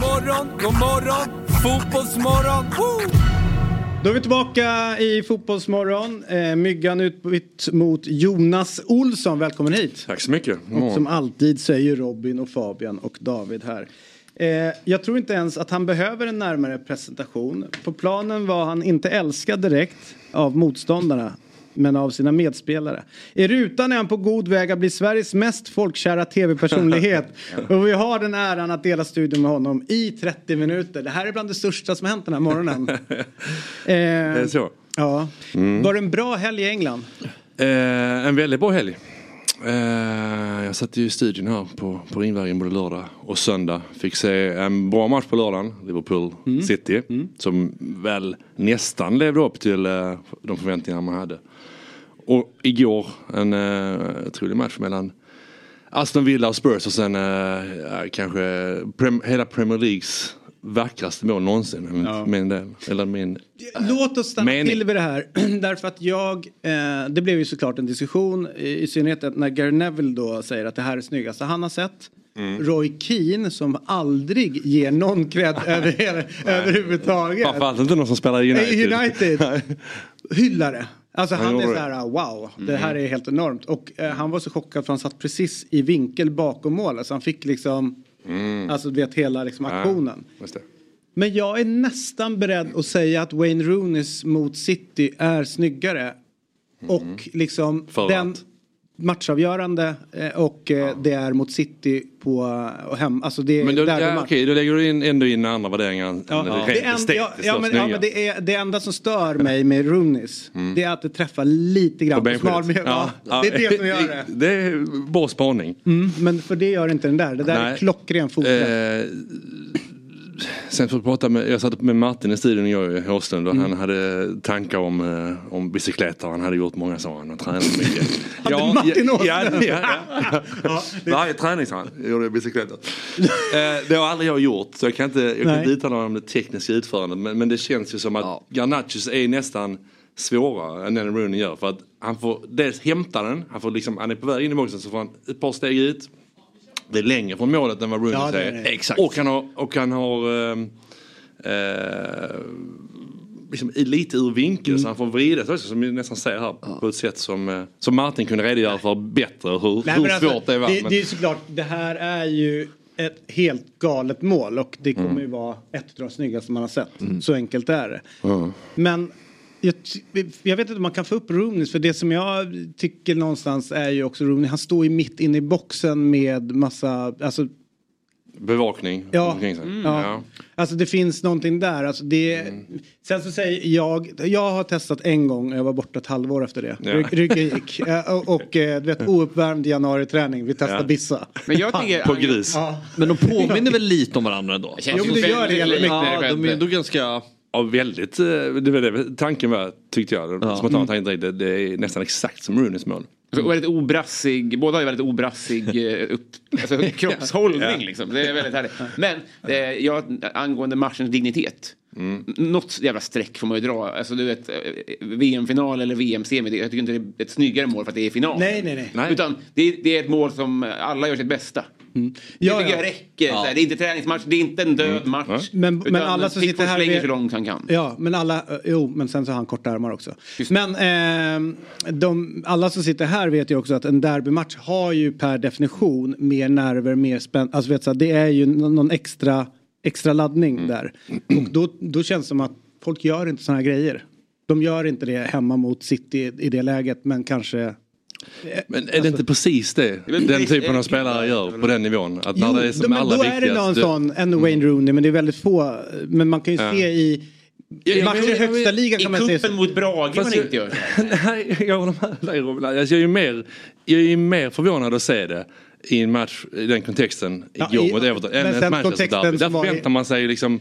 Morgon, god morgon, fotbollsmorgon. Woo! Då är vi tillbaka i Fotbollsmorgon. Eh, myggan utbytt mot Jonas Olsson. Välkommen hit. Tack så mycket. Och som alltid så är ju Robin och Fabian och David här. Eh, jag tror inte ens att han behöver en närmare presentation. På planen var han inte älskad direkt av motståndarna. Men av sina medspelare. I rutan är han på god väg att bli Sveriges mest folkkära tv-personlighet. och vi har den äran att dela studion med honom i 30 minuter. Det här är bland det största som hänt den här morgonen. Eh, Det är så. Ja. Mm. Var det en bra helg i England? Eh, en väldigt bra helg. Eh, jag satt ju i studion här på, på Ringvägen både lördag och söndag. Fick se en bra match på lördagen, Liverpool City. Som väl nästan levde upp till eh, de förväntningar man hade. Och igår en eh, otrolig match mellan Aston Villa och Spurs och sen eh, kanske prem, hela Premier Leagues vackraste mål någonsin. Min, min del. Eller min Låt oss stanna mening. till vid det här. Därför att jag, eh, det blev ju såklart en diskussion i, i synnerhet när Gary Neville då säger att det här är snyggaste han har sett. Mm. Roy Keane som aldrig ger någon cred över, överhuvudtaget. Framförallt inte någon som spelar i United. United. hyllar det. Alltså Han är så här wow, det Mm. här är helt enormt. Och eh, han var så chockad för han satt precis i vinkel bakom målet. Så han fick liksom, alltså du vet hela liksom Mm. Ja, aktionen. det. Men jag är nästan beredd att säga att Wayne Rooneys mot City är snyggare. Och liksom Mm. För den? Matchavgörande eh, och eh, det är mot City på och hem. Alltså det är Men då, där ja, okej, då lägger du in, ändå in andra värderingar Ja, det en, ja, ja, men, ja, det, är, det enda som stör mig med Rooneys det är att det träffar lite grann på, smal benskyddet. ja, Det är det som gör det. Det är bra spaning. Mm, men för det gör inte den där. Det där är Nej. klockren fotträff. Eh, sen för att prata med, jag satt med Martin i studion igår i Åslund och Mm. han hade tankar om, eh, om bicykletter. Han hade gjort många sådana, har tränat mycket. Hade Martin ja, Åslund? ja, ja, ja. Varje träning sa han, gjorde jag bicykletter. Eh, det har aldrig jag gjort så jag kan inte, jag kan inte uttala mig om det tekniska utförandet. Men, men det känns ju som att Garnachos är nästan svårare än den Rooney gör. För att han får dels hämta den, han, får liksom, han är på väg in i boxen så får han ett par steg ut. Det är längre från målet än vad Rooney Ja, är. Exakt. Och han har, och han har ehm, eh, liksom lite ur vinkel så han får vrida sig som vi nästan ser här på ett sätt som, eh, som Martin kunde redogöra för bättre hur, Nej, hur alltså, svårt det var. Det, men- det är såklart, det här är ju ett helt galet mål och det kommer Mm. ju vara ett av de snyggaste man har sett. Så enkelt är det. Ja. Men jag, jag vet inte om man kan få upp Rooney för det som jag tycker någonstans är ju också Rooney, han står ju mitt inne i boxen med massa, alltså bevakning Ja. omkring sig. Mm. Ja. Ja. Alltså det finns någonting där. Alltså det, Sen så säger jag, jag har testat en gång, jag var borta ett halvår efter det. Ja. Ry- Ryggen gick. Eh, Och, och eh, du vet ouppvärmd januari-träning, vi testade Ja. bissa. Men jag tycker- På gris. Ja. Men de påminner väl lite om varandra ändå? Jo, men det gör det Ja, de är ändå ganska... Ja, väldigt. eh, Det var det tanken var, tyckte jag. Ja. Spontant tänkte jag, det, det är nästan exakt som Rooneys mål. Och väldigt obrassig, båda har ju väldigt obrassig eh, upp, alltså, kroppshållning Ja. liksom. Det är väldigt härligt. Men eh, jag, angående matchens dignitet. Mm. Något jävla streck får man ju dra. Alltså du vet, eh, VM-final eller VM-semi. Jag tycker inte det är ett snyggare mål för att det är final. Nej, nej, nej. Utan det, är- det är ett mål som alla gör sitt bästa. Ja, det tycker ja. jag räcker. Ja. Det är inte träningsmatch, det är inte en död match. Men, Utan men alla som sitter Pickford här... slänger så långt han kan. Ja, men alla, eh, jo, men sen så har han korta armar också. Men ehm, de, alla som sitter här vet ju också att en derbymatch har ju per definition mer nerver, mer spänn. Alltså vet du, så det är ju nå- någon extra, extra laddning Mm. där. Och då, då känns det som att folk gör inte sådana här grejer. De gör inte det hemma mot City i det läget, men kanske... Men är det inte precis det den typen av spelare gör på den nivån? Att när Jo, det är som men allra då är det någon viktigast, sån, en Wayne Rooney, men det är väldigt få. Men man kan ju Ja. se i... Ja, I ja, matcher i högsta ligan I kan man se... kuppen mot Brage man inte gör. Nej, jag håller med dig Robin. Alltså, jag, är ju mer, jag är ju mer förvånad att se det i en match i den kontexten Ja, igår i- mot Everton än ett Manchester kontexten derby. Där i- förväntar man sig liksom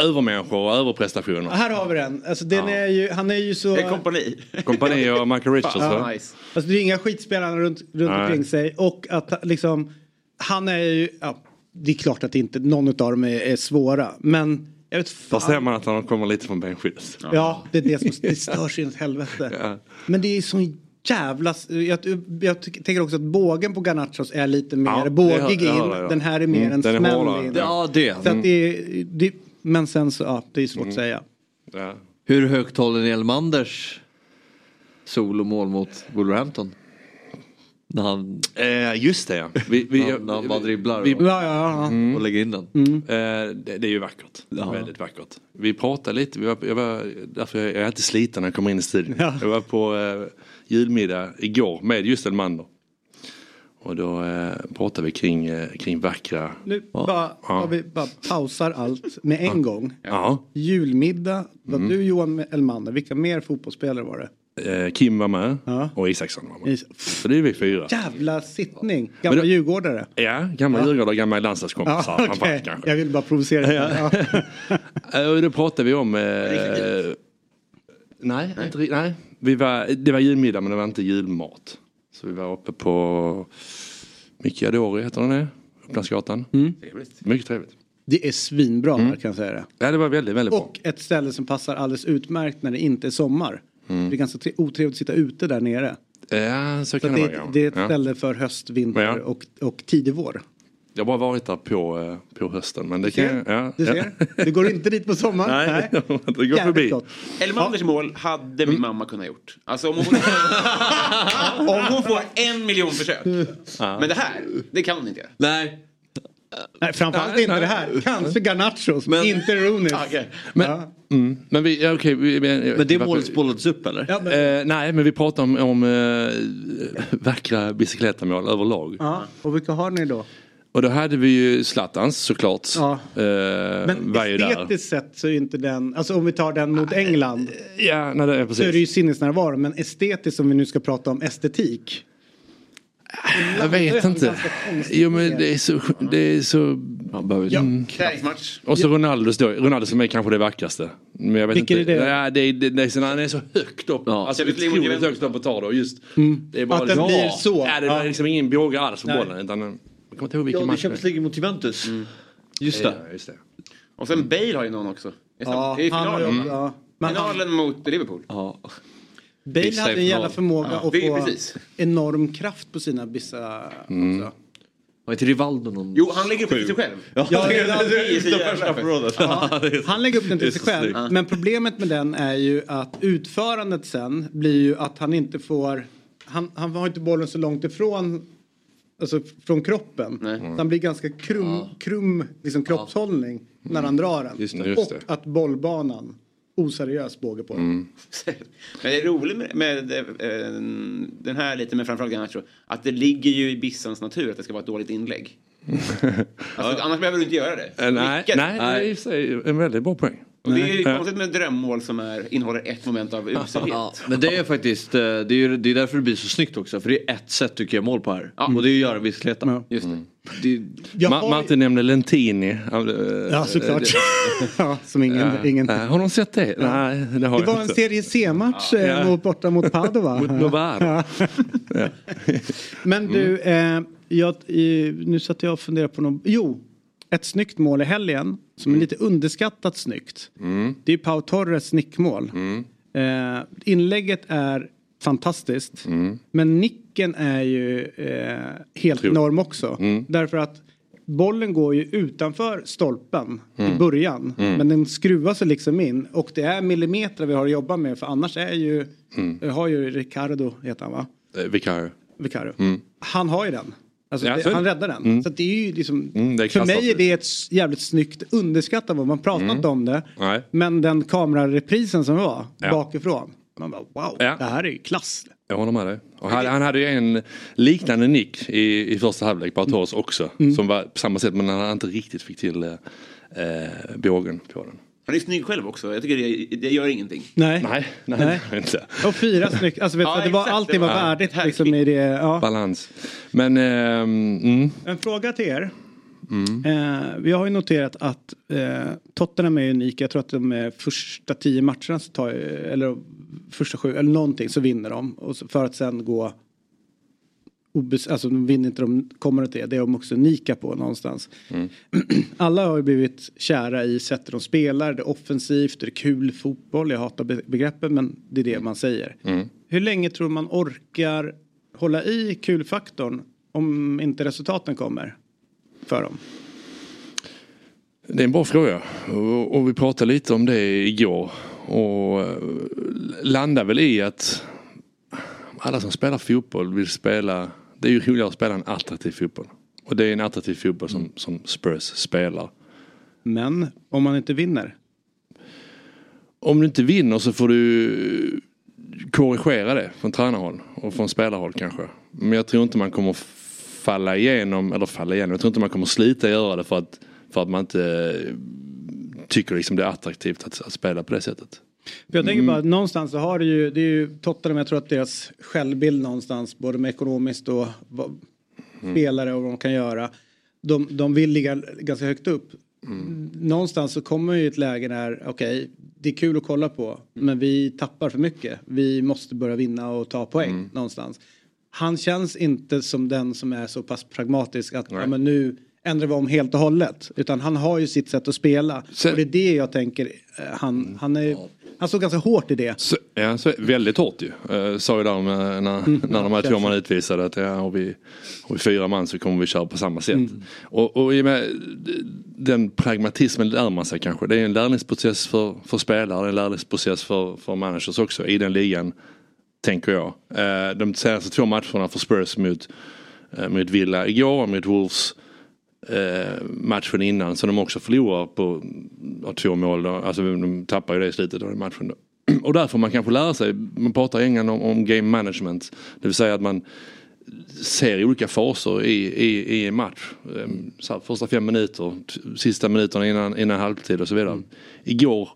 övermänniskor och överprestationer. Här har vi den. Alltså, den Ja. är ju, han är ju så... Det är kompani. Kompani och Michael Richards Ja. Nice. Alltså det är inga skitspelare runt, runt Nej. omkring sig. Och att liksom, han är ju, ja, det är klart att inte någon av dem är, är svåra. Men jag vet fan. ser man att han kommer lite från benskyddet. Ja, det är det som det stör sig inåt helvete. Ja. Men det är sån jävla... Jag, jag tycker- tänker också att bågen på Garnachos är lite mer Ja, bågig in. ja. Den här är mer Mm, en smäll in. Ja, det. Så att det, är- det, men sen så, ja, det är svårt att säga. Ja. Hur högt håller Elmanders solomål mot Wolverhampton? När han, Eh, just det ja. Vi, vi, när, när han bara dribblar vi- och, Ja, ja, ja. och lägger in den. Eh, det, det är ju vackert. Väldigt vackert. Vi pratade lite, vi var, jag var, därför jag, jag är alltid sliten när jag kommer in i studion. Ja. Jag var på eh, julmiddag igår med just Elmander. Och då eh, pratade vi kring, eh, kring vackra... Nu bara, bara, vi bara pausar allt med en gång. Ja. Julmiddag, var Mm. du Johan Elmander, vilka mer fotbollsspelare var det? Eh, Kim var med Ja. och Isaksson var med. Is- Så det är vi fyra. Jävla sittning, gamla Men det- djurgårdare. Ja, gamla Ja. Djurgårdare, gamla landslagskompisar Ja, kanske. Jag vill bara provocera. Ja. Eh, Och då pratade vi om... Eh, nej, Inte, ri- nej. Vi var, det var julmiddag men det var inte julmat. Så vi var uppe på Micchiadori heter den det? Upplandsgatan. Mycket trevligt. Det är svinbra Mm. kan jag säga det. Ja det var väldigt, väldigt bra. Och ett ställe som passar alldeles utmärkt när det inte är sommar. Mm. Det är ganska tre- otrevligt att sitta ute där nere. Ja, så Så kan det det, vara. ja. det är ett ja. ställe för höst, vinter Ja. och, och tidig vår. Jag har bara varit där på, eh, på hösten. Men det Du ser? kan, ja, Du ja. ser? Du går inte dit på sommaren? Nej, det går Jävligt förbi. gott. Elmanders mål hade Mm. min mamma kunnat gjort. Alltså om hon, om hon får en miljon försök. Men det här, det kan hon inte göra. Nej. Nej, framförallt inte det här. Kanske Garnachos, men inte Rooney. Okej. Men, Ja. mm, men vi, ja, okej. vi, vi, Men det målet spolades upp eller? Ja, men, Eh, nej, men vi pratar om, om eh, vackra biciclettamål överlag. ja. Och vilka har ni då? Och då hade vi ju Zlatans såklart. Ja. Eh, Men ju estetiskt sett så är inte den, alltså om vi tar den mot England. Ja, nej, det är Så är precis. det ju sinnesnärvaro. Men estetiskt om vi nu ska prata om estetik. Jag vet inte. Jo men det är så... Det är så... Behöver Ja. Träningsmatch. Och så Ronaldo, då, Ronaldo som är kanske det vackraste. Men jag vet Vilken inte. är det? Ja, det, är, det, det är så, han är så högt upp. Ja. Alltså otroligt högt upp och tar då. Just, det är bara Att den liksom- blir så. Ja, det är liksom ingen båge alls på bollen. Utan, jag kommer inte ihåg Ja, vilken det är match Champions League mot Juventus. Just det. Ja, just det. Och sen Bale har ju någon också. Det är Ja, I han har ju- finalen. ja. Men han, Finalen mot Liverpool. Ja. Bale hade en jävla förmåga Ja, att få precis. enorm kraft på sina bissa också. Var inte Rivaldo någon? Jo, han lägger upp det till sig själv. Ja, Ja. Ja, han lägger upp den till sig själv. Men problemet med den är ju att utförandet sen blir ju att han inte får... Han, han har inte bollen så långt ifrån alltså från kroppen. Nej. Så Han blir ganska krum, krum liksom, kroppshållning när han drar den. Just det, just Och det. att bollbanan, oseriös båge på den. Men det är roligt med, med eh, den här lite, men framförallt Garnacho, att det ligger ju i Bissans natur att det ska vara ett dåligt inlägg. Alltså, annars behöver du inte göra det. Eh, nej, Nickar. nej, det är i sig en väldigt bra poäng. Och det är ju Ja. konstigt med drömmål som är, innehåller ett moment av uselhet. Ja, men det är faktiskt, eh, det är, ju, det är därför det blir så snyggt också. För det är ett sätt du kan göra mål på här. Och det är att göra viskleta. Just det. Det, Jag Ma- har- Martin nämnde Lentini. Ja, såklart. ja, som ingen, Ja. ingen... Har de sett det? Nej, det har Det var jag en inte. Serie C-match eh, Ja. mot, borta mot Padova. Mot Novara. Ja. Men du, eh, jag, nu satt jag och funderade på något. Jo, ett snyggt mål i helgen som är lite underskattat snyggt. Mm. Det är Pau Torres nickmål. Eh, inlägget är fantastiskt. Mm. Men nicken är ju eh, helt Otroligt. enorm också. Mm. Därför att bollen går ju utanför stolpen i Mm. början. Mm. Men den skruvar sig liksom in. Och det är millimeter vi har att jobba med. För annars är ju, Mm. har ju Ricardo, heter han va? Eh, Vicario. Vicario. Mm. Han har ju den. Alltså, Ja, det, han räddar den. Mm. Så det är ju liksom, Mm, är för mig är det ett jävligt snyggt underskattat mål. Man pratar Mm. om det. Nej. Men den kamerareprisen som var Ja. bakifrån. Man bara wow, Ja. det här är ju klass. Jag håller med dig. Och han, han hade ju en liknande nick i, i första halvlek, bara Torres också. Mm. Som var på samma sätt men han inte riktigt fick till eh, eh, bågen på den. Han är snygg själv också. Jag tycker det, det gör ingenting. Nej. Nej, nej, inte. Och fyra snyggt. Alltså, vet, Ja, det var exakt. allting var Ja. värdigt liksom i det. Ja. Balans. Men, ehm, mm. En fråga till er. Mm. Eh, vi har ju noterat att eh, Tottenham är unika. Jag tror att de är första tio matcherna så tar, eller första sju eller någonting så vinner de. Och så, för att sen gå obes, alltså de vinner inte de kommer inte det. Det är de också unika på någonstans. Mm. Alla har ju blivit kära i sättet de spelar. Det är offensivt, det är kul fotboll. Jag hatar be- begreppen men det är det man säger. Mm. Hur länge tror man orkar hålla i kulfaktorn om inte resultaten kommer för dem? Det är en bra fråga. Och, och vi pratade lite om det igår. Och eh, landar väl i att alla som spelar fotboll vill spela. Det är ju roligare att spela en attraktiv fotboll. Och det är en attraktiv fotboll som, som Spurs spelar. Men om man inte vinner? Om du inte vinner så får du korrigera det från tränarhåll och från spelarhåll kanske. Men jag tror inte man kommer falla igenom, eller falla igenom, jag tror inte man kommer slita göra det för att, för att man inte tycker liksom det är attraktivt att, att spela på det sättet. För jag tänker Mm. bara någonstans så har det ju, det är ju Tottenham, jag tror att deras självbild någonstans, både med ekonomiskt och vad, Mm. spelare och vad de kan göra. De, de vill ligga ganska högt upp. Mm. Någonstans så kommer ju ett läge där, okej, det är kul att kolla på, men vi tappar för mycket. Vi måste börja vinna och ta poäng Mm. någonstans. Han känns inte som den som är så pass pragmatisk att Nej. ja, men nu ändrar vi om helt och hållet. Utan han har ju sitt sätt att spela. Så- Och det är det jag tänker, eh, han, han, är, han står ganska hårt i det. Så, ja, så, väldigt hårt ju. Uh, sa ju där med, när, Mm. när de här två man utvisade att ja, har, vi, har vi fyra man så kommer vi köra på samma sätt. Och, och och med den pragmatismen lär man sig kanske. Det är en lärlingsprocess för, för spelare, en lärlingsprocess för, för managers också i den ligan. Tänker jag. Eh, de senaste två matcherna för Spurs mot, eh, mot Villa igår och mot Wolves eh, matchen innan som de också förlorar på två mål. Då. Alltså de tappar ju det i slutet av den matchen. Då. Och där får man kanske lära sig, man pratar i England om, om game management. Det vill säga att man ser olika faser i, i, i en match. Ehm, Så här, första fem minuter, sista minuterna innan, innan halvtid och så vidare. Igår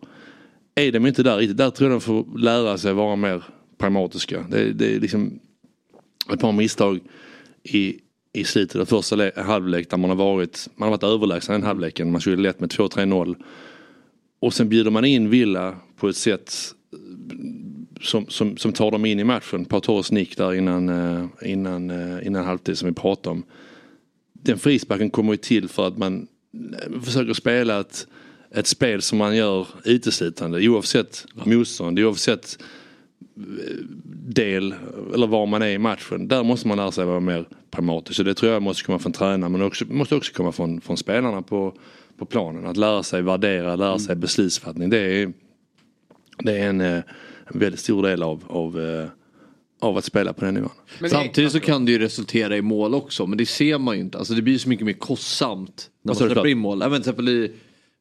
är de inte där riktigt. Där tror jag de får lära sig vara mer pragmatiska. Det, det är liksom ett par misstag i, i slutet av första le- halvlek där man har varit, man har varit överlägsen den halvleken. Man skulle lätt med 2-3-0. Och sen bjuder man in Villa på ett sätt eh, som, som, som tar dem in i matchen. Pau nick där innan, eh, innan, eh, innan halvtid som vi pratade om. Den frisparken kommer ju till för att man försöker spela ett, ett spel som man gör uteslutande oavsett motstånd, oavsett del eller var man är i matchen. Där måste man lära sig vara mer pragmatisk. Så det tror jag måste komma från tränaren men också, måste också komma från, från spelarna på, på planen. Att lära sig värdera, lära sig beslutsfattning. Det är, det är en, eh, en väldigt stor del av, av, eh, av att spela på den nivån. Samtidigt så kan det ju resultera i mål också men det ser man ju inte. Alltså det blir så mycket mer kostsamt när man släpper in mål. Även till exempel i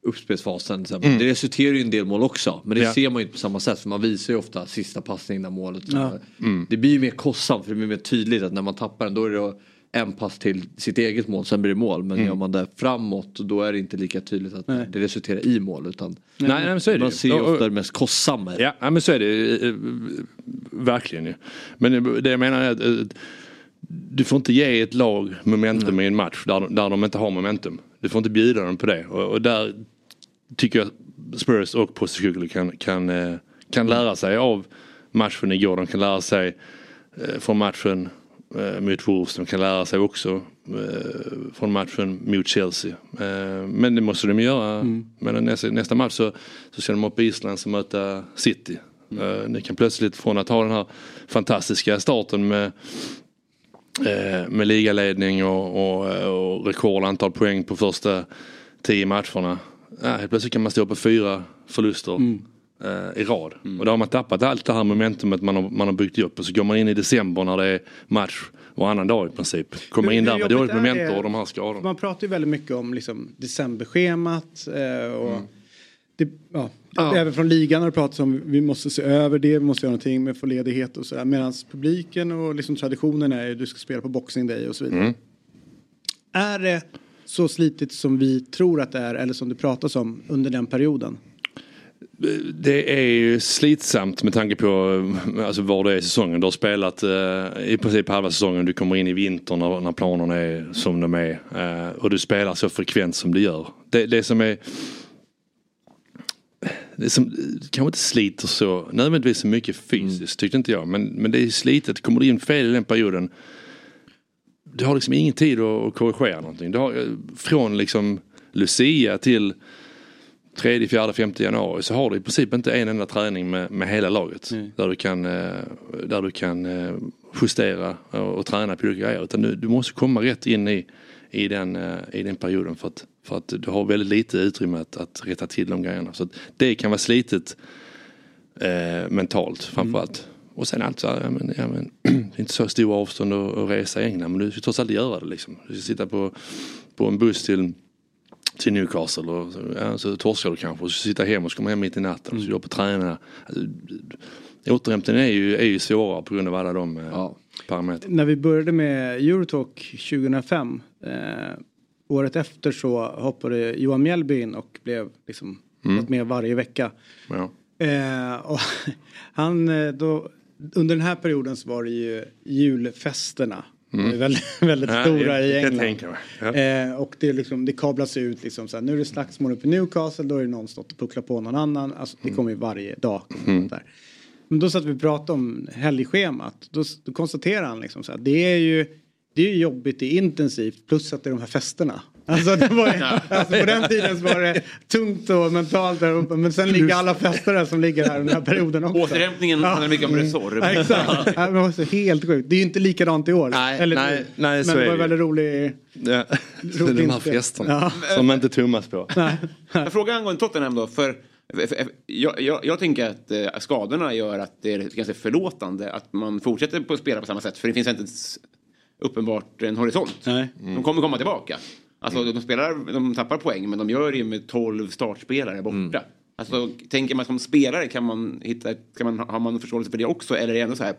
uppspelsfasen. Mm. Det resulterar ju i en del mål också. Men det Ja. ser man ju inte på samma sätt. För man visar ju ofta sista passningen innan målet. Ja. Mm. Det blir ju mer kostsamt för det blir mer tydligt att när man tappar den då är det en pass till sitt eget mål, sen blir det mål. Men Mm. gör man det framåt då är det inte lika tydligt att det resulterar i mål. Utan Nej, nej, men så är det man ser ju Och- och- ofta det mest kostsamma. Ja, men så är det verkligen ju. Men det jag menar är att eh, du får inte ge ett lag momentum i en match där, de- där de inte har momentum. Du får inte bjuda dem på det. Och, och där tycker jag Spurs och Postecoglou kan, kan, eh, kan lära sig av matchen igår. De kan lära sig eh, från matchen eh, mot Wolves. De kan lära sig också från matchen mot Chelsea. Men det måste de göra. Men nästa, nästa match så, så ska de upp i Island och möta City. Eh, ni kan plötsligt från att ha den här fantastiska starten med med ligaledning och, och, och rekordantal poäng på första tio matcherna. Ja, helt plötsligt kan man stå på fyra förluster eh, i rad. Och då har man tappat allt det här momentumet man har, man har byggt upp. Och så går man in i december när det är match varannan dag i princip. Kommer in Hur- där hur med dåligt det? och de här skadorna. Man pratar ju väldigt mycket om liksom, decemberschemat eh, och det, ja, Ja. även från ligan har det pratats om vi måste se över det, vi måste göra någonting med få ledighet och sådär. Medan publiken och liksom traditionen är ju du ska spela på Boxing Day och så vidare. Mm. Är det så slitigt som vi tror att det är eller som det pratas om under den perioden? Det är ju slitsamt med tanke på alltså, var du är i säsongen. Du har spelat eh, i princip halva säsongen. Du kommer in i vintern när, när planerna är som de är. Eh, och du spelar så frekvent som du gör. Det, det som är det som kanske inte sliter så nödvändigtvis så mycket fysiskt tyckte inte jag. Men, men det är slitet. Kommer du in fel i den perioden. Du har liksom ingen tid att, att korrigera någonting. Du har, eh, från liksom Lucia till 3, 4, 5 januari så har du i princip inte en enda träning med, med hela laget. Där du kan, eh, där du kan eh, justera och, och träna på olika grejer. Utan du, du måste komma rätt in i, i, den, i den perioden för att, för att du har väldigt lite utrymme att, att rätta till de grejerna. Så det kan vara slitet eh, mentalt framförallt. Och sen alltså, ja, men, ja, men, det är inte så stora avstånd att, att resa i England men du ska trots allt göra det liksom. Du ska sitta på, på en buss till till Newcastle och så, ja, så torskar du kanske och så sitta hem och så kommer hem mitt i natten och så går på träna. Alltså, återhämtningen är ju, är ju svårare på grund av alla de eh, parametrarna. När vi började med Eurotalk 2005 eh, året efter så hoppade Johan Mjällby in och blev liksom Mm. med varje vecka. Ja. Eh, och han, eh, då, under den här perioden så var det ju julfesterna. Mm. Väldigt, väldigt Ja, stora jag- i England. Ja. Eh, och det, liksom, det kablas ut liksom så här, nu är det slagsmål uppe i Newcastle, då är det någon stått och pucklat på någon annan. Alltså, det kommer ju varje dag. Mm. Där. Men då satt vi och pratade om helgschemat. Då, då konstaterar han liksom så här, det är ju det är ju jobbigt, det är intensivt plus att det är de här festerna. Alltså, det var, alltså på den tiden så var det tungt och mentalt där uppe men sen ligger alla fester där som ligger här den här perioden också. Återhämtningen handlar mycket om Resorb. Ja, exakt. Ja, men det var så helt sjukt. Det är ju inte likadant i år. Nej, Eller, nej, nej, så Men det är var en väldigt rolig... Ja. rolig de här festerna Ja. som inte tummas på. Jag frågar angående Tottenham då. För, jag, jag, jag tänker att eh, skadorna gör att det är ganska förlåtande att man fortsätter på att spela på samma sätt. För det finns inte uppenbart en horisont. De kommer komma tillbaka. Alltså de, spelar, de tappar poäng men de gör det ju med 12 startspelare borta. Alltså, tänker man som spelare kan man hitta, kan man, har man förståelse för det också? Eller är det ändå så här,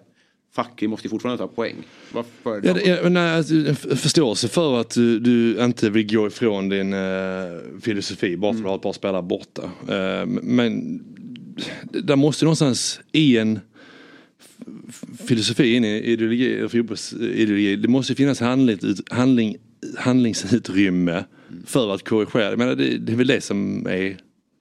fuck vi måste ju fortfarande ta poäng. Varför? Ja, det- ja, nej, alltså, förståelse för att du, du inte vill gå ifrån din eh, filosofi bara för att du har ett par spelare borta. Eh, men där måste någonstans i en filosofi, in i ideologi, eller fotbollsideologi, det måste finnas handling, handling, handlingsutrymme för att korrigera. Jag menar, det, det är väl det som är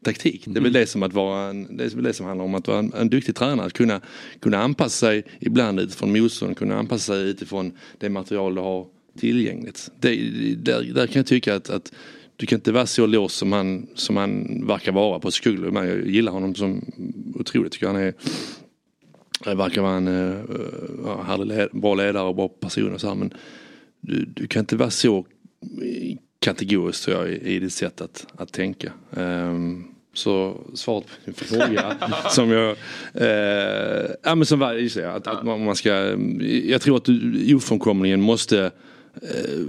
taktik. Det är väl det som att vara en, det är väl det som handlar om att vara en, en duktig tränare. Att kunna, kunna anpassa sig ibland utifrån motstånd, kunna anpassa sig utifrån det material du har tillgängligt. Det, där, där kan jag tycka att, att du kan inte vara så låst som han, som han verkar vara på. Men Jag gillar honom som otroligt. Tycker han är det verkar vara en uh, härlig led, bra ledare och bra person och så här, men du, du kan inte vara så kategorisk tror jag i, i ditt sätt att, att tänka. Ehm, så svaret på din fråga som jag, uh, ja men som var, just det, att, att man, man ska, jag tror att du ofrånkomligen måste eh,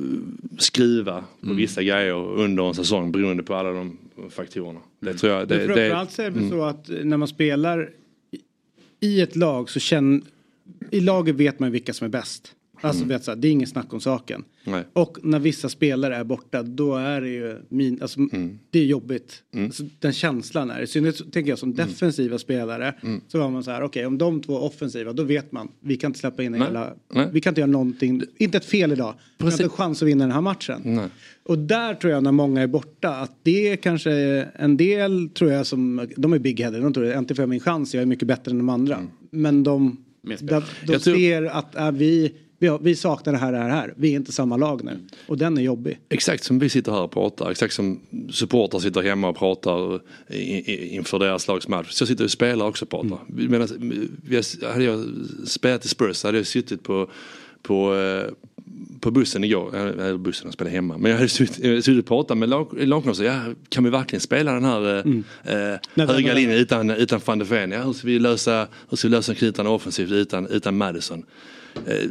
skruva på vissa grejer under en säsong beroende på alla de faktorerna. Det tror jag. Det, Men det, framförallt så är det mm. så att eh, när man spelar i- ett lag så känner i laget vet man vilka som är bäst. Alltså vet, så här, det är ingen snack om saken. Nej. Och när vissa spelare är borta då är det ju min, alltså, det är jobbigt. Alltså, den känslan är, i synnerhet tänker jag som defensiva spelare. Så var man så här, okej om de två är offensiva då vet man, vi kan inte släppa in en jävla, vi kan inte göra någonting, inte ett fel idag. Vi har inte en chans att vinna den här matchen. Nej. Och där tror jag när många är borta att det är kanske en del tror jag som, de är big-headed, de tror äntligen får jag min chans, jag är mycket bättre än de andra. Men de, de, de ser att äh, vi, vi, vi saknar det här, det här, det här, vi är inte samma lag nu. Och den är jobbig. Exakt som vi sitter här och pratar, exakt som supportrar sitter hemma och pratar inför deras lags match. Så sitter ju spelare också och pratar. Mm. Medan, hade jag spelat i Spurs hade jag suttit på, på, eh, på bussen igår, eller bussen och spelat hemma. Men jag hade suttit, jag och pratat med lag- lagkamrater. Ja, kan vi verkligen spela den här eh, Mm. eh, höga linjen utan, utan van de Ven? Ja, hur ska vi lösa, hur ska vi lösa knutarna offensivt utan, utan Madison? Eh,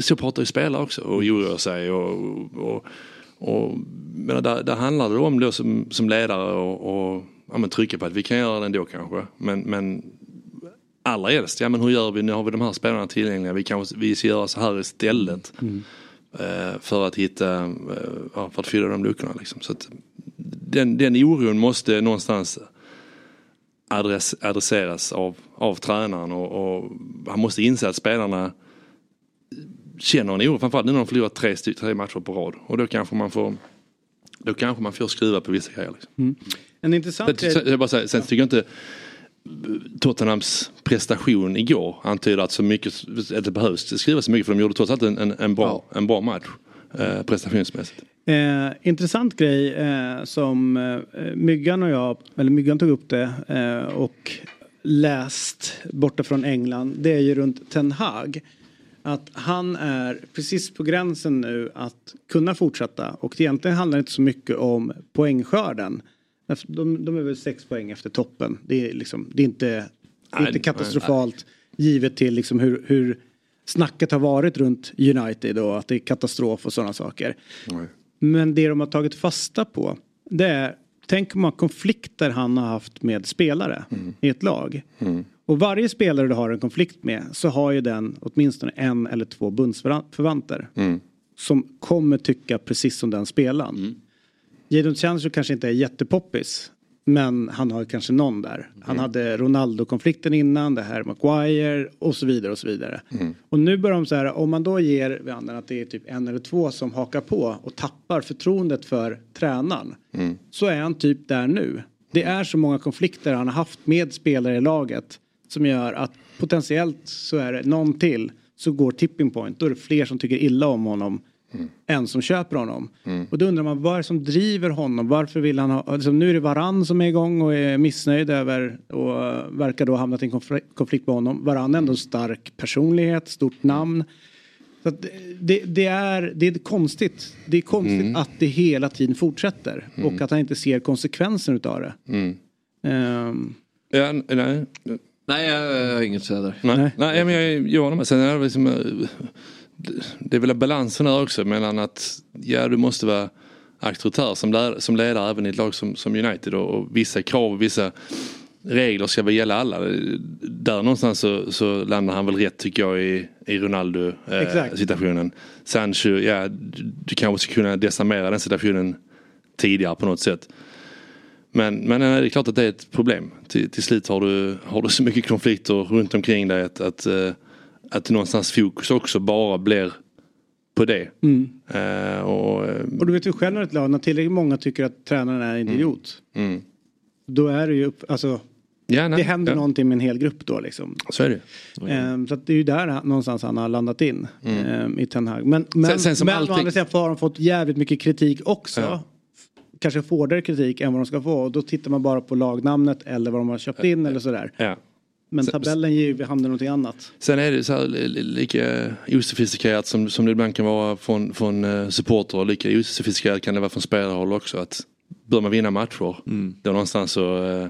så pratar ju spelare också och oroar sig. Och, och, och, men där, där handlar det om då som, som ledare och, och ja, men trycka på att vi kan göra det ändå kanske. Men, men allra helst, ja men hur gör vi? Nu har vi de här spelarna tillgängliga. Vi kanske vi ska göra så här istället. Eh, för att hitta, eh, för att fylla de luckorna liksom. Så den, den oron måste någonstans adress, adresseras av, av tränaren och, och han måste inse att spelarna känner en oro, framförallt nu när de förlorat tre, tre matcher på rad. Och då kanske man får då kanske man får skruva på vissa grejer. Liksom. En intressant Sen, jag bara säger, sen tycker jag inte Tottenhams prestation igår antyder att så mycket att det behövs skrivas så mycket för de gjorde trots allt en, en, en, bra, en bra match eh, prestationsmässigt. Eh, intressant grej eh, som eh, Myggan och jag, eller Myggan tog upp det eh, och läst borta från England. Det är ju runt Ten Hag. Att han är precis på gränsen nu att kunna fortsätta och egentligen handlar det inte så mycket om poängskörden. Efter- De, de är väl sex poäng efter toppen. Det är, liksom, det är inte, det är Nej, inte katastrofalt givet till liksom hur, hur snacket har varit runt United och att det är katastrof och sådana saker. Men det de har tagit fasta på det är, tänk hur många konflikter han har haft med spelare i ett lag. Och varje spelare du har en konflikt med så har ju den åtminstone en eller två bundsförvanter. Som kommer tycka precis som den spelaren. Jadon Sancho kanske inte är jättepoppis. Men han har kanske någon där. Han hade Ronaldo-konflikten innan, det här Maguire och så vidare och så vidare. Och nu börjar de så här, om man då ger vid handen att det är typ en eller två som hakar på och tappar förtroendet för tränaren. Så är han typ där nu. Det är så många konflikter han har haft med spelare i laget som gör att potentiellt så är det någon till så går tipping point. Då är det fler som tycker illa om honom än som köper honom. Och då undrar man vad är det som driver honom? Varför vill han ha, alltså nu är det Varann som är igång och är missnöjd över och eh, verkar då ha hamnat i en konfl- konflikt med honom. Varann är ändå en stark personlighet, stort namn. Så att det, det, är, det är konstigt. Det är konstigt Mm. att det hela tiden fortsätter och att han inte ser konsekvensen utav det. Mm. Ehm, Ja, nej. Nej, jag har inget att säga där. Nej, nej. men jag, jag håller med. Sen är det liksom, det- är väl balansen här också mellan att ja, du måste vara auktoritär som, lär, som ledare även i ett lag som, som United och, och vissa krav och vissa regler ska väl gälla alla. Där någonstans så, så landar han väl rätt tycker jag i, i Ronaldo eh. Sancho, ja du, du kanske ska kunna desarmera den situationen tidigare på något sätt. Men, men eh, det är klart att det är ett problem. Till, till slut har du, har du så mycket konflikter runt omkring dig att, att, eh, att någonstans fokus också bara blir på det. Mm. Eh, och, eh, Och du vet ju själv när ett lag, när tillräckligt många tycker att tränaren är en idiot. mm. Då är det ju, upp, alltså, Ja, nej, det händer ja. någonting med en hel grupp då liksom. Så är det Ehm, så att det är ju där någonstans han har landat in Mm. ehm, i Ten Hag. Men, men, Sen- sen som men allting- å andra sidan har de fått jävligt mycket kritik också. Ja. Kanske hårdare kritik än vad de ska få. Och då tittar man bara på lagnamnet eller vad de har köpt in eller sådär. Men tabellen ger ju vid handen någonting annat. Sen är det så här li- li- lika osofistikerat som, som det ibland kan vara från, från uh, supportrar. Lika osofistikerat kan det vara från spelarhåll också. Att bör man vinna matcher då någonstans så, eh,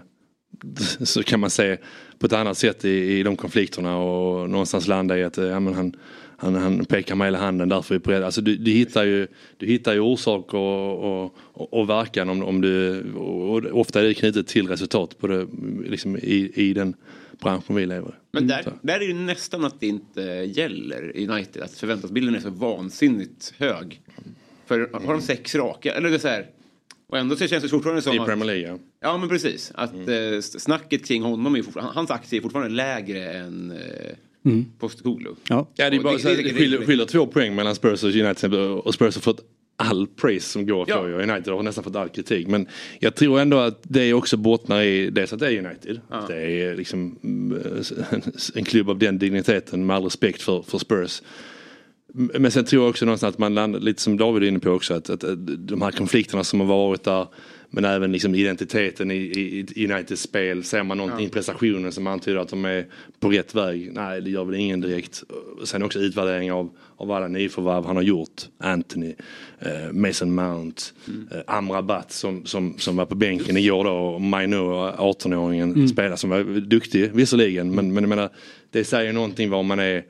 så kan man se på ett annat sätt i, i de konflikterna och någonstans landa i att eh, ja, men han, han, han pekar med hela handen därför är vi. Alltså du, du, hittar ju, du hittar ju orsak och, och, och, och verkan om, om du, och, och ofta är det knutet till resultat på det, liksom i, i den branschen vi lever i. Men där, där är det nästan att det inte gäller i United. Att förväntansbilden är så vansinnigt hög. För har de sex raka, eller det är så här. Och ändå så känns det fortfarande som I att... Premier League ja. Ja men precis. Att eh, snacket kring honom är fortfarande, hans aktie är fortfarande lägre än eh, Mm. Postecoglou. Ja. Ja, det, är bara, det- så här, det- det det- skiljer, skiljer två poäng mellan Spurs och United och Spurs har fått all praise som går Ja. för ju. United har nästan fått all kritik. Men jag tror ändå att det också bottnar i dels att det är United. Att Det är liksom mm, en klubb av den digniteten med all respekt för, för Spurs. Men sen tror jag också någonstans att man landar, lite som David är inne på också, att, att, att de här konflikterna som har varit där men även liksom identiteten i, i, i Uniteds spel. Ser man någonting i prestationen som antyder att de är på rätt väg? Nej, det gör väl ingen direkt. Sen också utvärdering av, av alla nyförvärv han har gjort. Anthony, eh, Mason Mount, eh, Amrabat som, som, som var på bänken igår då och Mainu, 18-åringen, Mm. spelare som var duktig visserligen. Men, men jag menar, det säger någonting var man är eh,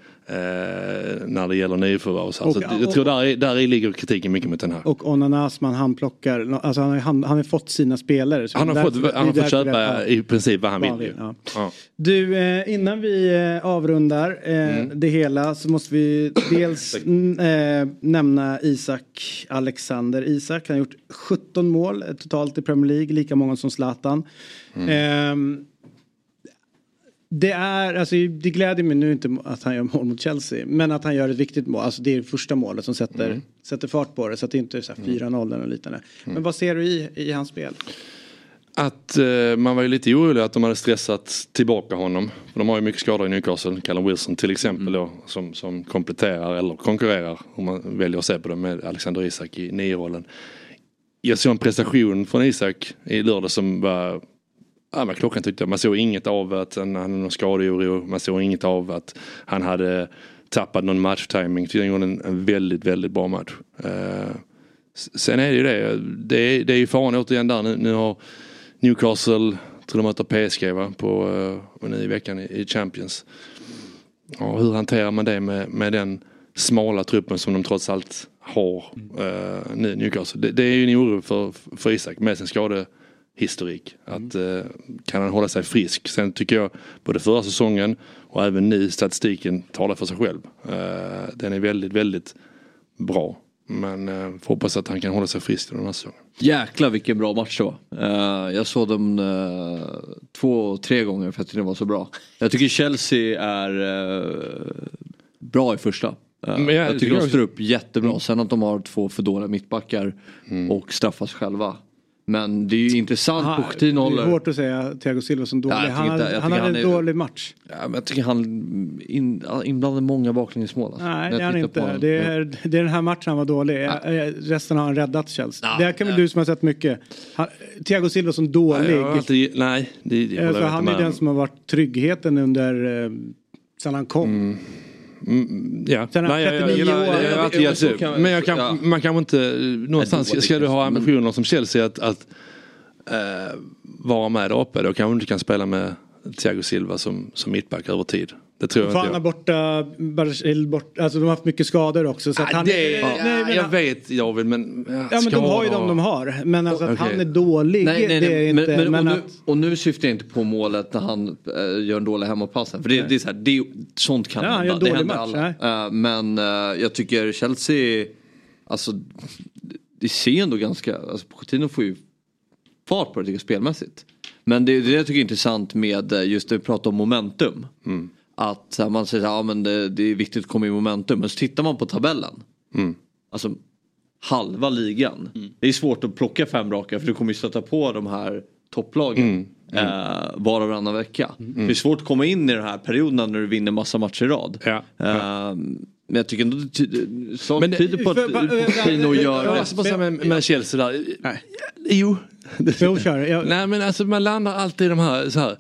när det gäller nyförvärv. Så, Och- så att jag tror där, där ligger kritiken mycket mot den här. Och Onanas man han plockar, alltså han har, han, han har fått sina spelare. Han har, därför- fått, han har fått köpa i princip vad han vill. ja. Ja. Du, eh, innan vi eh, avrundar eh, Mm. det hela så måste vi dels eh, nämna Isak Alexander Isak. Han har gjort 17 mål eh, totalt i Premier League, lika många som Zlatan. Mm. Det är, alltså det gläder mig nu inte att han gör mål mot Chelsea. Men att han gör ett viktigt mål, alltså det är det första målet som sätter, Mm. sätter fart på det. Så att det inte är så här 4-0 eller liknande. Men vad ser du i, i hans spel? Att eh, man var ju lite orolig att de hade stressat tillbaka honom. För de har ju mycket skador i Newcastle. Callum Wilson till exempel då. Som, som kompletterar eller konkurrerar om man väljer att se på det med Alexander Isak i nio-rollen. Jag såg en prestation från Isak i lördag som var Ja, men klockan tyckte jag. Man såg inget av att han hade någon skadeoro. Man såg inget av att han hade tappat någon matchtiming. Han gjorde en, en väldigt, väldigt bra match. Eh, sen är det ju det. Det är, det är ju faran återigen där. Nu, nu har Newcastle, tror de möter PSG va? På, eh, nu i veckan i, i Champions. Ja, hur hanterar man det med, med den smala truppen som de trots allt har eh, nu Newcastle? Det, det är ju en oro för, för Isak med sin skadehistorik. Att, eh, kan han hålla sig frisk? Sen tycker jag både förra säsongen och även nu statistiken talar för sig själv. Eh, den är väldigt, väldigt bra. Men eh, får hoppas att han kan hålla sig frisk den här säsongen. Jäklar vilken bra match det var. Eh, jag såg dem uh, två, tre gånger för att det var så bra. Jag tycker Chelsea är eh, bra i första. Men jag jag, tycker de står upp jättebra. Sen att de har två för dåliga mittbackar och straffar sig själva. Men det är ju intressant. Pochettino det är hårt att säga Thiago Silva som dålig. Jag han inte- han hade en han är- dålig match. Ja, men jag tycker han in, inblandar många baklängesmål. Alltså, Nej, det är han inte. Det är, det är den här matchen han var dålig. Eh, Resten har han räddat Chelsea. det här kan väl du som har sett mycket. Han, Thiago Silva som dålig. Har alltid, nej, det, det Alltså, han är den om. som har varit tryggheten under eh, sen han kom. Mm, ja. Sen Nej, jag, jag, 39 jag, år. jag, har gett upp. Men jag kan, ja. man kan inte, någonstans ska du ha kanske, men- ambitioner som Chelsea att, att eh, vara med där uppe. Då kanske du inte kan spela med Thiago Silva som, som mittback över tid. Det tror jag För inte han jag. har borta, Barcel bort, alltså de har haft mycket skador också. Så att Ja, han, det, nej, ja, men jag han- vet David men... Ja men de har ju dem de har. Men alltså att Okej. han är dålig, Nej, nej, det är nej. inte. Men, men, men och, nu, att, och nu syftar jag inte på målet när han äh, gör en dålig hemmapassen. För det, det är så här, det, sånt kan Ja, han hända. Det dålig händer match, alla. Äh, men äh, jag tycker Chelsea, alltså det ser ändå ganska, alltså Pochettino får ju fart på det tycker jag, spelmässigt. Men det, det jag tycker är intressant med eh, just det vi pratar om momentum. Att man säger att ja, men det, det är viktigt att komma i momentum. Men så tittar man på tabellen. Mm. Alltså halva ligan. Det är svårt att plocka fem raka för du kommer ju stöta på de här topplagen. Mm. Eh, var och varannan vecka. Det är svårt att komma in i den här perioden när du vinner massa matcher i rad. Ja. Eh, men jag tycker ändå det ty- saker Men det- tyder på att Pochettino gör Jag rätt. säga med, med Chelsea där. Nej. Jo. Jo, kör. Jag, Nej men alltså man landar alltid i de här så här.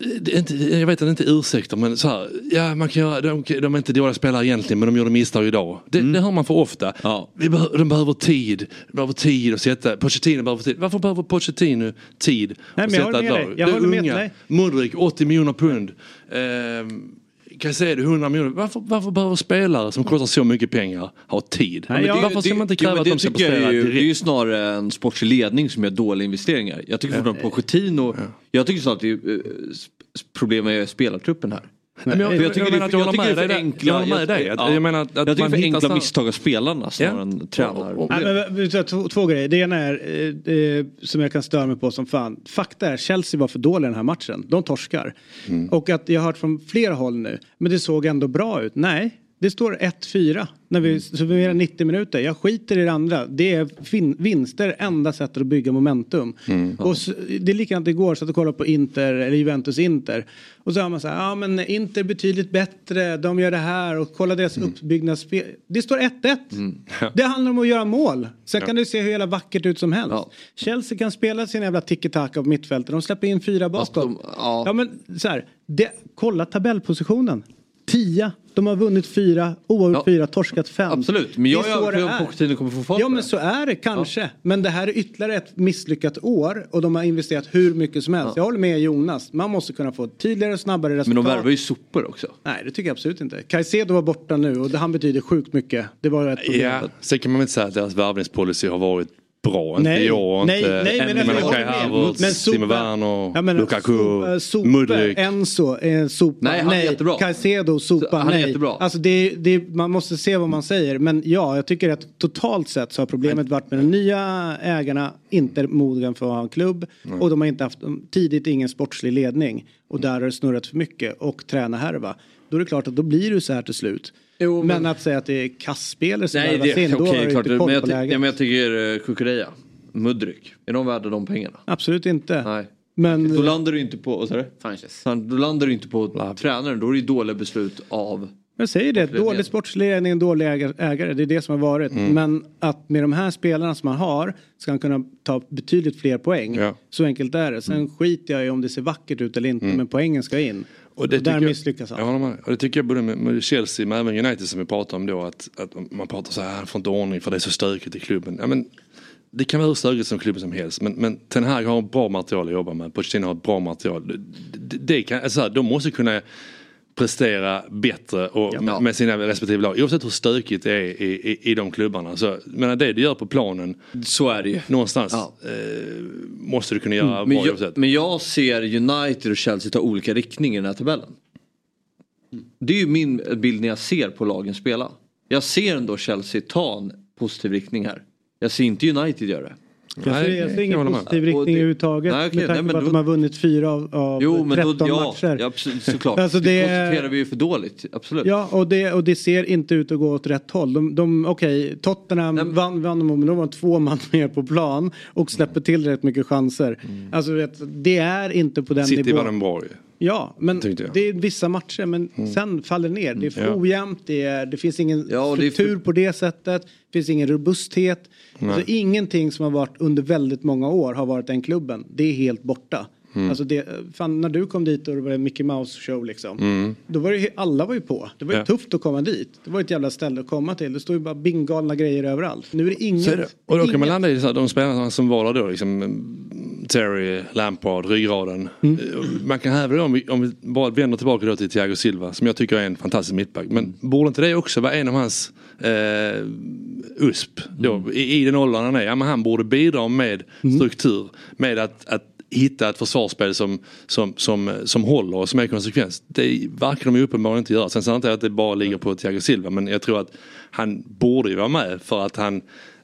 Inte, jag vet att det inte ursäkter men så här, ja man kan göra, de, de är inte dåliga spelare egentligen men de gjorde misstag idag. Det, det hör man för ofta. Ja. Vi behöver, de behöver tid, de behöver tid att sätta, Pochettino behöver tid. Varför behöver Pochettino tid Nej, att sätta ett lag? Jag Det är håller med unga, dig. Mudryk 80 miljoner pund. Ehm, Caicedo 100 miljoner. Varför, varför behöver spelare som kostar så mycket pengar ha tid? Nej, jag- varför ska man inte kräva Jo, att det de ska prestera direkt? Det är ju snarare en sportslig ledning som gör dåliga investeringar. Jag tycker fortfarande Pochettino, jag tycker snarare att det är, eh, problem med spelartruppen här. Men jag- jag tycker menar att jag tycker med det är för enkla- Jag dig. Jag menar att- att jag tycker man för enkla misstag av spelarna snarare Ja. än tränare. Nej, men, två, två grejer. Det ena är eh, eh, som jag kan störa mig på som fan. Fakta är Chelsea var för dåliga i den här matchen. De torskar. Mm. Och att jag har hört från flera håll nu. Men det såg ändå bra ut. Nej, det står 1-4 när vi summerar 90 minuter. Jag skiter i det andra. Det är vinster enda sättet att bygga momentum. Och så, det är likadant igår så att jag kollade på Inter eller Juventus Inter. Och så har man så här, ja men Inter är betydligt bättre, de gör det här och kolla deras uppbyggnadsspel. Det står 1-1. Det handlar om att göra mål. Sen kan det se hur jävla vackert ut som helst. Chelsea kan spela sin jävla tiki-taka på mittfältet. De släpper in fyra bakåt. ja. men så här, det, kolla tabellpositionen. Tia. De har vunnit fyra, oavgjort fyra, torskat fem. Absolut, men jag är så övertygad om är. Pochettino kommer få fart Ja men det. så är det kanske. Men det här är ytterligare ett misslyckat år och de har investerat hur mycket som helst. Jag håller med Jonas. Man måste kunna få tydligare och snabbare resultat. Men de värvar ju sopor också. Nej det tycker jag absolut inte. Caicedo var borta nu och det, han betyder sjukt mycket. Det var ett problem. Ja, sen kan man väl inte säga att deras värvningspolicy har varit bra. Inte Nej, i år, nej, inte... nej, men men jag Kai. Havertz, Men Timo Sopa- Werner, Jag menar, Lukaku, Sopa- Sopa, Mudryk. Enzo, eh, Sopa, Nej, han är jättebra. Caicedo, Sopa, Han är nej. jättebra. Alltså det, det, man måste se vad man säger. Men ja, jag tycker att totalt sett så har problemet varit med de nya ägarna inte mogna för att ha en klubb. Nej. Och de har inte haft tidigt ingen sportslig ledning. Och där har det snurrat för mycket. Och tränarhärva. Då är det klart att då blir det så här till slut. Men... att säga att det är kasspelare som Nej, värvas det, in, då okej, har du klart. inte Men koll jag, på läget. ja, men jag tycker uh, Kukureya, Mudryk, är de värda de pengarna? Absolut inte. Nej. Men... Då landar du inte på, vad sa du? Sanchez. Då landar du inte på tränaren, då är det dåliga beslut av Jag säger det, dålig sportslig ledning, en dålig ägare, det är det som har varit. Mm. Men att med de här spelarna som man har ska han kunna ta betydligt fler poäng. Ja. Så enkelt är det. Sen skiter jag i om det ser vackert ut eller inte, Mm. men poängen ska in. Och, det där misslyckas han. med. Och det tycker jag både med, Chelsea men även United som vi pratar om då att, att man pratar så här, får inte ordning för det är så stökigt i klubben. Ja, men, det kan vara hur stökigt som klubben som helst men, men Ten Hag har bra material att jobba med. Pochettino har ett bra material. Det, det, kan, alltså, de måste kunna prestera bättre och, med sina respektive lag. Oavsett hur stökigt det är i, i, i de klubbarna. Så, men det du gör på planen. Så är det ju. Någonstans eh, måste du kunna göra Mm, men, bra jag, oavsett. men jag ser United och Chelsea ta olika riktningar i den här tabellen. Det är ju min bild när jag ser på lagen spela. Jag ser ändå Chelsea ta en positiv riktning här. Jag ser inte United göra det. Jag ser, jag ser ingen positiv riktning Och det- överhuvudtaget. Nej, okej, med tanke nej, men på att då- de har vunnit fyra av, av Jo men 13 då, ja, matcher. ja absolut, såklart. Alltså, det det- konstaterar vi ju för dåligt. Absolut. Ja, och det, och det ser inte ut att gå åt rätt håll. De, de, Okej, Tottenham vann, vann men de var två man mer på plan och släpper till rätt mycket chanser. Alltså vet, det är inte på den City nivån. var den bra ju. Ja, men det är vissa matcher men Mm. sen faller det ner. Det är för Ja. ojämnt, det, är, det finns ingen Ja, struktur för- på det sättet. Det finns ingen robusthet. Nej. Alltså, ingenting som har varit under väldigt många år har varit den klubben. Det är helt borta. Mm. Alltså det, fan, när du kom dit och det var en Mickey Mouse show liksom. Mm. Då var det, ju- alla var ju på. Det var ju Ja. tufft att komma dit. Det var ett jävla ställe att komma till. Det stod ju bara binggalna grejer överallt. Nu är det inget. Det. Och då kan man landa i så här, de spelarna som var där då, liksom, mm, Terry, Lampard, ryggraden. Mm. Eh, Man kan hävda det om vi, om vi bara vänder tillbaka då till Thiago Silva som jag tycker är en fantastisk mittback. Men borde inte det också vara en av hans eh, USP då, Mm. i, i den åldern han är? Ja, men han borde bidra med struktur, med att, att hitta ett försvarsspel som, som, som, som håller och som är konsekvens. Det verkar de ju uppenbarligen inte göra. Sen säger jag inte att det bara ligger på Thiago Silva men jag tror att han borde ju vara med för att han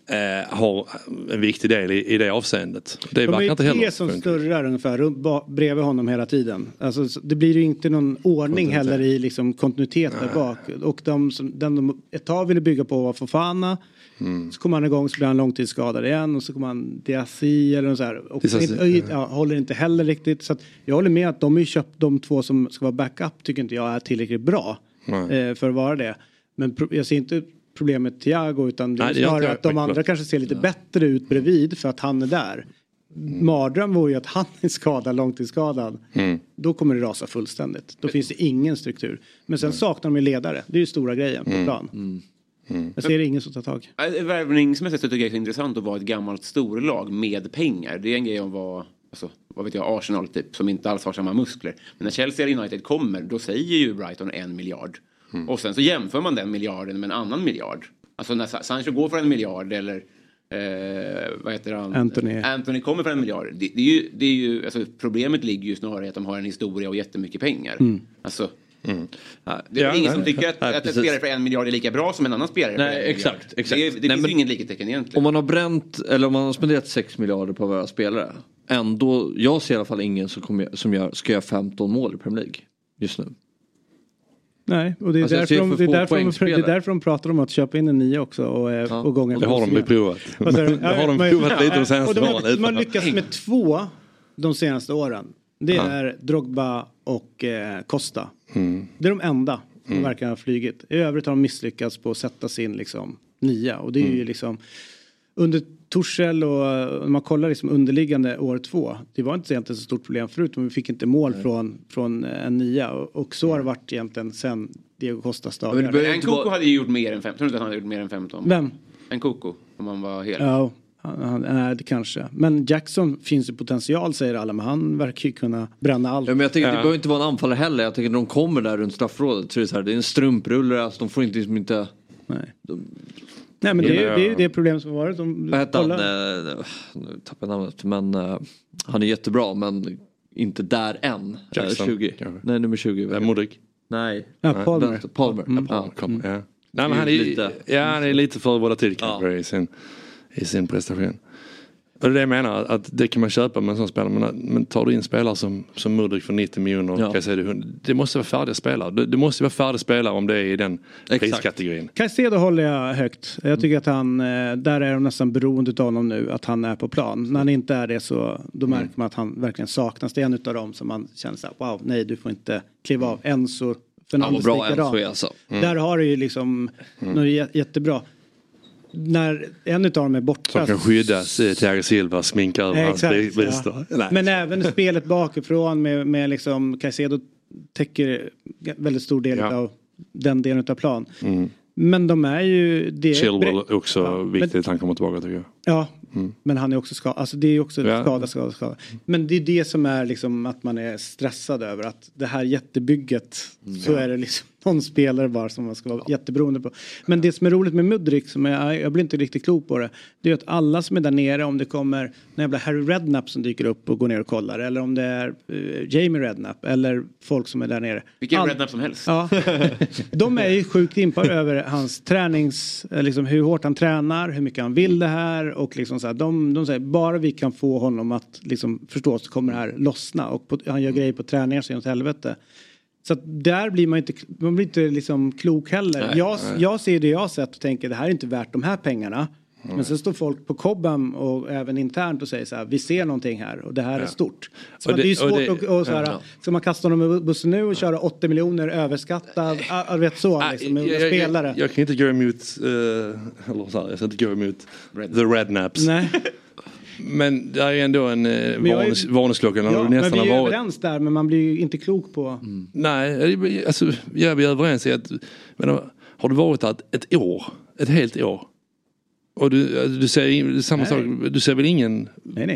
eh, har en viktig del i, i det avseendet. Det De verkar är inte heller tre som funka. snurrar ungefär bredvid honom hela tiden. Alltså, så det blir ju inte någon ordning heller i liksom, kontinuitet där bak. Och de som, den de ett tag ville bygga på var Fofana. Mm. Så kommer han igång så blir han långtidsskadad igen och så kommer han Diassi eller något så här. Och inte, ja, håller inte heller riktigt. Så att jag håller med att de har ju köpt de två som ska vara backup tycker inte jag är tillräckligt bra. Eh, för att vara det. Men jag ser inte problemet Thiago utan det är snarare jag att de andra kanske ser lite bättre ut bredvid för att han är där. Mardröm vore ju att han är skadad, långtidsskadad. Mm. Då kommer det rasa fullständigt. Då finns det ingen struktur. Men sen saknar de ju ledare. Det är ju stora grejen på Mm. Plan. Jag ser ingen som tar tag. Värvningsmässigt så tycker jag det är intressant att vara ett gammalt storlag med pengar. Det är en grej att vara, alltså, vad vet jag, Arsenal typ, som inte alls har samma muskler. Men när Chelsea eller United kommer, då säger ju Brighton en miljard. Och sen så jämför man den miljarden med en annan miljard. Alltså när Sa- Sancho går för en miljard eller Eh, vad heter han? Anthony. Anthony kommer för en miljard. Det, det är ju, det är ju, alltså, problemet ligger ju snarare i att de har en historia och jättemycket pengar. Mm. Alltså, Det är Ja, ingen nej, som tycker att, nej, att en spelare för en miljard är lika bra som en annan spelare för en Nej, miljard. exakt. exakt. Det, det Nej, finns men ju ingen likhetstecken egentligen. Om man har bränt, eller om man har spenderat 6 miljarder på våra spelare. Ändå, jag ser i alla fall ingen som, kommer, som gör, ska göra 15 mål i Premier League. Just nu. Nej, och det är, Alltså, därför de, det, är därför de, det är därför de pratar om att köpa in en nia också och, ja. och gången Det har de ju provat. Det har de provat lite de senaste och de, har- åren. de har lyckats med två de senaste åren. Det Ja. är Drogba och eh, Costa. Mm. Det är de enda som Mm. verkar ha flugit. I övrigt har de misslyckats på att sätta sin liksom, nia. Och det är ju Mm. liksom under Torshäll och om man kollar liksom underliggande år två. Det var inte egentligen så stort problem förut men vi fick inte mål från, från eh, en nia. Och, och så har det varit egentligen sen Diego Costas dagar. En Koko hade ju gjort mer än 15. Tror du inte att han hade gjort mer än 15? Vem? En Koko. Om han var hel. Ja, han, han, nej, det kanske. Men Jackson finns ju potential säger alla men han verkar ju kunna bränna allt. Ja, men jag tänker, det behöver inte vara en anfallare heller. Jag tänker när de kommer där runt straffområdet så är det så här, det är en strumprulle, alltså, de får inte, liksom inte... Nej. Nej men det är, det är ju det problem som har varit. De, Vad hette han? Eh, nu tappar jag namnet. Men eh, han är jättebra men inte där än. Eh, Jackson, 20. kanske. Nej nummer 20. Vem, Modric? Nej. Ja, Nej, Palmer. Palmer. Mm. Ja. Kom, ja. Nej, är men han är, lite- ja, han är lite för volatil kanske i, sin, i sin prestation. Och det är det jag menar, att det kan man köpa med en sån spelare. Men, men tar du in spelare som, som Mudrik för 90 miljoner Ja. Caicedo 100, det måste vara färdiga spelare. Det, det måste vara färdiga spelare om det är i den priskategorin. Caicedo håller jag högt. Jag tycker att han, eh, där är de nästan beroende av honom nu, att han är på plan. När han inte är det så då märker man att han verkligen saknas. Det är en av dem som man känner så här, wow, nej du får inte kliva av. Enzo Fernandes Ja, vad bra. Enzo alltså. Mm. Där har du ju liksom, Mm. något jä- jättebra. När en av dem är borta. Som kan skyddas, eh, Thiago Silva sminkar över Eh, hans brister. ja. Men även spelet bakifrån med, med liksom Caicedo täcker väldigt stor del Ja. av den delen av plan. Mm. Men de är ju... Det är Chilwell brett- också Ja, men- viktigt att han kommer tillbaka tycker jag. Ja, Mm. men han är också skadad. Alltså det är ju också Ja. skada, skada, skada. Men det är det som är liksom att man är stressad över att det här jättebygget så Ja. är det liksom någon spelare bara som man ska vara jätteberoende på. Men det som är roligt med Mudrik som jag, jag blir inte riktigt klok på det. Det är att alla som är där nere om det kommer en jävla Harry Redknapp som dyker upp och går ner och kollar eller om det är eh, Jamie Redknapp eller folk som är där nere. Vilken All- rednap som helst. Ja. De är ju sjukt impade över hans tränings, eh, liksom hur hårt han tränar, hur mycket han vill det här och liksom så här, de, de säger bara vi kan få honom att liksom förstå så kommer det här lossna och på, han gör grejer på träningar så åt helvete. Så där blir man inte, man blir inte liksom klok heller. Nej, jag, nej. jag ser det jag har sett och tänker det här är inte värt de här pengarna. Men sen står folk på Cobham och även internt och säger så här, vi ser någonting här och det här är Ja. stort. Så Och det, det- är ju svårt och det- att och så här, ja. ska man kasta honom med bussen nu och köra 80 miljoner överskattad, ah, ah, vet så liksom, med jag, jag, spelare. jag, jag kan inte gå emot, uh, eller så här, jag ska inte gå emot the rednaps. Nej. Men det är ändå en varnings, varningsklocka när Ja, du men vi är varit. överens där men man blir ju inte klok på. Nej, alltså, ja, vi är överens i att men, har du varit där ett, år, ett helt år och du, alltså, du, ser, samma Nej. sak, du ser väl ingen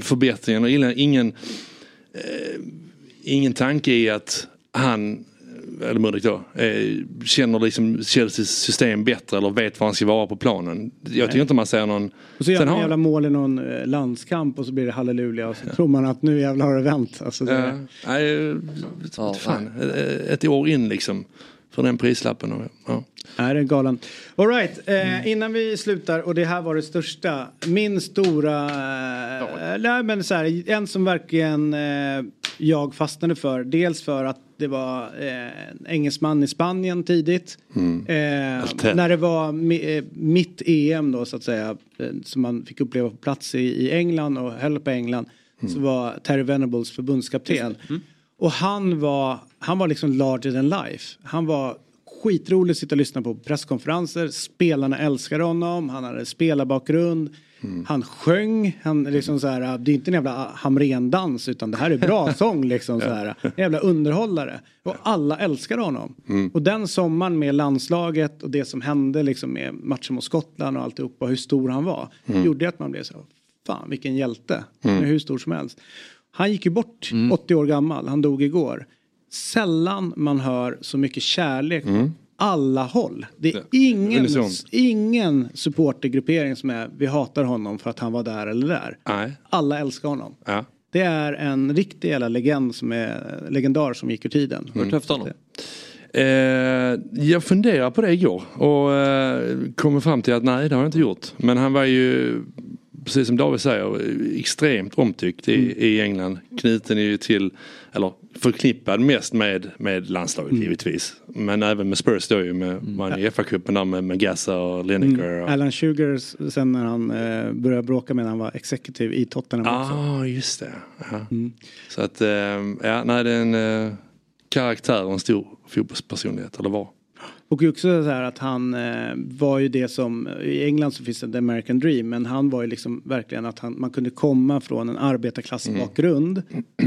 förbättring eller ingen, ingen, eh, ingen tanke i att han, eller Mudrik då, eh, känner liksom Chelseas system bättre eller vet var han ska vara på planen. Jag tycker Nej. inte man ser någon... Och så gör har- jävla mål i någon eh, landskamp och så blir det halleluja och så tror man att nu jävlar har det vänt. Alltså det, Ja, nej, Ja, fan, eh, ett år in liksom. För den prislappen. Och, ja. Nej, det är galen. All right, eh, innan vi slutar och det här var det största. Min stora, eh, nej men så här, en som verkligen eh, jag fastnade för. Dels för att det var eh, en engelsman i Spanien tidigt. Mm. Eh, när det var mi, eh, mitt EM då så att säga. Eh, som man fick uppleva på plats i, i England och höll på England. Så var Terry Venables förbundskapten. Och han var, han var liksom larger than life. Han var skitrolig att sitta och lyssna på presskonferenser. Spelarna älskade honom. Han hade spelarbakgrund. Han sjöng. Han liksom så här, det är inte en jävla Hamrén-dans utan det här är bra sång liksom. Så här. En jävla underhållare. Och alla älskade honom. Mm. Och den sommaren med landslaget och det som hände liksom med matchen mot Skottland och alltihopa, hur stor han var. Mm. Gjorde att man blev så fan vilken hjälte. Mm. Han är hur stor som helst. Han gick ju bort 80 år gammal, han dog igår. Sällan man hör så mycket kärlek Mm. Alla håll. Det är ingen, ingen supportergruppering som är vi hatar honom för att han var där eller där. Nej. Alla älskar honom. Ja. Det är en riktig jävla legend som är legendar som gick ur tiden. Har du träffat honom? Eh, jag funderade på det igår och eh, kom fram till att nej det har jag inte gjort. Men han var ju, precis som David säger, extremt omtyckt i, i England. Knuten är ju till, eller förknippad mest med, med landslaget givetvis. Men även med Spurs då ju, med, man i FA-cupen där med, med Gassa och Lineker. Och, Alan Sugar sen när han eh, började bråka med när han var executive i Tottenham också. ah, just det. Ja. Så att, eh, ja, nej det är en eh, karaktär och en stor fotbollspersonlighet, eller var. Och också så här att han eh, var ju det som, i England så finns det The American Dream, men han var ju liksom verkligen att han, man kunde komma från en arbetarklassbakgrund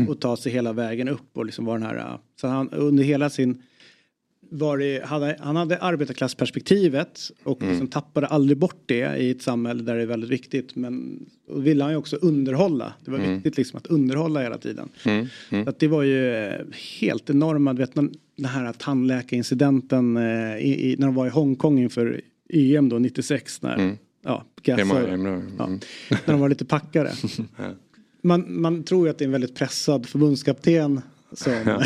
och ta sig hela vägen upp och liksom vara den här, eh, så han under hela sin var det, hade, han hade arbetarklassperspektivet och liksom tappade aldrig bort det i ett samhälle där det är väldigt viktigt. Men och ville han ju också underhålla. Det var Mm. viktigt liksom att underhålla hela tiden. Mm. Mm. Så att det var ju eh, helt enorma, du vet den här tandläkarincidenten eh, i, i, när de var i Hongkong inför EM då 96 när, Mm. ja, Hemma, Gassa, hemma, ja, mm. när de var lite packade. Man, man tror ju att det är en väldigt pressad förbundskapten som... Ja.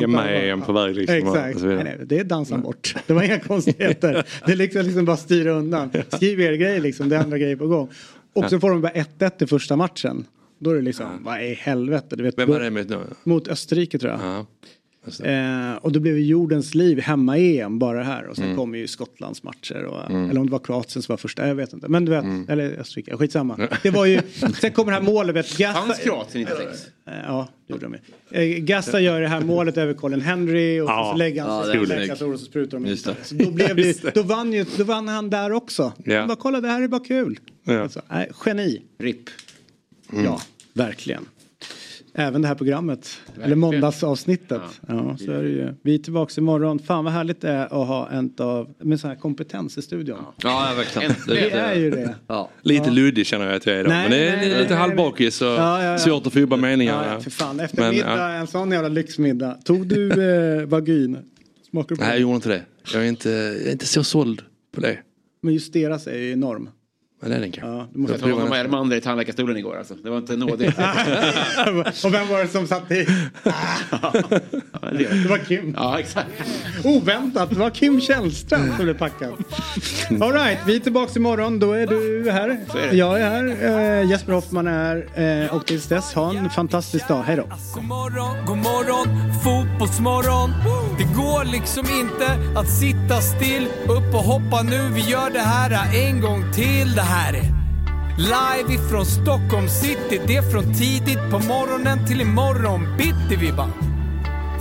Hemma är en på väg liksom. Exakt, nej, nej, det är dansa bort. Det var inga konstigheter. Det är liksom, liksom bara styra undan. Skriv er grej liksom, det är andra grejer på gång. Och så får de bara 1-1 i första matchen. Då är det liksom, vad i helvete. Du vet, Vem var det med nu? Mot Österrike tror jag. Ja. Eh, och då blev ju jordens liv hemma EM bara här och sen Mm. kommer ju Skottlands matcher och, Mm. eller om det var Kroatien som var första, jag vet inte. Men du vet, eller Österrike, skitsamma. Det var ju, sen kommer det här målet, vet, Gassa, Fanns Kroatien 96? Eh, Ja, det gjorde de ju. Eh, Gassa gör det här målet över Colin Henry och Ja. så lägger han Ja, sig läkarstolen och så sprutar de Just. Så då, blev det, då, vann ju, då vann han där också. Ja. Bara, kolla det här är bara kul. Ja. Alltså, nej, geni. RIP. Ja, verkligen. Även det här programmet, eller måndagsavsnittet. Ja. så är det ju. Vi är tillbaka imorgon. Fan vad härligt det är att ha en av, med sån här kompetens i studion. Ja, verkligen. Det är ju det. Ja. Lite luddig känner jag att jag är idag. Nej, men det är nej, lite halvbakis och Ja, ja, ja. svårt att få jobba meningar. Ja, ja, för fan. Efter Men, middag, ja. en sån jävla lyxmiddag. Tog du eh, vagin? Smakar du på Nej, jag det? gjorde inte det. Jag är inte, jag är inte så såld på det. Men just deras är ju enorm. Men det är den kanske. Ja, du måste Jag tog honom Elmander i tandläkarstolen igår alltså. Det var inte nådigt. Och vem var det som satt i? Det var Kim. Ja, exakt. Oväntat, det var Kim Källström som blev packad. All right, vi är tillbaka imorgon. Då är du här. är. Jag är här. Eh, Jesper Hoffman är här. Eh, och tills dess, ha en fantastisk dag. Hej då. God morgon, god morgon, fotbollsmorgon. Det går liksom inte att sitta still. Upp och hoppa nu, vi gör det här en gång till. Det här är live ifrån Stockholm city. Det är från tidigt på morgonen till imorgon bitti vi bara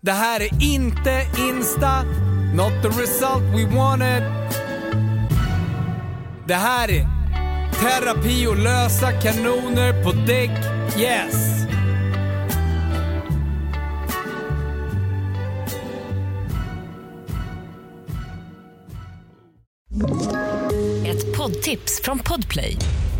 Det här är inte Insta, not the result we wanted. Det här är terapi och lösa kanoner på däck, yes. Ett poddtips från Podplay.